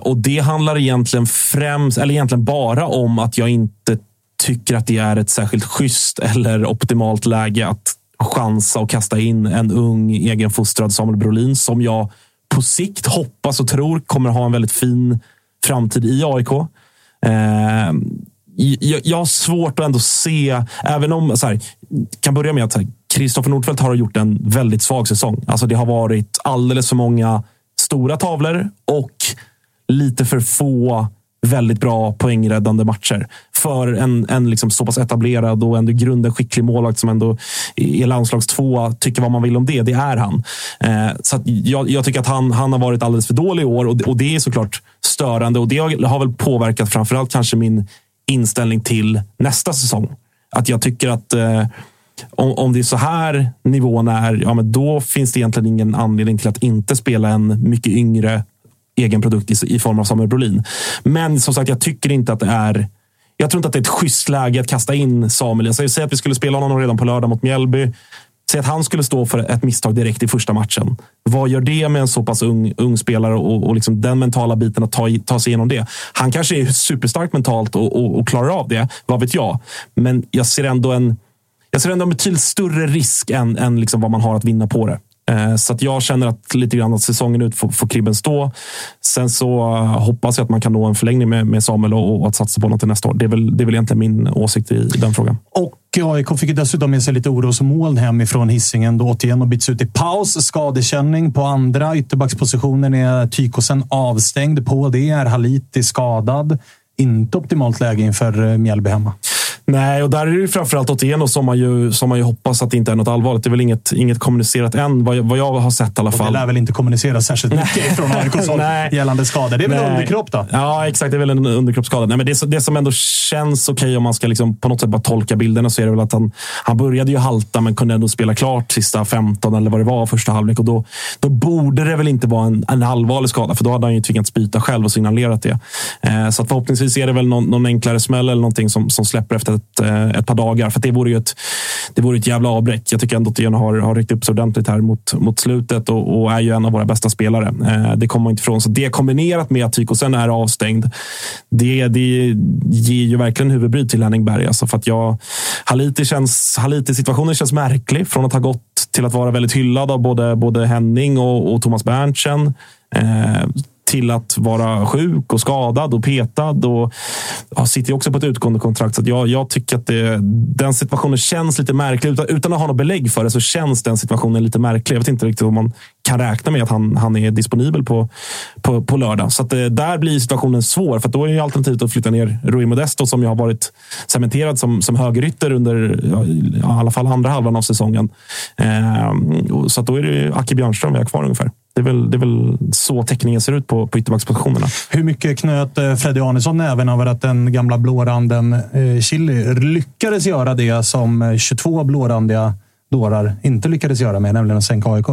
och det handlar egentligen främst, eller egentligen bara om att jag inte tycker att det är ett särskilt schysst eller optimalt läge att chansa och kasta in en ung egenfostrad Samuel Brolin som jag på sikt hoppas och tror kommer ha en väldigt fin framtid i AIK. Eh, jag, jag har svårt att ändå se, även om, så här, kan börja med att Kristoffer Nordfeldt har gjort en väldigt svag säsong. Alltså det har varit alldeles för många stora tavlor och lite för få väldigt bra poängräddande matcher. För en, en liksom så pass etablerad och ändå i grunden skicklig målvakt som ändå är landslagstvåa, tycker vad man vill om det. Det är han. Eh, så att jag, jag tycker att han, han har varit alldeles för dålig i år och, det- och det är såklart störande och det har, har väl påverkat framförallt kanske min inställning till nästa säsong. Att jag tycker att eh, om, om det är så här nivån är, ja, men då finns det egentligen ingen anledning till att inte spela en mycket yngre egen produkt i, i form av Samuel Brolin. Men som sagt, jag tycker inte att det är jag tror inte att det är ett schysst läge att kasta in Samuel. Jag säger att vi skulle spela honom redan på lördag mot Mjällby. Säg att han skulle stå för ett misstag direkt i första matchen. Vad gör det med en så pass ung, ung spelare och, och liksom den mentala biten att ta, ta sig igenom det? Han kanske är superstark mentalt och, och, och klarar av det. Vad vet jag? Men jag ser ändå en, jag ser ändå en betydligt större risk än, än liksom vad man har att vinna på det. Eh, så att jag känner att lite grann att säsongen ut får, får Kribben stå. Sen så hoppas jag att man kan nå en förlängning med, med Samuel och, och att satsa på något till nästa år. Det är, väl, det är väl egentligen min åsikt i, i den frågan. Och AIK fick dessutom med sig lite orosmoln hemifrån hissingen då återigen och byts ut i paus. Skadekänning på andra ytterbackspositionen är Tykosen avstängd. På det är Haliti skadad. Inte optimalt läge inför eh, Mjällby hemma. Nej, och där är det framförallt Otieno som man ju, som man ju hoppas att det inte är något allvarligt. Det är väl inget, inget kommunicerat än, vad jag, vad jag har sett i alla fall. Och det lär väl inte kommuniceras särskilt mycket från AIKs *laughs* håll gällande skada. Det är väl Nej. underkropp då? Ja, exakt. Det är väl en underkroppsskada. Nej, men det, det som ändå känns okej om man ska liksom på något sätt bara tolka bilderna så är det väl att han, han började ju halta men kunde ändå spela klart sista 15 eller vad det var första halvlek. Och då, då borde det väl inte vara en, en allvarlig skada, för då hade han ju tvingats byta själv och signalerat det. Eh, så att förhoppningsvis är det väl någon, någon enklare smäll eller någonting som, som släpper efter ett, eh, ett par dagar. För det vore ju ett, det vore ett jävla avbräck. Jag tycker ändå att Dion har, har ryckt upp sig ordentligt här mot, mot slutet och, och är ju en av våra bästa spelare. Eh, det kommer man inte ifrån. Så det kombinerat med att Tykosen är avstängd, det, det ger ju verkligen huvudbry till Henning Berg. Alltså för att jag, Haliti känns, Haliti-situationen känns märklig. Från att ha gått till att vara väldigt hyllad av både, både Henning och, och Thomas Berntsen. Eh, till att vara sjuk och skadad och petad. Och ja, sitter också på ett utgående kontrakt. Så jag, jag tycker att det, den situationen känns lite märklig. Utan, utan att ha något belägg för det så känns den situationen lite märklig. Jag vet inte riktigt om man kan räkna med att han, han är disponibel på, på, på lördag. Så att, eh, där blir situationen svår. För då är ju alternativet att flytta ner Rui Modesto som jag har varit cementerad som, som högerytter under ja, i alla fall andra halvan av säsongen. Eh, så att då är det Aki Björnström vi har kvar ungefär. Det är, väl, det är väl så täckningen ser ut på, på ytterbackspositionerna. Hur mycket knöt eh, Freddy Arnesson näven över att den gamla blåranden eh, Chili lyckades göra det som eh, 22 blårandiga dårar inte lyckades göra med, nämligen att sänka AIK?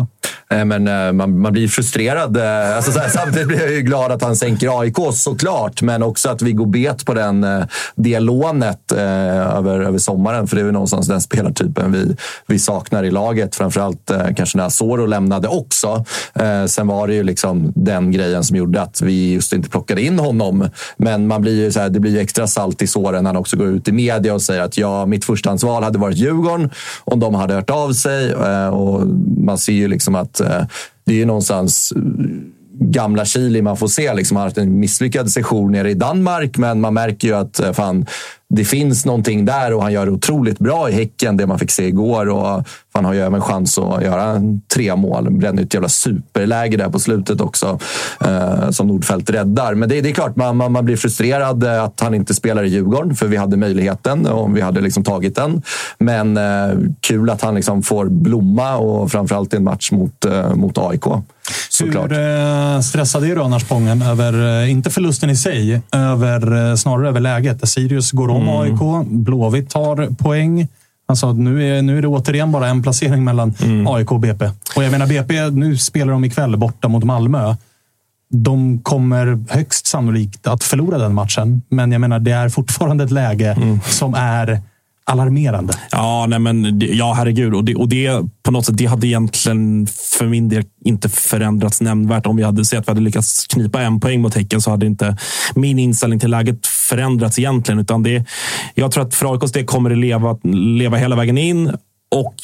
Eh, men, eh, man, man blir frustrerad. Eh, alltså, så här, *laughs* samtidigt blir jag ju glad att han sänker AIK såklart, men också att vi går bet på den, det lånet över, över sommaren. För det är väl någonstans den spelartypen vi, vi saknar i laget. Framförallt kanske när Soro lämnade också. Sen var det ju liksom den grejen som gjorde att vi just inte plockade in honom. Men man blir ju så här, det blir ju extra salt i såren när han också går ut i media och säger att ja, mitt förstahandsval hade varit Djurgården om de hade hört av sig. Och man ser ju liksom att eh, det är ju någonstans eh, gamla Chili man får se. Liksom, han har haft en misslyckad session nere i Danmark, men man märker ju att eh, fan, det finns någonting där och han gör det otroligt bra i Häcken, det man fick se igår. Och han har ju även chans att göra tre mål. Bränner ett jävla superläge där på slutet också, eh, som Nordfeldt räddar. Men det, det är klart, man, man, man, blir frustrerad eh, att han inte spelar i Djurgården, för vi hade möjligheten om vi hade liksom tagit den. Men eh, kul att han liksom får blomma och framförallt i en match mot, eh, mot AIK. Såklart. Hur eh, stressad är du annars Spången över, eh, inte förlusten i sig, över, snarare över läget? Sirius går om Mm. AIK, Blåvitt tar poäng. Alltså, nu, är, nu är det återigen bara en placering mellan Mm. AIK och BP. Och jag menar, BP, nu spelar de ikväll borta mot Malmö. De kommer högst sannolikt att förlora den matchen, men jag menar, det är fortfarande ett läge Mm. som är alarmerande. Ja, nej men, ja herregud. Och det, och det på något sätt, det hade egentligen för min del inte förändrats nämnvärt. Om vi hade sett att vi hade lyckats knipa en poäng mot Häcken så hade inte min inställning till läget förändrats egentligen. Utan det, jag tror att för AIKs det kommer det leva, leva hela vägen in. Och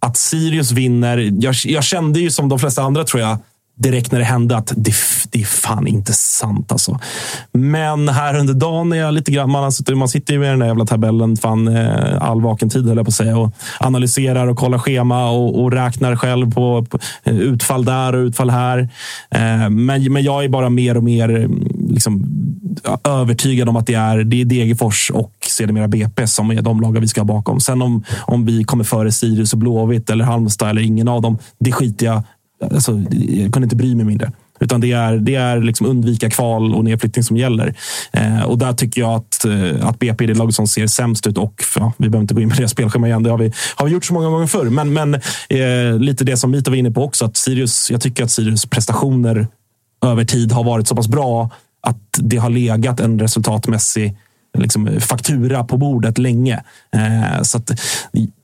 att Sirius vinner. Jag, jag kände ju som de flesta andra tror jag direkt när det hände att det, det är fan inte sant. Alltså. Men här under dagen är jag lite grann, man, alltså, man sitter ju med den där jävla tabellen fan, eh, all vaken tid höll jag på att säga och analyserar och kollar schema och, och räknar själv på, på eh, utfall där och utfall här. Eh, men, men jag är bara mer och mer mm, liksom, övertygad om att det är, det är Degerfors och sedermera BP som är de lagar vi ska ha bakom. Sen om, om vi kommer före Sirius och Blåvitt eller Halmstad eller ingen av dem, det skiter jag Alltså, jag kunde inte bry mig mindre. Utan det är, det är liksom undvika kval och nedflyttning som gäller. Eh, och där tycker jag att, eh, att BP är det lag som ser sämst ut. Och ja, Vi behöver inte gå in på det spelschema igen. Det har vi, har vi gjort så många gånger förr. Men, men eh, lite det som Mito var inne på också. Att Sirius, jag tycker att Sirius prestationer över tid har varit så pass bra att det har legat en resultatmässig liksom, faktura på bordet länge. Eh, så att,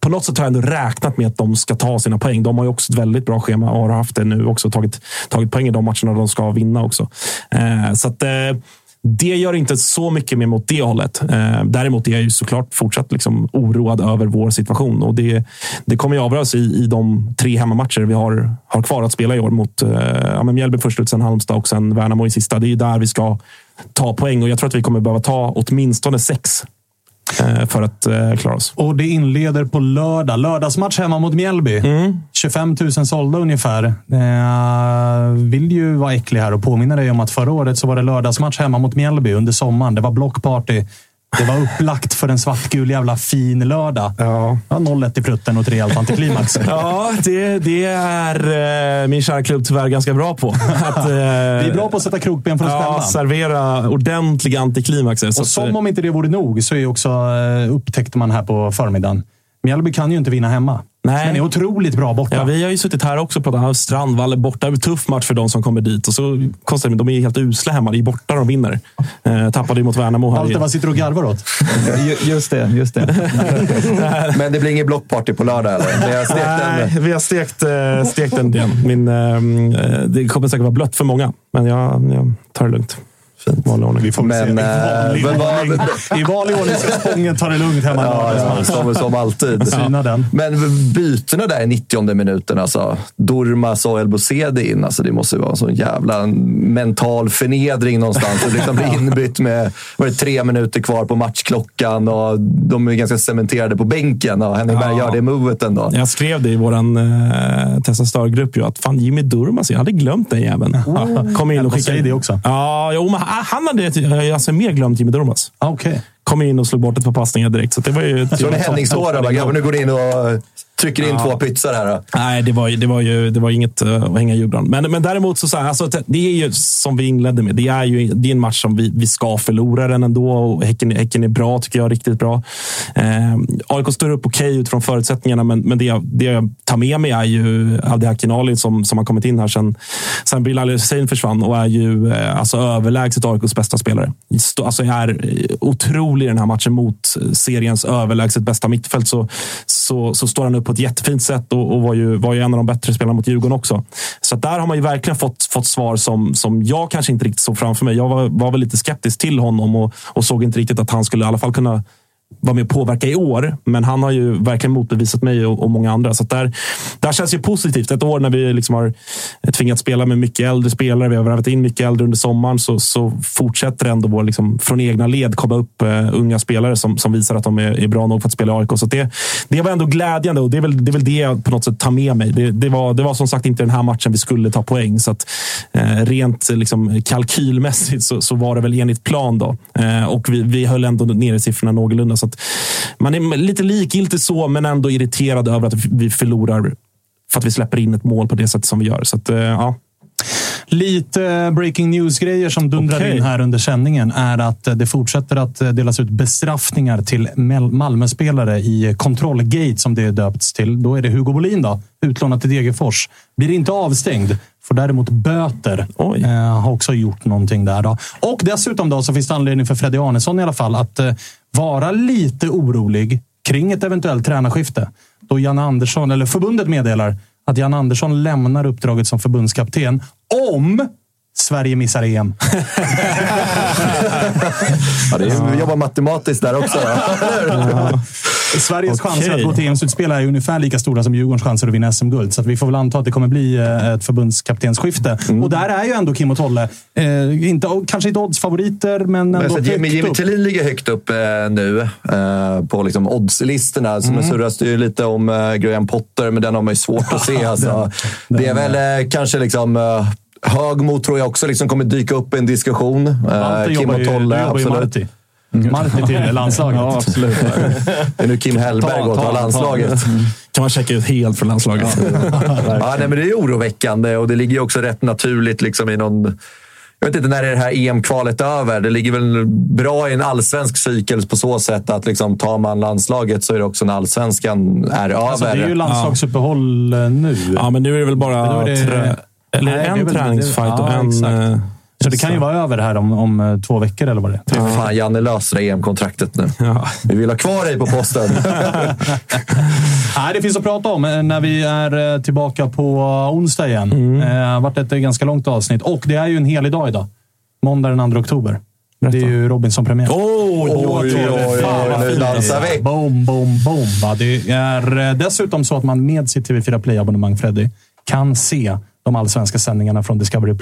på något sätt har jag ändå räknat med att de ska ta sina poäng. De har ju också ett väldigt bra schema och har haft det nu också. Tagit, tagit poäng i de matcherna de ska vinna också. Eh, så att, eh, det gör inte så mycket mer mot det hållet. Eh, däremot är jag ju såklart fortsatt liksom oroad över vår situation. Och det, det kommer ju avgöras i, i de tre hemmamatcher vi har, har kvar att spela i år. Mot eh, ja, Mjällby först ut, sen Halmstad och sen Värnamo i sista. Det är ju där vi ska ta poäng och jag tror att vi kommer behöva ta åtminstone sex eh, för att eh, klara oss. Och det inleder på lördag. Lördagsmatch hemma mot Mjällby. 25 000 sålda ungefär. Eh, vill ju vara äcklig här och påminna dig om att förra året så var det lördagsmatch hemma mot Mjällby under sommaren. Det var blockparty. Det var upplagt för en svartgul jävla fin lördag. Ja. Ja, 0-1 i prutten och ett rejält antiklimax. *laughs* Ja, det, det är eh, min kära klubb tyvärr ganska bra på. Att, eh, Vi är bra på att sätta krokben för oss ja, själva. servera ordentliga antiklimaxer. Och att, som eh, om inte det vore nog så är också, eh, upptäckte man här på förmiddagen. Mjällby kan ju inte vinna hemma. Nej. Men är otroligt bra borta. Ja, vi har ju suttit här också och pratat om Strandvall är borta. En tuff match för de som kommer dit. Och så konstigt, de är helt usla hemma. Det är borta de vinner. Eh, tappade ju mot Värnamo. här Malte, vad sitter du och garvar åt? *laughs* Ju- Just det, just det. *laughs* Men det blir inget blockparty på lördag eller? Det har stekt Nej, en- vi har stekt, eh, stekt en del. Min, eh, det kommer säkert vara blött för många, men jag, jag tar det lugnt. Fint. Vanlig ordning. Vi får Men, se. I vanlig, eh, men vad- ordning, I vanlig ordning ska Spången ta det lugnt hemma i Ja, ja, som, som alltid. Syna den. Men bytena där i 90 minuten, alltså. Durmas och El Bosedi in. Alltså, det måste ju vara en sån jävla mental förnedring någonstans. Att liksom bli inbytt med var det, tre minuter kvar på matchklockan och de är ganska cementerade på bänken. Och Henning Berg Ja. gör det movet ändå. Jag skrev det i vår eh, Tessa Star-grupp ju, att fan Jimmy Durmaz, jag hade glömt den jäveln. Kom in och skickade säger det också. Ja, jo, men han hade alltså, mer glömt Jimmy Durmaz. Ah, Okej. Kom in och slog bort ett par passningar direkt. Så det var ju Så är Henning står där och bara, grabbar nu går in och trycker in Ja. två pytsar här. Då. Nej, det var, det var ju det var inget uh, att hänga i julgran. Men, men däremot, så, så här, alltså, det är ju som vi inledde med. Det är ju det är en match som vi, vi ska förlora den ändå. Och häcken, häcken är bra, tycker jag. Riktigt bra. Eh, AIK står upp okej utifrån förutsättningarna, men, men det, jag, det jag tar med mig är ju Abdi Hakinali som, som har kommit in här sen, sen Bilal Hussein försvann och är ju eh, alltså, överlägset AIKs bästa spelare. Stå, alltså, är eh, otrolig i den här matchen mot seriens överlägset bästa mittfält. Så, så, så står han upp på ett jättefint sätt och, och var, ju, var ju en av de bättre spelarna mot Djurgården också. Så att där har man ju verkligen fått, fått svar som, som jag kanske inte riktigt såg framför mig. Jag var, var väl lite skeptisk till honom och, och såg inte riktigt att han skulle i alla fall kunna vara med och påverka i år. Men han har ju verkligen motbevisat mig och, och många andra. Så att där, där känns ju positivt. Ett år när vi liksom har tvingats spela med mycket äldre spelare. Vi har värvat in mycket äldre under sommaren. Så, så fortsätter ändå vår, liksom, från egna led komma upp uh, unga spelare som, som visar att de är, är bra nog för att spela i AIK. Så det, det var ändå glädjande och det är väl det, är väl det jag på något sätt tar med mig. Det, det, var, det var som sagt inte den här matchen vi skulle ta poäng. Så att, uh, rent liksom, kalkylmässigt så, så var det väl enligt plan. Då. Uh, och vi, vi höll ändå nere siffrorna någorlunda. Så att man är lite likgiltig så, men ändå irriterad över att vi förlorar för att vi släpper in ett mål på det sätt som vi gör. Så att, eh, ja. Lite breaking news-grejer som dundrar Okej. in här under sändningen är att det fortsätter att delas ut bestraffningar till Mal- Malmö-spelare i Kontrollgate, som det är döpts till. Då är det Hugo Bolin, då, utlånad till Degerfors. Blir inte avstängd, får däremot böter. Oj. Eh, har också gjort någonting där. Då. Och dessutom då, så finns det anledning för Freddy Arnesson i alla fall att eh, vara lite orolig kring ett eventuellt tränarskifte. Då Jan Andersson, eller förbundet meddelar att Jan Andersson lämnar uppdraget som förbundskapten om Sverige missar EM. *laughs* Ja, det är, vi jobbar matematiskt där också. Då. Sveriges Okej. chanser att gå till EM-slutspel är ungefär lika stora som Djurgårdens chanser att vinna SM-guld. Så vi får väl anta att det kommer bli eh, ett förbundskaptensskifte. Mm. Och där är ju ändå Kim och Tolle, eh, inte, kanske inte oddsfavoriter, men ändå Men högt Jimmy, Jimmy upp. Tillin ligger högt upp eh, nu eh, på liksom oddslistorna. Så Mm. surras det ju lite om eh, Graham Potter, men den har man ju svårt att se. *laughs* Alltså. det är väl eh, kanske liksom... Eh, Högmo tror jag också liksom kommer dyka upp i en diskussion. Eh, Malte Kim och Tolle, ju absolut. Marti. Marti till *laughs* landslaget. Ja, absolut. Det är nu Kim Hellberg går och tar landslaget. Kan man checka ut helt för landslaget. *laughs* Ja, nej, men det är oroväckande och det ligger ju också rätt naturligt liksom i någon... Jag vet inte när är det här EM-kvalet över. Det ligger väl bra i en allsvensk cykel på så sätt att liksom, tar man landslaget så är det också när allsvenskan är Alltså, över. det är ju landslagsuppehåll eh, nu. Ja, men nu är det väl bara Men då är det- trä... Eller Nej, en träningsfight det- och ja, en... exakt. eh, Så det kan ju vara över här om, om eh, två veckor eller vad det är. Fan, Janne löser det EM-kontraktet nu. Vi vill ha kvar dig på posten. *laughs* Nej, det finns att prata om eh, när vi är tillbaka på onsdag igen. Mm. Det har varit ett ganska långt avsnitt och det är ju en helig dag idag. Måndag den 2 oktober. Det är ju Robinson-premiär. Oj, oj, oj, oj, vad nu dansar vi. Boom, boom, boom. Va? Det är dessutom så att man med sitt TV4 Play-abonnemang, Freddy, kan se de allsvenska sändningarna från Discovery+.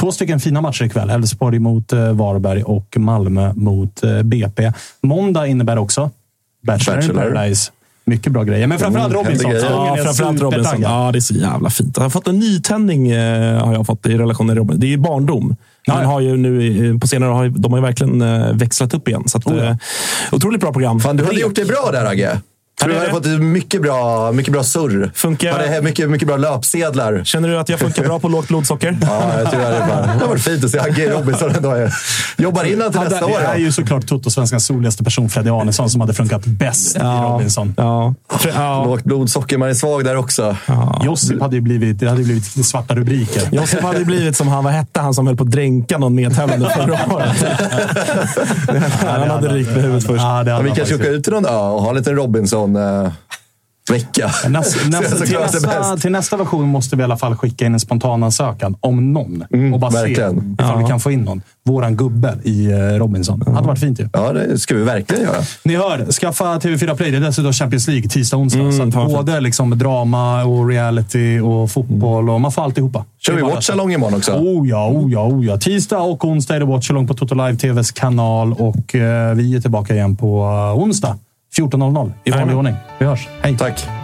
Två stycken fina matcher ikväll. Elfsborg mot eh, Varberg och Malmö mot eh, BP. Måndag innebär också Bachelor, Bachelor. in Paradise. Mycket bra grejer. Men framförallt Mm, Robinson. Ja, framförallt Robinson. Ja, det är så jävla fint. Jag har fått en nytändning eh, har jag fått i relation till Robinson. Det är ju barndom. Ja, har ju nu, på senare har de har ju verkligen växlat upp igen. Så att, Oh, ja. otroligt bra program. Fan, du hade gjort det bra där, Agge. Tror du det är hade det. fått mycket bra, mycket bra surr. Funkar- Hade mycket, mycket bra löpsedlar. Känner du att jag funkar bra på lågt blodsocker? *laughs* Ja, jag tror det, bara, det har varit fint att se Agge Robinson ändå. Jobbar in han till Ja, nästa det år. är då. ju såklart Toto-svenskans soligaste person, Freddy Arnesson, som hade funkat bäst i Robinson. Ja. ja. Lågt blodsocker, man är svag där också. Josip hade ju blivit, det hade blivit svarta rubriker. Josef hade ju blivit som han, vad hette han som höll på att dränka någon medtävlande förra *laughs* året? han hade rykt med huvudet först. Ja, det Ja, vi kanske åka ut till någon ö och ha en liten Robinson-vecka. *laughs* Nästa, nästa, till, nästa, till nästa version måste vi i alla fall skicka in en spontan-ansökan om någon. och bara se verkligen. ifall vi kan få in någon. Våran gubbe i eh, Robinson. Det hade varit fint ju. Ja, det ska vi verkligen göra. Ni hör, skaffa TV4 Play. Det är dessutom Champions League tisdag, onsdag. Mm, så både liksom drama och reality och fotboll. Och man får alltihopa. Kör vi watchalong imorgon också? Oh ja, oh ja, oh ja. Tisdag och onsdag är det Watchalong på Toto Live TVs kanal och eh, vi är tillbaka igen på eh, onsdag 14.00 i vanlig ordning. Vi hörs. Hej! Tack.